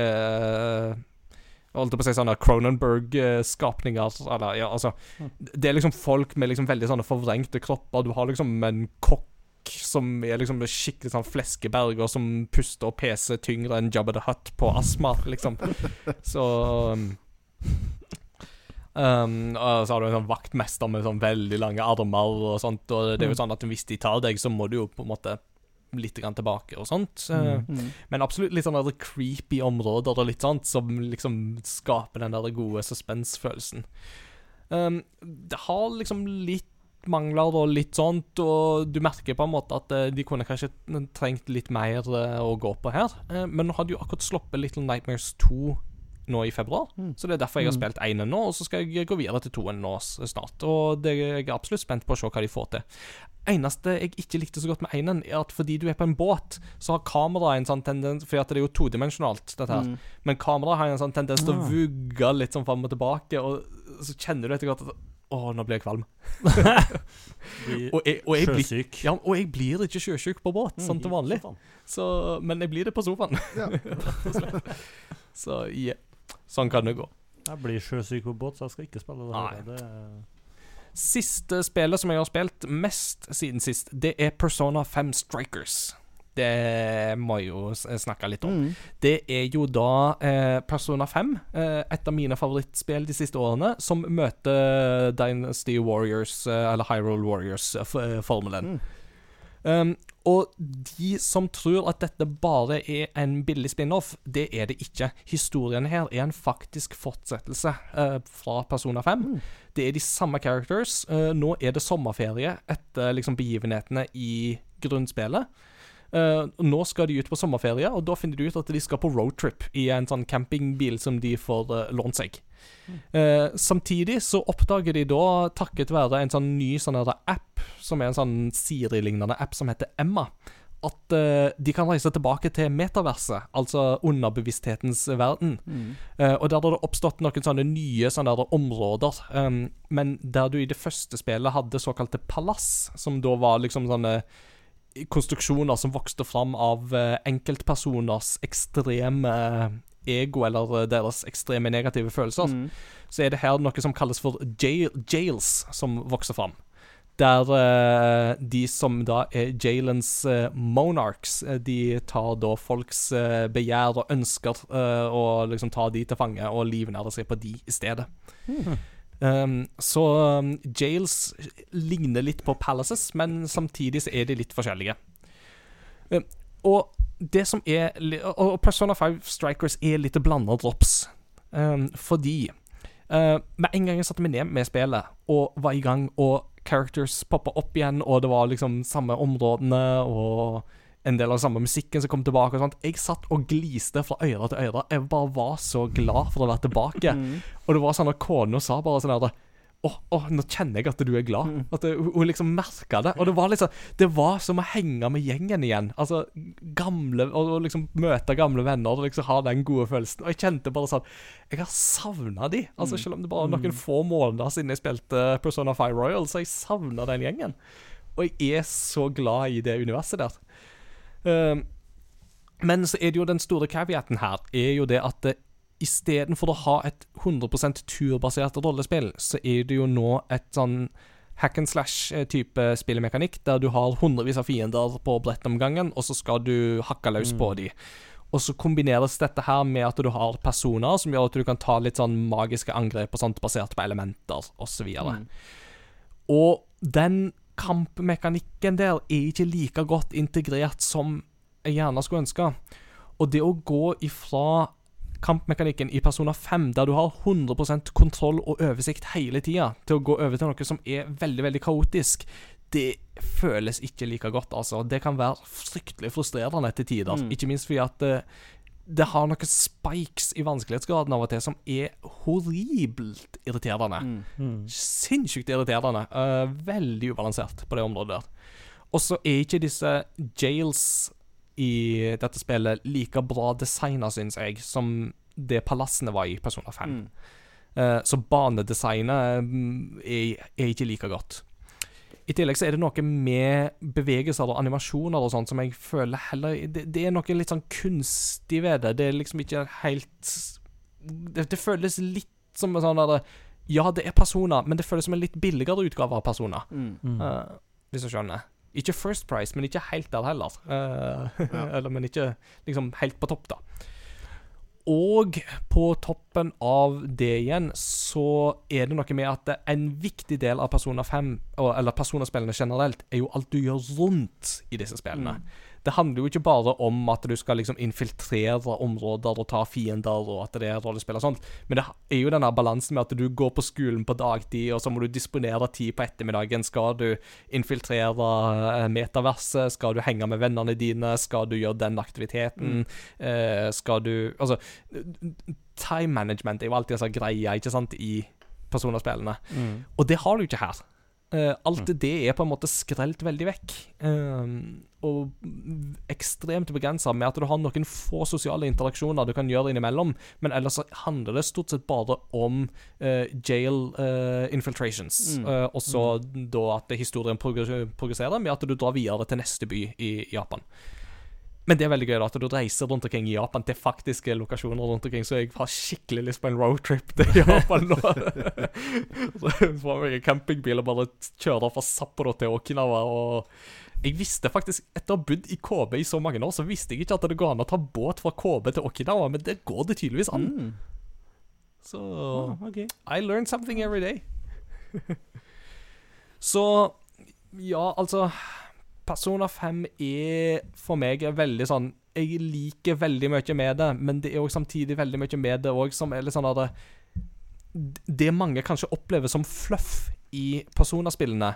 Holdt på å si sånne Cronenberg-skapninger. Eller, ja, altså Det er liksom folk med liksom veldig sånne forvrengte kropper. Du har liksom en kokk som er liksom skikkelig sånn fleskeberger som puster og peser tyngre enn Jabba the Hutt på astma, liksom. [laughs] Så um, um, og så har du en sånn vaktmester med sånn veldig lange armer og sånt. Og det er jo sånn at hvis de tar deg, så må du jo på en måte litt grann tilbake og sånt. Eh, Mm. men absolutt litt sånn creepy områder og litt sånt, som liksom skaper den der gode suspensfølelsen. Um, det har liksom litt mangler og litt sånt, og du merker på en måte at eh, de kunne kanskje trengt litt mer eh, å gå på her. Men nå hadde jo akkurat sluppet Little Nightmares 2 nå i februar, så det er derfor jeg har spilt én nå, og så skal jeg gå videre til toen nå snart. Og det, jeg er absolutt spent på å se hva de får til. Eneste jeg ikke likte så godt med einen, er at fordi du er på en båt, så har kameraet en sånn tendens Fordi at det er jo todimensjonalt, dette her. Mm. Men kameraet har en sånn tendens til å Ah. vugge litt sånn fram og tilbake, og så kjenner du etter hvert at Å, nå blir jeg kvalm. [laughs] [laughs] Og jeg, og jeg, blir, sjøsyk. ja, og jeg blir ikke sjøsjuk på båt, sånn til vanlig. Så, men jeg blir det på sofaen. [laughs] Så ja. Sånn kan det gå. Jeg blir sjøsyk på båt, så jeg skal ikke spille det. Nei. det Siste spillet som jeg har spilt mest siden sist, det er Persona 5 Strikers. Det må jeg jo snakke litt om. Mm. Det er jo da eh, Persona 5, eh, et av mine favorittspill de siste årene, som møter Dynasty Warriors, eh, eller Hyrule Warriors-formelen. Mm. Um, og de som tror at dette bare er en billig spin-off, det er det ikke. Historien her er en faktisk fortsettelse uh, fra Persona 5. Mm. Det er de samme characters. Uh, nå er det sommerferie etter liksom, begivenhetene i grunnspillet. Uh, nå skal de ut på sommerferie, og da finner de ut at de skal på roadtrip i en sånn campingbil som de får lånt seg. Eh, samtidig så oppdager de da, takket være en sånn ny sånn app, som er en sånn Siri-lignende app som heter Emma, at eh, de kan reise tilbake til metaverset, altså underbevissthetens verden. Mm. Eh, og der har det oppstått noen sånne nye sånne der områder. um, men der du i det første spillet hadde såkalte palass, som da var liksom sånne konstruksjoner som vokste fram av eh, enkeltpersoners ekstreme ego, eller eh, deres ekstreme negative følelser. Mm. Så er det her noe som kalles for jail, jails, som vokser fram. Der uh, de som da er jailens uh, monarchs, de tar da folks uh, begjær og ønsker og liksom tar de til fange og livnærer seg på de i stedet. Um, så um, jails ligner litt på palaces, men samtidig så er de litt forskjellige. Um, og det som er Og Persona 5 Strikers er litt blanda drops, um, fordi uh, Med en gang jeg satte meg ned med spillet og var i gang, og characters poppa opp igjen, og det var liksom samme områdene og en del av den samme musikken som kom tilbake og sånt. Jeg satt og gliste fra øre til øre. Jeg bare var så glad for å være tilbake. Mm. Og det var sånn at kona sa bare sånn her Å, oh, nå kjenner jeg at du er glad. Mm. At hun hun liksom merka det. Og det var liksom Det var som å henge med gjengen igjen. Altså gamle Og liksom møte gamle venner og liksom ha den gode følelsen. Og jeg kjente bare sånn Jeg har savna de. Altså Selv om det bare er noen få måneder siden jeg spilte Persona 5 Royal, så jeg savna den gjengen. Og jeg er så glad i det universet der. Um, men så er det jo den store caveaten her, er jo det at uh, istedenfor å ha et 100% turbasert rollespill, så er det jo nå et sånn hack and slash-type spillmekanikk, der du har hundrevis av fiender på brettomgangen, og så skal du hakke løs på de. Og så kombineres dette her med at du har personer som gjør at du kan ta litt sånn magiske angrep og sånt basert på elementer osv. Mm. Og den kampmekanikken der er ikke like godt integrert som jeg gjerne skulle ønske. Og det å gå ifra kampmekanikken i Persona 5, der du har 100% kontroll og oversikt hele tida, til å gå over til noe som er veldig, veldig kaotisk, det føles ikke like godt, altså. Det kan være fryktelig frustrerende til tider. Mm. Ikke minst fordi at det, det har noen spikes i vanskelighetsgraden av og til som er horribelt irriterende. Mm. Mm. Sinnssykt irriterende. Uh, veldig ubalansert på det området der. Og så er ikke disse jails i dette spillet like bra designa, syns jeg, som det palassene var i Persona 5. Mm. Uh, så banedesignet mm, er, er ikke like godt. I tillegg så er det noe med bevegelser og animasjoner og sånt som jeg føler heller Det, det er noe litt sånn kunstig ved det. Det er liksom ikke helt Det, det føles litt som en sånn der Ja, det er personer, men det føles som en litt billigere utgave av personer. Mm. Mm. Eh, hvis du skjønner. Ikke First Price, men ikke helt der heller. Eh, [laughs] Eller, men ikke liksom helt på topp, da. Og på toppen av det igjen, så er det noe med at en viktig del av Persona 5, eller Persona-spillene generelt, er jo alt du gjør rundt i disse spillene. Det handler jo ikke bare om at du skal liksom infiltrere områder og ta fiender, og at det er rollespill og sånt, men det er jo denne balansen med at du går på skolen på dagtid, og så må du disponere tid på ettermiddagen. Skal du infiltrere eh, metaverset? Skal du henge med vennene dine? Skal du gjøre den aktiviteten? Eh, skal du Altså, time management er jo alltid en sånn greie, ikke sant, i personerspillene. Mm. Og det har du ikke her. Uh, alt det er på en måte skrelt veldig vekk. Eh, og ekstremt begrensa med at du har noen få sosiale interaksjoner du kan gjøre innimellom, men ellers handler det stort sett bare om uh, jail eh, infiltrations. Mm. Og så da at historien progresserer med at du drar videre til neste by i Japan. Men det er veldig gøy da, at du reiser rundt omkring i Japan til faktiske lokasjoner rundt omkring, så jeg har skikkelig lyst på en roadtrip til [laughs] Japan nå. [laughs] så får meg en campingbil og bare kjører fra Sapporo til Okinawa. og jeg visste faktisk, Etter å ha bodd i KB i så mange år, så visste jeg ikke at det går an å ta båt fra KB til Okinawa, men det går det tydeligvis an. Mm. Så oh, okay. I learn something every day. [laughs] så ja, altså Persona 5 er for meg veldig sånn Jeg liker veldig mye med det, men det er òg samtidig veldig mye med det òg som er litt sånn at det, det mange kanskje opplever som fluff i Persona-spillene,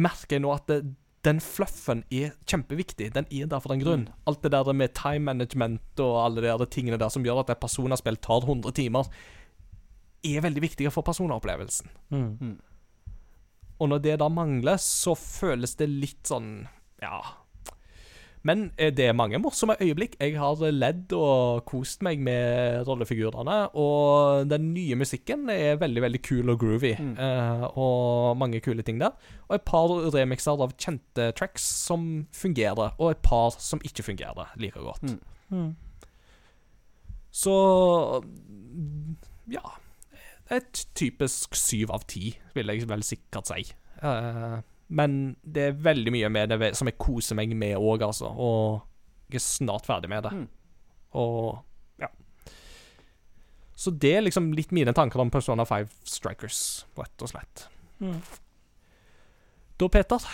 merker jeg nå at det, den fluffen er kjempeviktig. Den er der for en grunn. Alt det der med time management og alle de der tingene der som gjør at et Persona-spill tar 100 timer, er veldig viktige for personopplevelsen. Mm. Og når det da mangler, så føles det litt sånn Ja. Men eh, det er mange morsomme øyeblikk. Jeg har ledd og kost meg med rollefigurene. Og den nye musikken er veldig veldig kul og groovy. Mm. uh, og mange kule ting der. Og et par remixer av kjente tracks som fungerer, og et par som ikke fungerer like godt. Mm. Mm. Så ja. Et typisk syv av ti, vil jeg vel sikkert si. Uh, men det er veldig mye med det som jeg koser meg med òg, altså. Og jeg er snart ferdig med det. Mm. Og ja. Så det er liksom litt mine tanker om Persona 5 Strikers, rett og slett. Mm. Da, Peter,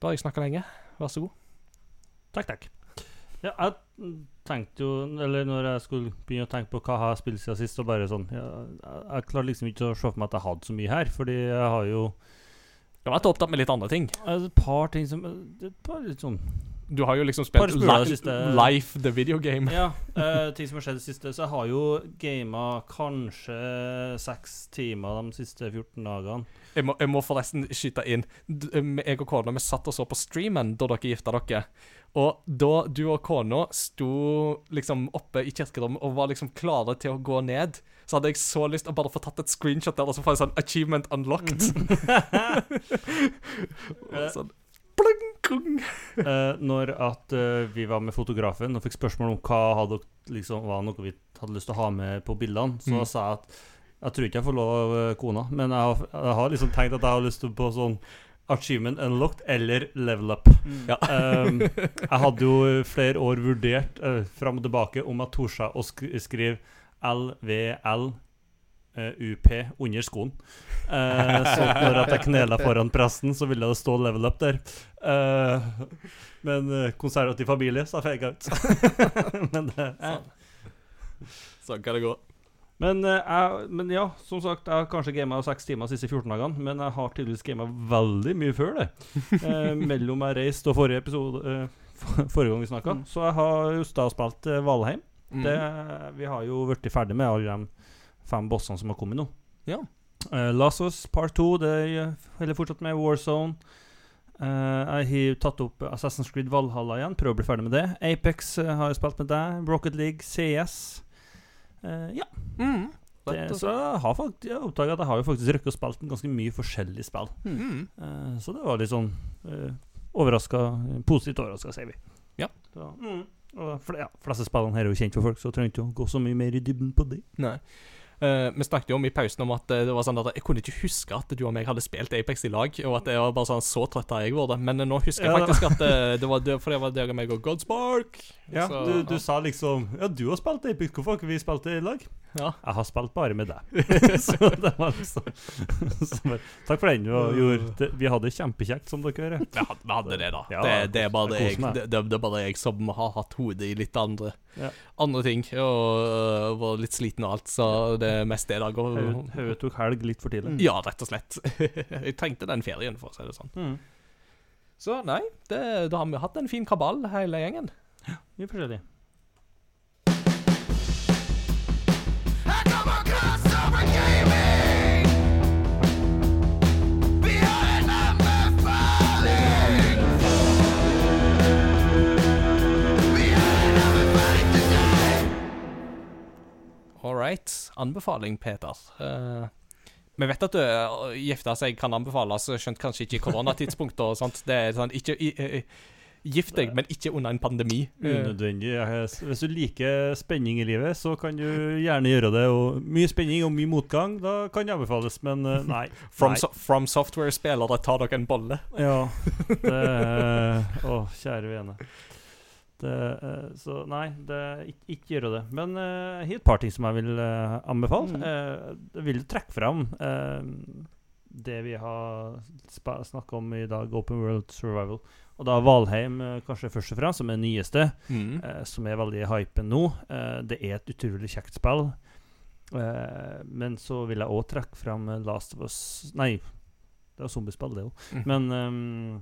da har jeg snakka lenge. Vær så god. Takk, takk. Ja, jeg tenkte jo Eller når jeg skulle begynne å tenke på hva jeg har spilt siden sist, og bare sånn Jeg, jeg klarer liksom ikke å se for meg at jeg hadde så mye her, fordi jeg har jo Du har vært opptatt med litt andre ting. et par ting som Et par litt sånn Du har jo liksom spilt li Life, the video game. Ja, uh, ting som har skjedd det siste. Så jeg har jo gama kanskje seks timer de siste 14 dagene. Jeg må, jeg må forresten skyte inn. Um, Jeg og kona vi satt og så på streamen da dere gifta dere. Og da du og kona sto liksom oppe i kirkerommet og var liksom klare til å gå ned, så hadde jeg så lyst til å bare få tatt et screenshot der og så få en sånn 'achievement unlocked'. [laughs] og sånn, pling, kung. uh, når at uh, vi var med fotografen og fikk spørsmål om hva hadde, liksom, var noe vi hadde lyst til å ha med på bildene, så Mm. sa jeg at jeg tror ikke jeg får lov av eh, kona, men jeg har, jeg har liksom tenkt at jeg har lyst til på sånn Achievement unlocked eller level up. Ja. Um, [laughs] jeg hadde jo flere år vurdert uh, fram og tilbake om jeg torde å sk skrive LVL eh, UP under skoen. Uh, så når jeg knela foran presten, så ville det stå 'level up' der. Uh, men konservativ familie sa feiga ut. [laughs] men, det, eh. Sånn kan det gå. Men, eh, jeg, men ja, som sagt, jeg har kanskje gama seks timer de siste 14 dagene, men jeg har tydeligvis gama veldig mye før det. [laughs] Eh, mellom jeg reiste og forrige episode eh, for- Forrige gang vi snakka. Mm. Så jeg har just da spilt eh, Valheim. Mm. Det, vi har jo blitt ferdig med alle de fem bossene som har kommet nå. Ja. Eh, Last of Us Part 2 det holder fortsatt med Warzone. Eh, jeg har tatt opp Assassin's Creed Valhalla igjen, prøver å bli ferdig med det. Apex eh, har jeg spilt med deg. Rocket League, CS. Eh, ja. Mm. Det, så jeg har faktisk Jeg oppdaga at jeg har jo faktisk røkket å spille ganske mye forskjellige spill. Mm. Uh, så det var litt sånn uh, overraska Positivt overraska, sier vi. Ja. Så, mm. Og for, ja, fleste spillene her er jo kjent for folk, så trenger ikke å gå så mye mer i dybden på det. Nei. Eh, vi snakket jo om i pausen om at eh, det var sånn at jeg kunne ikke huske at du og meg hadde spilt Apex i lag, og at jeg var bare sånn så trøtt av jeg vært. Men eh, nå husker jeg Ja, faktisk at eh, det var det, for det var deg og meg og Godspark. Ja, Så, du, du sa liksom Ja, du har spilt Apex, hvorfor har ikke vi spilt det i lag? Ja. Jeg har spilt bare med deg. [laughs] [laughs] så det var liksom [laughs] så Takk for den. Du gjorde. det. Vi hadde kjempekjekt, som dere hører. Vi hadde, vi hadde det, da. Ja, det, det, er bare jeg jeg, det, det, det er bare jeg som har hatt hodet i litt andre Ja. Andre ting. Og øh, var litt sliten og alt, så det er mest det det går. Hodet tok helg litt for tidlig. ja, rett og slett. [laughs] jeg trengte den ferien, for å si det sånn. Mm. Så nei, det, da har vi hatt en fin kabal, hele gjengen. Ja, Mye forskjellig. All right. Anbefaling, Peter. Eh, vi vet at du, å gifte seg kan anbefales, skjønt kanskje ikke i koronatidspunktet. og sånt. Det er sånn, ikke i- i- Gift deg, men ikke under en pandemi. Eh, Unødvendig. Hvis du liker spenning i livet, så kan du gjerne gjøre det. Og mye spenning og mye motgang, da kan det anbefales, men eh, nei. [laughs] From, so from Software-spillere, tar dere en bolle. Ja. Det Å, kjære vene. Det, eh, så nei, det, ikke, ikke gjøre det. Men uh, et par ting som jeg vil uh, anbefale. Mm. Uh, jeg vil trekke fram eh, det vi har snakka om i dag, Open World Survival. Og da Valheim eh, kanskje først og fremst, som er nyeste, Mm. eh, som er veldig i hypen nå. Eh, det er et utrolig kjekt spill. Eh, men så vil jeg òg trekke fram eh, Last of Us Nei, det er zombiespill, det òg. Mm. Men ehm,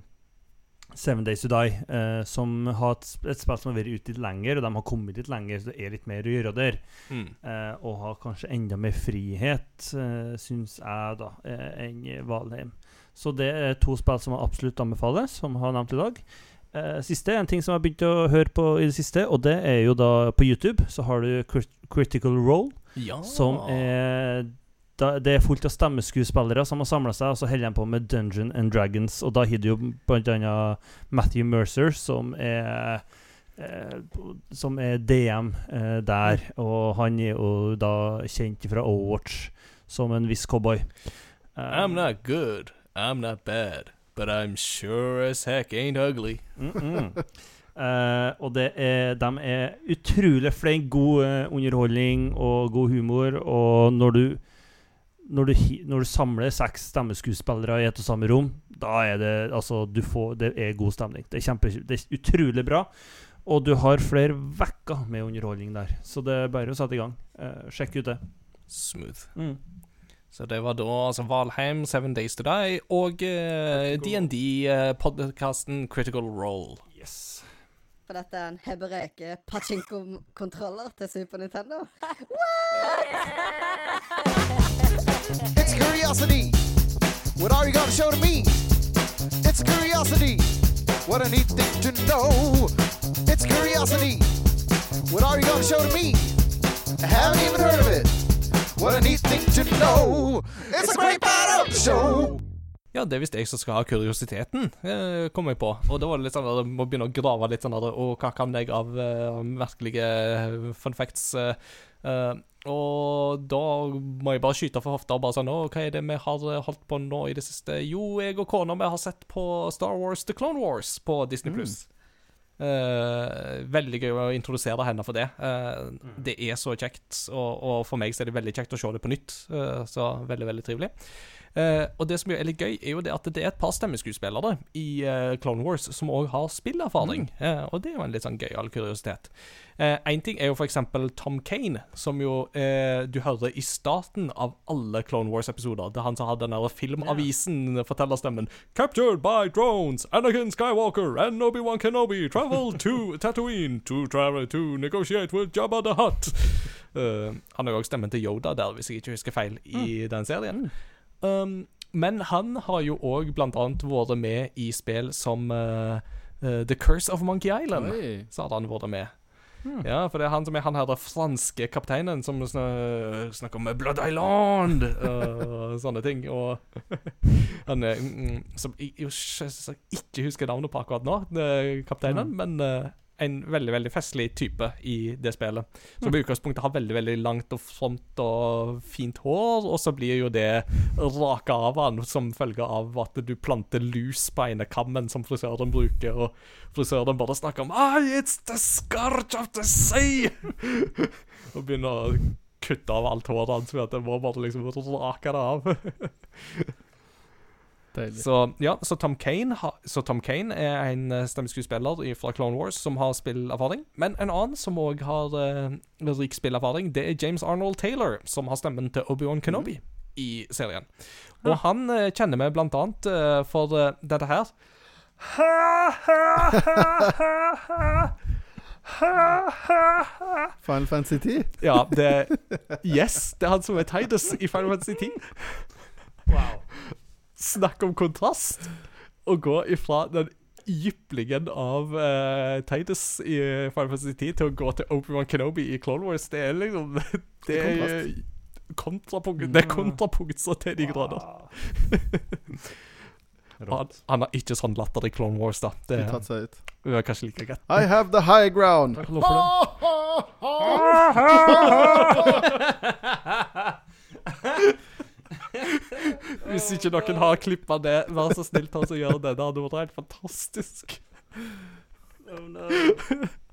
Seven Days To Die, eh, som har et, et spill som har vært ute litt lenger, og de har kommet litt lenger, så det er litt mer å gjøre der. Mm. Eh, og har kanskje enda mer frihet, eh, syns jeg, da, eh, enn Valheim. Så det er to spill som jeg absolutt anbefaler, som jeg har nevnt i dag. Eh, siste, en ting som jeg har begynt å høre på i det siste, og det er jo da på YouTube, så har du Crit Critical Role, Ja. som er da, Det er fullt av stemmeskuespillere som har samla seg, og så holder de på med Dungeon and Dragons. Og da har du jo annet Matthew Mercer, som er eh, Som er DM eh, der. Og han er jo da kjent fra Overwatch som en viss cowboy. Um, I'm not good, I'm not bad, but I'm sure as heck ain't ugly. Mm -mm. Uh, og det er, de er utrolig flinke. God uh, underholdning og god humor. Og når du når du, når du samler seks stemmeskuespillere i et og samme rom, da er det altså du får, Det er god stemning. Det er, kjempe, det er utrolig bra. Og du har flere vekker med underholdning der. Så det er bare å sette i gang. Eh, sjekk ut det. Smooth. Mm. Så det var da altså Valheim, Seven Days To Die og DND-podkasten Critical Role. Yes. For dette er en hebreke pachinko-kontroller til Super Nintendo. [laughs] It's curiosity. What are you gonna show to me? It's curiosity. What a neat thing to know. It's curiosity. What are you gonna show to me? I haven't even heard of it. What a neat thing to know. It's a great part of the show. ja, det er visst jeg som skal ha kuriositeten, eh, kom jeg på. Og da var det litt sånn at jeg må begynne å grave litt sånn der, Og hva kan jeg av eh, merkelige fun facts? eh, eh, og da må jeg bare skyte for hofta og bare sånn Å, hva er det vi har eh, holdt på nå i det siste? Jo, jeg og kona vi har sett på Star Wars The Clone Wars på Disney Pluss. Eh, veldig gøy å introdusere henne for det. Eh, Det er så kjekt, og, og for meg så er det veldig kjekt å se det på nytt. Uh, så veldig, veldig trivelig. Eh, og det som er litt gøy, er jo det at det er et par stemmeskuespillere i uh, Clone Wars som òg har spillerfaring. Eh, og det er jo en litt sånn gøyal kuriositet. Én ting er jo eksempel Tom Kane, som jo du hører i starten av alle Clone Wars-episoder. Det er han som har den der filmavisen-fortellerstemmen. Captured by drones, Anakin Skywalker and Obi-Wan Kenobi travel to [laughs] Tatooine to travel to negotiate with Jabba the Hutt. Han har òg stemmen til Yoda der, hvis jeg ikke husker feil, i den serien. Um, men han har jo òg annet vært med i spill som uh, uh, The Curse of Monkey Island. Oi. Så hadde han vært med. Ja, for det er han som er han her den franske kapteinen som sn snakker om Blood Island og [laughs] sånne ting. Og [laughs] han er mm, Som jeg jeg, ikke husker navnet på akkurat nå, kapteinen, hmm. men eh, en veldig veldig festlig type i det spillet. Som i utgangspunktet har veldig veldig langt og front og fint hår, og så blir jo det raka av han som følge av at du planter lus på ene kammen som frisøren bruker, og frisøren bare snakker om «Ah, it's the scourge of the sea! [laughs] og begynner å kutte av alt håret hans ved at jeg må bare liksom rake det av. [laughs] Så ja, så Tom Kane, ha, så Tom Kane er en eh, stemmeskuespiller fra Clone Wars som har spillerfaring. Men en annen som òg har uh, rik spillerfaring, det er James Arnold Taylor, som har stemmen til Obi-Wan Kenobi i serien. Og han eh, kjenner vi blant annet eh, for eh, dette her. Final Fantasy 10? Ja, det Yes, det er han som er Tidus i Final Fantasy 10. Snakk om kontrast. Å gå ifra den jyplingen av uh, Titus i Final Fantasy 10 til å gå til Obi-Wan Kenobi i Clone Wars, det er liksom [laughs] Det er kontrapunkt. Det er kontrapunkt så til de grader. [laughs] Han, han har ikke sånn latter i Clone Wars, da. Det er, tatt seg ut. er kanskje like greit. I have the high ground. [laughs] [laughs] Hvis ikke noen har klippa det, vær så snill ta og gjør det. Det hadde vært helt fantastisk. [laughs]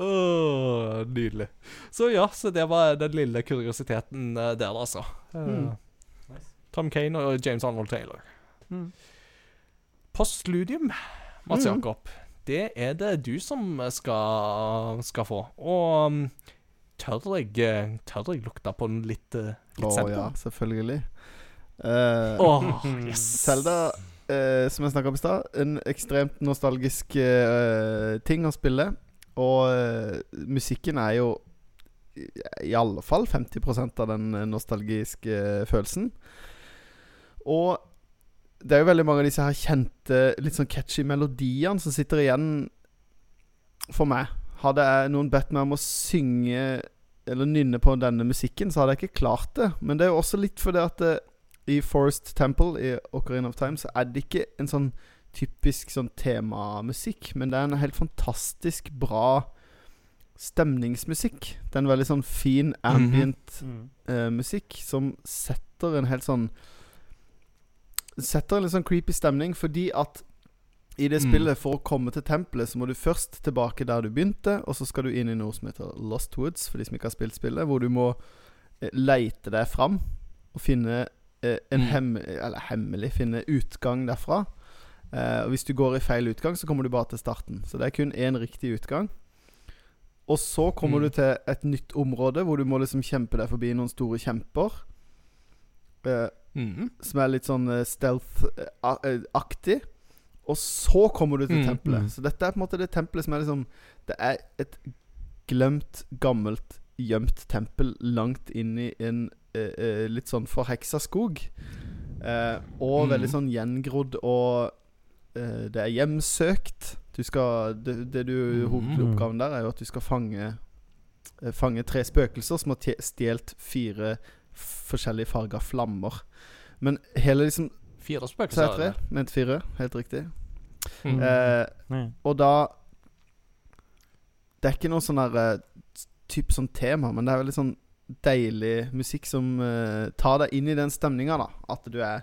Åh, nydelig. Så ja, så det var den lille kuriositeten eh, der, altså. Eh, Tom Kane og James Arnold Taylor. Postludium, Mats Mm. Jakob. Det er det du som skal, skal få. Og um, tør jeg, eh, tør jeg lukte på den litt, eh, Å litt ja, selvfølgelig. Uh, Åh, [laughs] yes. Zelda, uh, som jeg snakka om i stad, en ekstremt nostalgisk uh, ting å spille. Og musikken er jo i, i alle fall 50% av den nostalgiske følelsen. Og det er jo veldig mange av disse her kjente, litt sånn catchy melodiene som sitter igjen for meg. Hadde jeg noen bedt meg om å synge eller nynne på denne musikken, så hadde jeg ikke klart det. Men det er jo også litt fordi at det, i Forest Temple i Ocarina of Time så er det ikke en sånn typisk sånn temamusikk, men det er en helt fantastisk bra stemningsmusikk. Det er en veldig sånn fin ambient eh, musikk som setter en helt sånn Setter en litt sånn creepy stemning fordi at i det Mm. spillet, for å komme til tempelet, så må du først tilbake der du begynte, og så skal du inn i noe som heter Lost Woods, for de som ikke har spilt spillet, hvor du må eh, leite deg fram og finne eh, en Mm. hem Eller hemmelig finne utgang derfra. Eh, og hvis du går i feil utgang, så kommer du bare til starten. Så det er kun én riktig utgang. Og så kommer Mm. du til et nytt område hvor du må liksom kjempe deg forbi noen store kjemper. Eh, mm. som er litt sånn eh, stealth-aktig. Og så kommer du til Mm, tempelet. mm. Så dette er på en måte det tempelet som er liksom Det er et glemt, gammelt, gjemt tempel langt inn i en eh, eh, litt sånn forheksa skog. Eh, og Mm. veldig sånn gjengrodd og eh, Det er hjemsøkt. Du skal Det, det du Mm. Hovedoppgaven der er jo at du skal fange eh, Fange tre spøkelser som har stjålet fire forskjellige farger flammer. Men hele liksom Fire Så spøkelser. Mente fire. Helt riktig. Mm. Eh, og da Det er ikke noe sånn der type Typ sånn tema, men det er veldig sånn deilig musikk som uh, tar deg inn i den stemninga, da. At du er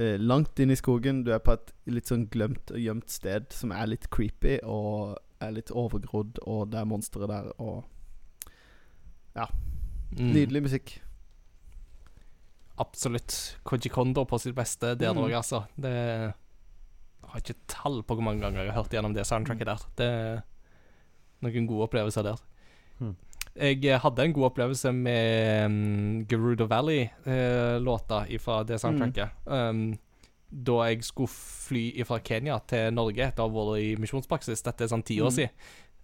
uh, langt inn i skogen. Du er på et litt sånn glemt og gjemt sted som er litt creepy og er litt overgrodd, og det er monstre der, og Mm. Nydelig musikk. Absolutt. Koji Kondo på sitt beste der Mm. òg, altså. Det Jeg har ikke tall på hvor mange ganger jeg har hørt gjennom det soundtracket der. Det er noen gode opplevelser der. Mm. Jeg eh, hadde en god opplevelse med um, Gerudo Valley-låta fra det soundtracket. Um, da jeg skulle fly fra Kenya til Norge etter å ha vært i misjonspraksis. Dette er sånn ti år Mm. siden.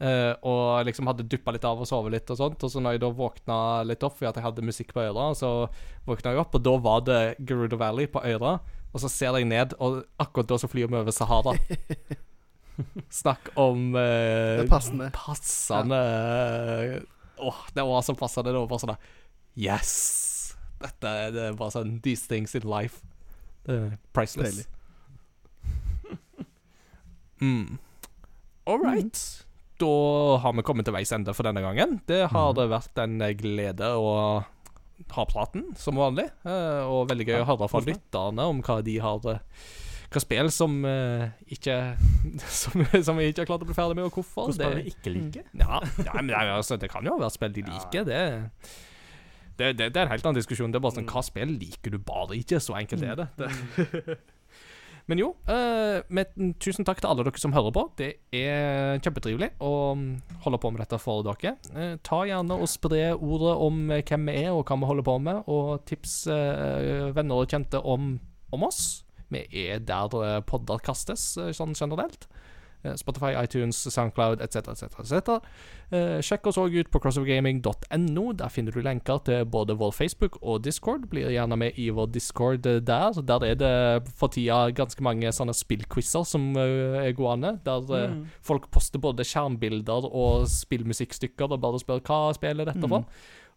Eh, og liksom hadde duppa litt av og sovet litt og sånt. Og så når jeg da våkna litt opp fordi at jeg hadde musikk på øra, så våkna jeg opp, og da var det Gerudo Valley på øra. Og så ser jeg ned, og akkurat da så flyr vi over Sahara. [laughs] Snakk om eh, passende. Passende Åh, det var så passende. Det var bare sånn der, Yes! Dette det er bare sånn These things in life. Priceless. [laughs] Mm. All right. Da har vi kommet til veis ende for denne gangen. Det har det vært en glede å ha praten, som vanlig. eh, Og veldig gøy å høre fra lytterne om hva de har eh, Hva spill som uh, ikke [laughs] som, som vi ikke har klart å bli ferdig med, og hvorfor. Hva spill vi ikke liker? ja, ja men det, altså, det kan jo være spill de liker. Det, det, det, det er en helt annen diskusjon. Det er bare sånn, Hva spill liker du bare ikke? Så enkelt er det. det. [laughs] [laughs] Men jo, uh, med, tusen takk til alle dere som hører på. Det er kjempetrivelig å mm, holde på med dette for dere. Uh, ta gjerne og spre ordet om eh, hvem vi er og hva vi holder på med, og tips uh, venner og kjente om, om oss. Vi er der podder kastes, sånn generelt. Eh, Spotify, iTunes, Soundcloud etc. etc. etc. Eh, sjekk oss òg ut på crossovergaming.no. Der finner du lenker til både vår Facebook og Discord. Blir gjerne med i vår Discord eh, der. Der er det for tida ganske mange sånne spillquizer som uh, er gående. Der Mm. folk poster både skjermbilder og spillmusikkstykker og bare spør hva spiller dette for.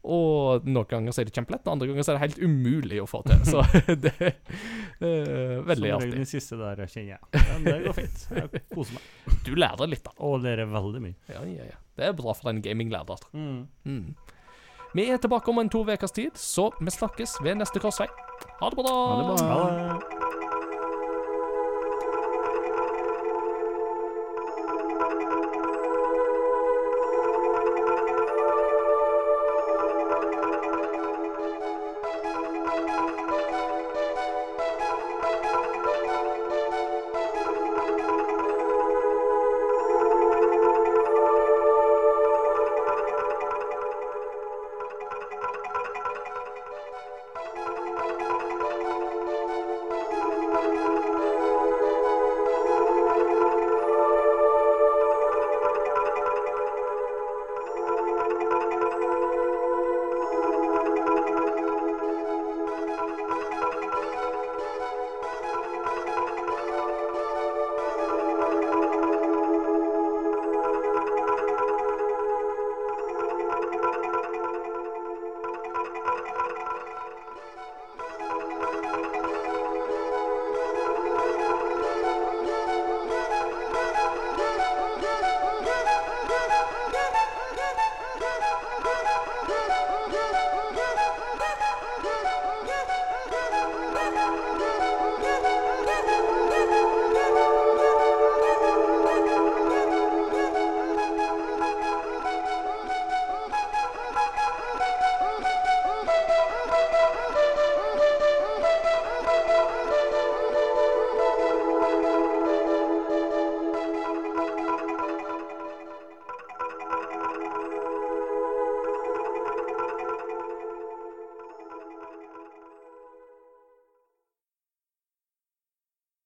Og noen ganger så er det kjempelett, andre ganger så er det helt umulig å få til. Så [laughs] [laughs] det er veldig artig. Som regel den siste der kjenner jeg. Men det går fint. Jeg koser meg. [laughs] Du lærer litt, da. Og lærer veldig mye. Ja, ja, ja. Det er bra for en gaminglærer. Mm. Mm. Vi er tilbake om en to ukers tid, så vi snakkes ved neste korsvei. Ha det bra! Ha det bra. Ha det.